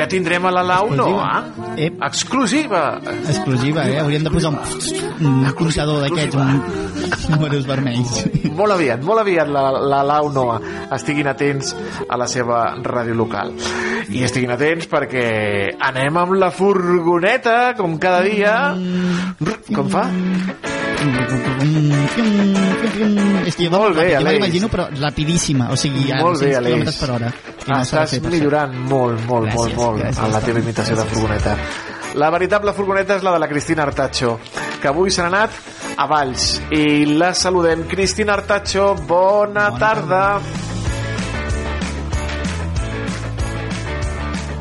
Que tindrem a la Lau Noa? Ep. Exclusiva! Exclusiva, eh? Hauríem de posar un, un comptador d'aquests, un números vermells. Molt aviat, molt aviat la, la Lau Noa. Estiguin atents a la seva ràdio local. I estiguin atents perquè anem amb la furgoneta, com cada dia. Com fa? Jo Molt bé, jo me l'imagino, però rapidíssima, o sigui, a Molt bé, 200 Aleix. km per hora. no de Estàs millorant molt, molt, Gràcies, molt, molt gràcies, en la teva imitació de furgoneta. La veritable furgoneta és la de la Cristina Artacho, que avui se n'ha anat a Valls. I la saludem. Cristina Artacho, bona, tarda.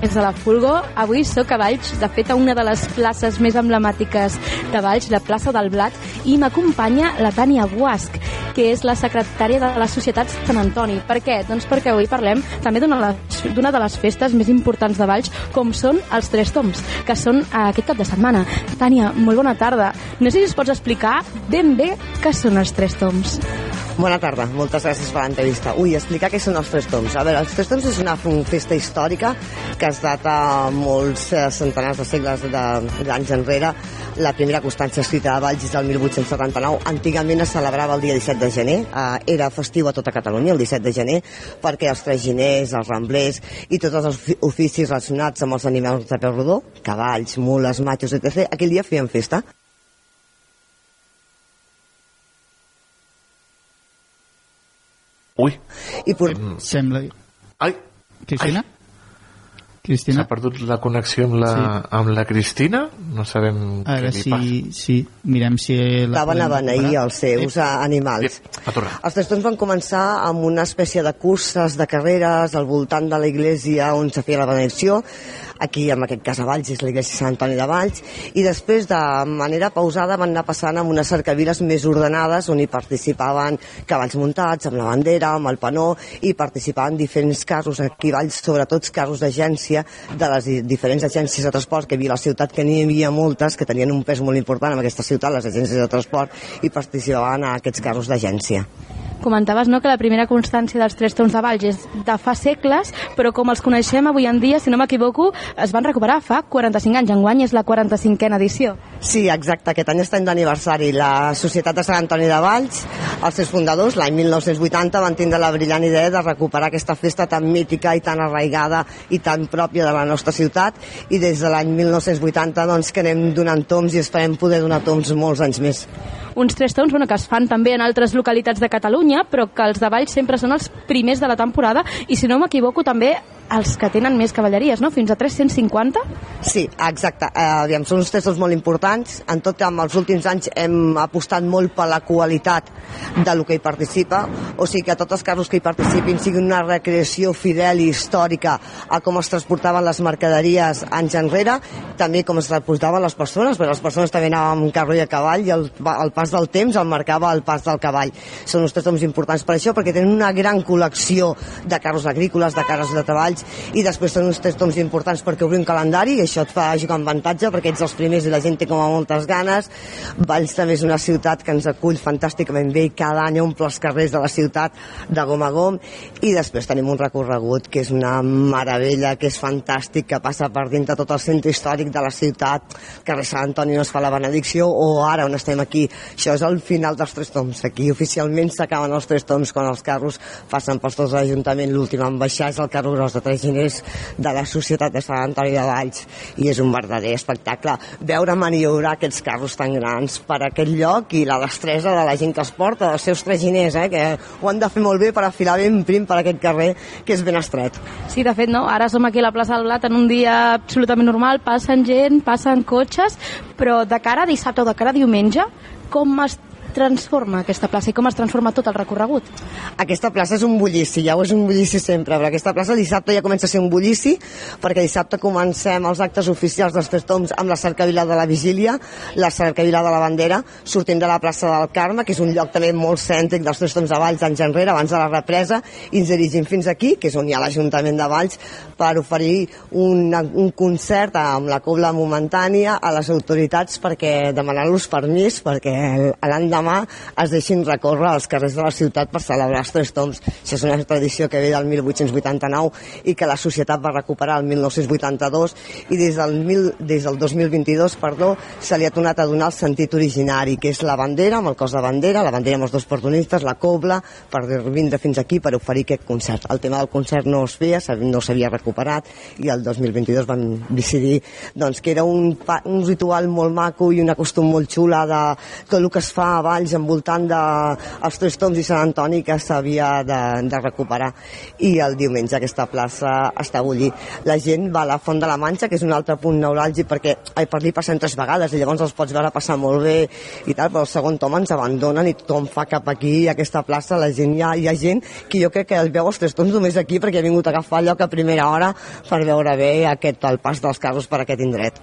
Des de la Fulgo, avui sóc a Valls, de fet a una de les places més emblemàtiques de Valls, la plaça del Blat, i m'acompanya la Tània Guasc, que és la secretària de la Societat Sant Antoni. Per què? Doncs perquè avui parlem també d'una de les- d'una de les festes més importants de Valls, com són els Tres Toms, que són eh, aquest cap de setmana. Tània, molt bona tarda. No sé si ens pots explicar ben bé què són els Tres Toms. Bona tarda, moltes gràcies per l'entrevista. Ui, explicar què són els Tres Toms. A veure, els Tres Toms és una festa històrica que es data molts eh, centenars de segles d'anys enrere. La primera constància escrita de Valls és del 1879. Antigament es celebrava el dia 17 de gener. Eh, era festiu a tota Catalunya, el 17 de gener, perquè els traginers, els ramblers i tots els ofi- oficis relacionats amb els animals de peu rodó, cavalls, mules, matxos, etc., aquell dia feien festa. Ui. I por... Sembla... Ai. Cristina? Cristina? S'ha perdut la connexió amb la, Sí. amb la Cristina? No sabem A veure què li si, passa. si mirem si... La Estaven a beneir els seus eh, animals. Tornat. Els trastorns van començar amb una espècie de curses, de carreres, al voltant de la iglesia on se feia la benedicció, aquí en aquest cas a Valls és l'església Sant Antoni de Valls, i després de manera pausada van anar passant amb unes cercaviles més ordenades on hi participaven cavalls muntats, amb la bandera, amb el panó, i participaven diferents casos aquí Valls, sobretot casos d'agència de les di- diferents agències de transport que hi havia a la ciutat, que n'hi havia moltes, que tenien un pes molt important en aquesta ciutat, les agències de transport, i participaven a aquests casos d'agència. Comentaves no, que la primera constància dels Tres Toms de Valls és de fa segles, però com els coneixem avui en dia, si no m'equivoco, es van recuperar fa 45 anys. Enguany és la 45a edició. Sí, exacte. Aquest any està en d'aniversari. La Societat de Sant Antoni de Valls, els seus fundadors, l'any 1980, van tindre la brillant idea de recuperar aquesta festa tan mítica i tan arraigada i tan pròpia de la nostra ciutat i des de l'any 1980 doncs, que anem donant toms i esperem poder donar toms molts anys més. Uns Tres Toms bueno, que es fan també en altres localitats de Catalunya, però que els de Valls sempre són els primers de la temporada i, si no m'equivoco, també els que tenen més cavalleries, no? Fins a 350? Sí, exacte. Eh, aviam, són uns testos molt importants. En tot, en els últims anys hem apostat molt per la qualitat de lo que hi participa, o sigui que tots els carros que hi participin siguin una recreació fidel i històrica a com es transportaven les mercaderies anys enrere, també com es transportaven les persones, perquè les persones també anaven amb carro i a cavall i el, el pas del temps el marcava el pas del cavall. Són uns testoms importants per això, perquè tenen una gran col·lecció de carros agrícoles, de carros de treballs, i després són uns testoms importants perquè obrim calendari i això et fa jugar amb avantatge perquè ets els primers i la gent té com a moltes ganes. Valls també és una ciutat que ens acull fantàsticament bé i cada any omple els carrers de la ciutat de gom a gom i després tenim un recorregut que és una meravella, que és fantàstic, que passa per dintre tot el centre històric de la ciutat, carrer Sant Antoni on es fa la benedicció o ara on estem aquí. Això és el final dels Tres Toms. Aquí oficialment s'acaben els Tres Toms quan els carros passen pels dos de l'Ajuntament. L'últim en baixar és el carro gros de Tres Giners de la Societat de Sant Antoni de Valls i és un verdader espectacle veure maniobrar aquests carros tan grans per aquest lloc i la destresa de la gent que els porta, dels seus traginers, eh, que ho han de fer molt bé per afilar ben prim per aquest carrer que és ben estret. Sí, de fet, no? Ara som aquí a la plaça del Blat en un dia absolutament normal, passen gent, passen cotxes, però de cara a dissabte o de cara a diumenge, com es transforma aquesta plaça i com es transforma tot el recorregut? Aquesta plaça és un bullici, ja ho és un bullici sempre, però aquesta plaça dissabte ja comença a ser un bullici, perquè dissabte comencem els actes oficials dels Tres Toms amb la cercavila de la Vigília, la cercavila de la Bandera, sortint de la plaça del Carme, que és un lloc també molt cèntric dels Tres Toms de Valls anys enrere, abans de la represa, i ens dirigim fins aquí, que és on hi ha l'Ajuntament de Valls, per oferir un, un concert amb la cobla momentània a les autoritats perquè demanar-los permís perquè l'endemà es deixin recórrer els carrers de la ciutat per celebrar els Tres Toms. Això és una tradició que ve del 1889 i que la societat va recuperar el 1982 i des del, mil, des del 2022 perdó, se li ha tornat a donar el sentit originari, que és la bandera, amb el cos de bandera, la bandera amb els dos portonistes, la cobla, per vindre fins aquí per oferir aquest concert. El tema del concert no es feia, no s'havia recuperat i el 2022 vam decidir doncs, que era un, un ritual molt maco i una costum molt xula de tot el que es fa a Valls envoltant de els Tres Toms i Sant Antoni que s'havia de, de recuperar i el diumenge aquesta plaça està a bullir. La gent va a la Font de la Manxa, que és un altre punt neuràlgic perquè ai, per allà passen tres vegades i llavors els pots veure passar molt bé i tal, però el segon tom ens abandonen i tothom fa cap aquí aquesta plaça, la gent hi ha, hi ha gent que jo crec que el veu els Tres Toms només aquí perquè ha vingut a agafar lloc a primera hora per veure bé aquest, el pas dels carros per aquest indret.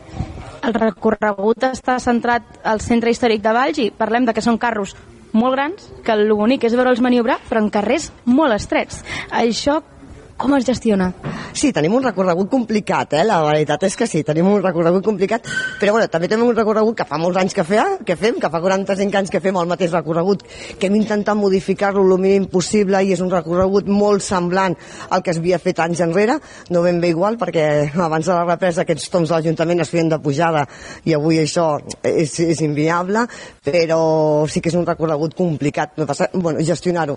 El recorregut està centrat al centre històric de Valls i parlem de que són carros molt grans que el bonic és veure'ls maniobrar, però en carrers molt estrets. Això com es gestiona? Sí, tenim un recorregut complicat, eh? la veritat és que sí, tenim un recorregut complicat, però bueno, també tenim un recorregut que fa molts anys que, fea, que fem, que fa 45 anys que fem el mateix recorregut, que hem intentat modificar-lo el mínim possible i és un recorregut molt semblant al que es havia fet anys enrere, no ben bé igual perquè abans de la represa aquests toms de l'Ajuntament es feien de pujada i avui això és, és inviable, però sí que és un recorregut complicat, no passa, bueno, gestionar-ho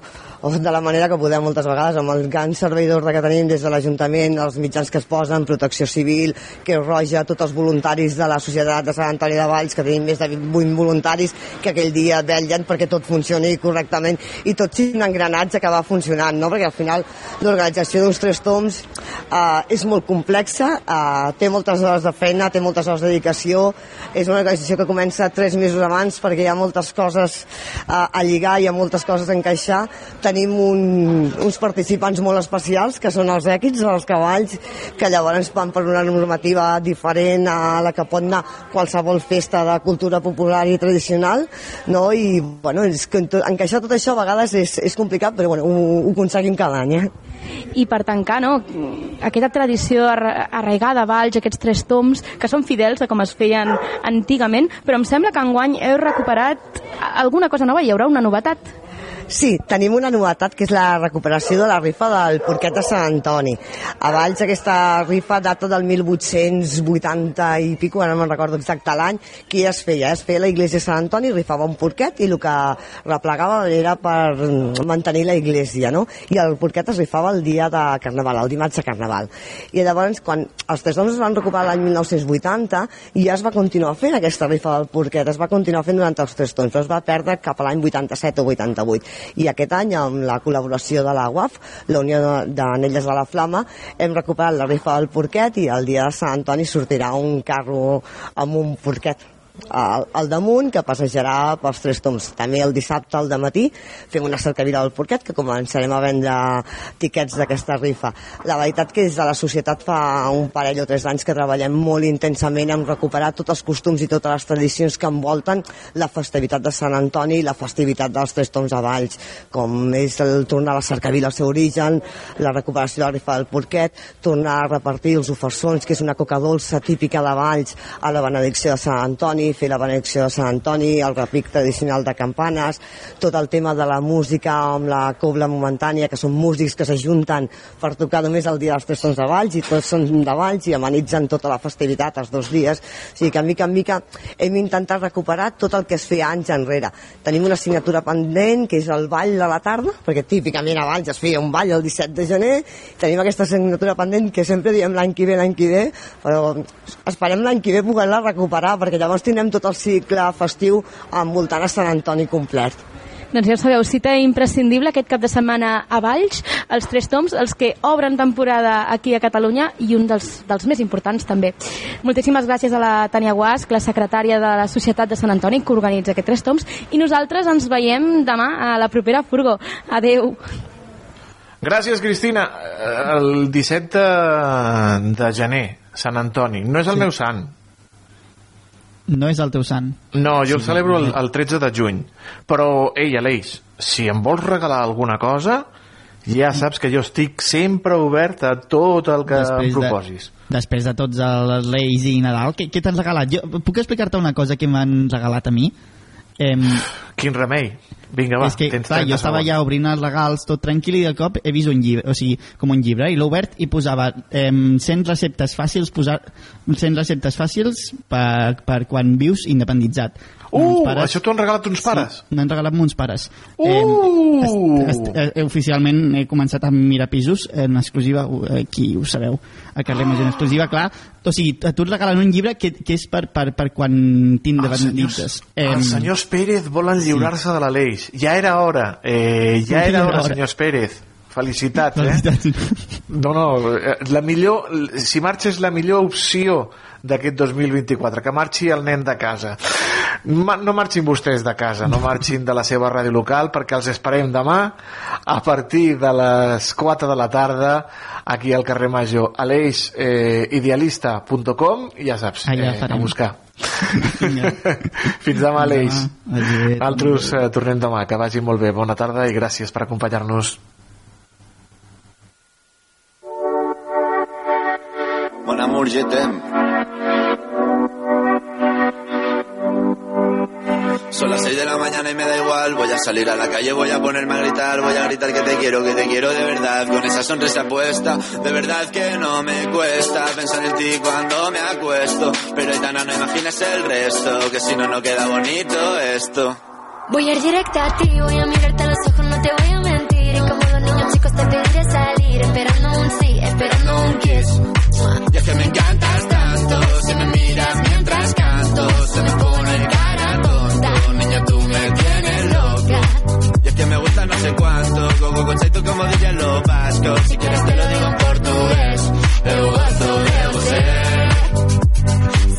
de la manera que podem moltes vegades amb el gran servei d'ordre que tenim des de l'Ajuntament, els mitjans que es posen, Protecció Civil, Creu Roja, tots els voluntaris de la Societat de Sant Antoni de Valls, que tenim més de 20 voluntaris que aquell dia vetllen perquè tot funcioni correctament i tot sigui un engranatge que va funcionant, no? perquè al final l'organització d'uns tres toms eh, és molt complexa, eh, té moltes hores de feina, té moltes hores de dedicació, és una organització que comença tres mesos abans perquè hi ha moltes coses eh, a lligar, hi ha moltes coses a encaixar. Tenim un, uns participants molt especials que són els èquits dels cavalls, que llavors van per una normativa diferent a la que pot anar qualsevol festa de cultura popular i tradicional, no? i bueno, és que encaixar tot això a vegades és, és complicat, però bueno, ho, ho aconseguim cada any. Eh? I per tancar, no, aquesta tradició arraigada a Valls, aquests tres toms, que són fidels a com es feien antigament, però em sembla que enguany heu recuperat alguna cosa nova, hi haurà una novetat. Sí, tenim una novetat que és la recuperació de la rifa del porquet de Sant Antoni. A Valls aquesta rifa data del 1880 i pico, ara no me'n recordo exacte l'any, qui es feia? Es feia la iglesia de Sant Antoni, rifava un porquet i el que replegava era per mantenir la iglesia, no? I el porquet es rifava el dia de Carnaval, el dimarts de Carnaval. I llavors, quan els tres homes es van recuperar l'any 1980, ja es va continuar fent aquesta rifa del porquet, es va continuar fent durant els tres tons, es va perdre cap a l'any 87 o 88 i aquest any amb la col·laboració de la UAF, la Unió d'Anelles de la Flama, hem recuperat la rifa del porquet i el dia de Sant Antoni sortirà un carro amb un porquet al, al damunt, que passejarà pels tres toms. També el dissabte al matí fem una cercavila del porquet, que començarem a vendre tiquets d'aquesta rifa. La veritat que des de la societat fa un parell o tres anys que treballem molt intensament en recuperar tots els costums i totes les tradicions que envolten la festivitat de Sant Antoni i la festivitat dels tres toms a Valls, com és el tornar a la cercavila al seu origen, la recuperació de la rifa del porquet, tornar a repartir els ofersons, que és una coca dolça típica de Valls, a la benedicció de Sant Antoni, fer la benedicció de Sant Antoni, el repic tradicional de campanes, tot el tema de la música amb la cobla momentània, que són músics que s'ajunten per tocar només el dia dels tres sons de Valls i tots són de Valls i amenitzen tota la festivitat els dos dies. O sigui que, mica en mica, hem intentat recuperar tot el que es feia anys enrere. Tenim una assignatura pendent, que és el ball de la tarda, perquè típicament a Valls es feia un ball el 17 de gener, tenim aquesta assignatura pendent que sempre diem l'any que ve, l'any que ve, però esperem l'any que ve poder-la recuperar, perquè llavors tindrem tot el cicle festiu envoltant a Sant Antoni complet. Doncs ja sabeu, cita imprescindible aquest cap de setmana a Valls, els tres toms, els que obren temporada aquí a Catalunya i un dels, dels més importants també. Moltíssimes gràcies a la Tània Guasc, la secretària de la Societat de Sant Antoni, que organitza aquests tres toms, i nosaltres ens veiem demà a la propera Furgo. Adeu. Gràcies, Cristina. El 17 de, de gener, Sant Antoni. No és el sí. meu sant, no és el teu sant. No, jo el celebro el, el 13 de juny. Però, ei, Aleix, si em vols regalar alguna cosa, ja saps que jo estic sempre obert a tot el que després em proposis. De, després de tots els Reis i Nadal, què, què t'han regalat? Jo, puc explicar-te una cosa que m'han regalat a mi? Eh, Quin remei. Vinga, va, és que, clar, jo estava ja obrint els regals tot tranquil i de cop he vist un llibre, o sigui, com un llibre, i l'he obert i posava eh, 100 receptes fàcils posar 100 receptes fàcils per, per quan vius independitzat. Uh, pares, això t'ho han regalat uns pares? Sí, m'han regalat uns pares. Uh! Eh, est, est, eh, oficialment he començat a mirar pisos en exclusiva, aquí ho sabeu, a carrer Major en exclusiva, clar. O sigui, a tu et regalen un llibre que, que és per, per, per quan t'independitzes. Eh, els senyors Pérez volen lliurar-se sí. de la llei. Ja era hora, eh, ja era hora, senyors Pérez. Felicitats, eh? Felicitats. No, no, eh, la millor, si marxa és la millor opció d'aquest 2024, que marxi el nen de casa. No marxin vostès de casa, no marxin de la seva ràdio local perquè els esperem demà a partir de les 4 de la tarda aquí al carrer Major. Aleix, eh, idealista.com i ja saps, eh, a buscar. Fins demà, Aleix. Adéu. Altres eh, tornem demà. Que vagi molt bé. Bona tarda i gràcies per acompanyar-nos. Mon amour, je t'aime. Son las 6 de la mañana y me da igual. Voy a salir a la calle, voy a ponerme a gritar. Voy a gritar que te quiero, que te quiero de verdad. Con esa sonrisa puesta, de verdad que no me cuesta pensar en ti cuando me acuesto. Pero Aitana, no imaginas el resto, que si no, no queda bonito esto. Voy a ir directa a ti, voy a mirarte a los ojos, no te voy a mentir. Y como los niños chicos te pediré salir, esperando un sí, esperando un kiss. Y es que me encantas tanto, si me miras mientras canto, se me pone cara tú me tienes loca. Y es que me gusta no sé cuánto, go go tú como dirían los vascos, si quieres te lo digo en portugués, eu gosto de você.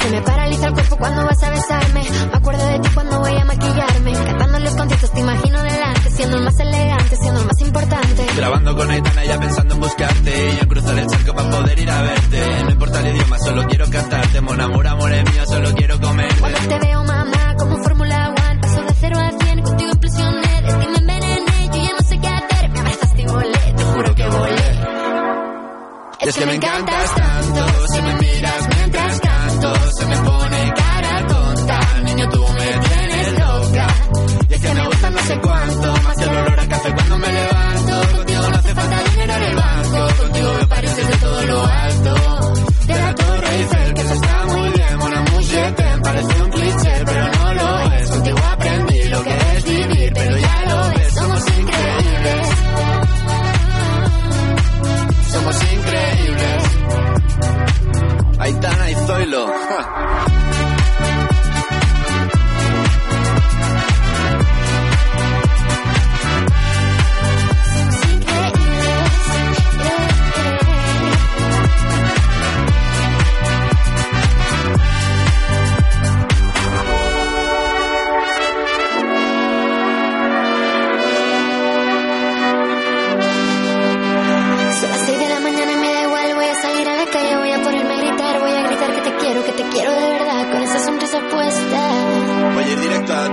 Se me paraliza el cuerpo cuando vas a besarme. Me acuerdo de ti cuando voy a maquillarme. Cantando los conciertos te imagino delante, siendo el más elegante, siendo el más importante. Grabando con Aitana ya pensando en buscarte Y yo cruzar el charco para poder ir a verte No importa el idioma, solo quiero cantarte Mon amor, amor es mío, solo quiero comerte Cuando te veo, mamá, Y es que me encantas tanto Si me miras mientras canto Se me pone cara tonta. Niño, tú me tienes loca. Y es que me gusta no sé cuánto Más que el olor a café cuando me levanto. Contigo no hace falta dinero en el banco Contigo me pareces de todo lo alto. De la Torre Eiffel que eso está muy bien amour, je t'aime, parece un cliché Pero no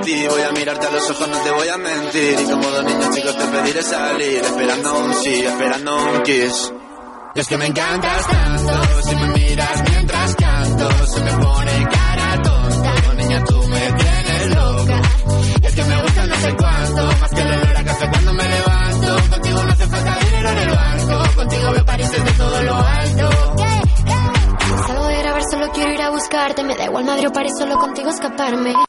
ti, voy a mirarte a los ojos, no te voy a mentir. Y como dos niños chicos te pediré salir, esperando un sí, esperando un kiss. Y es que me encantas tanto, si me miras mientras canto, se me pone cara tonta. Niña, tú me tienes loca. Y es que me gusta no sé cuánto, más que el olor a café cuando me levanto. Contigo no hace falta dinero en el banco, contigo me pareces de todo lo alto. Salgo de grabar, solo quiero ir a buscarte, me da igual madre o paré, solo contigo escaparme.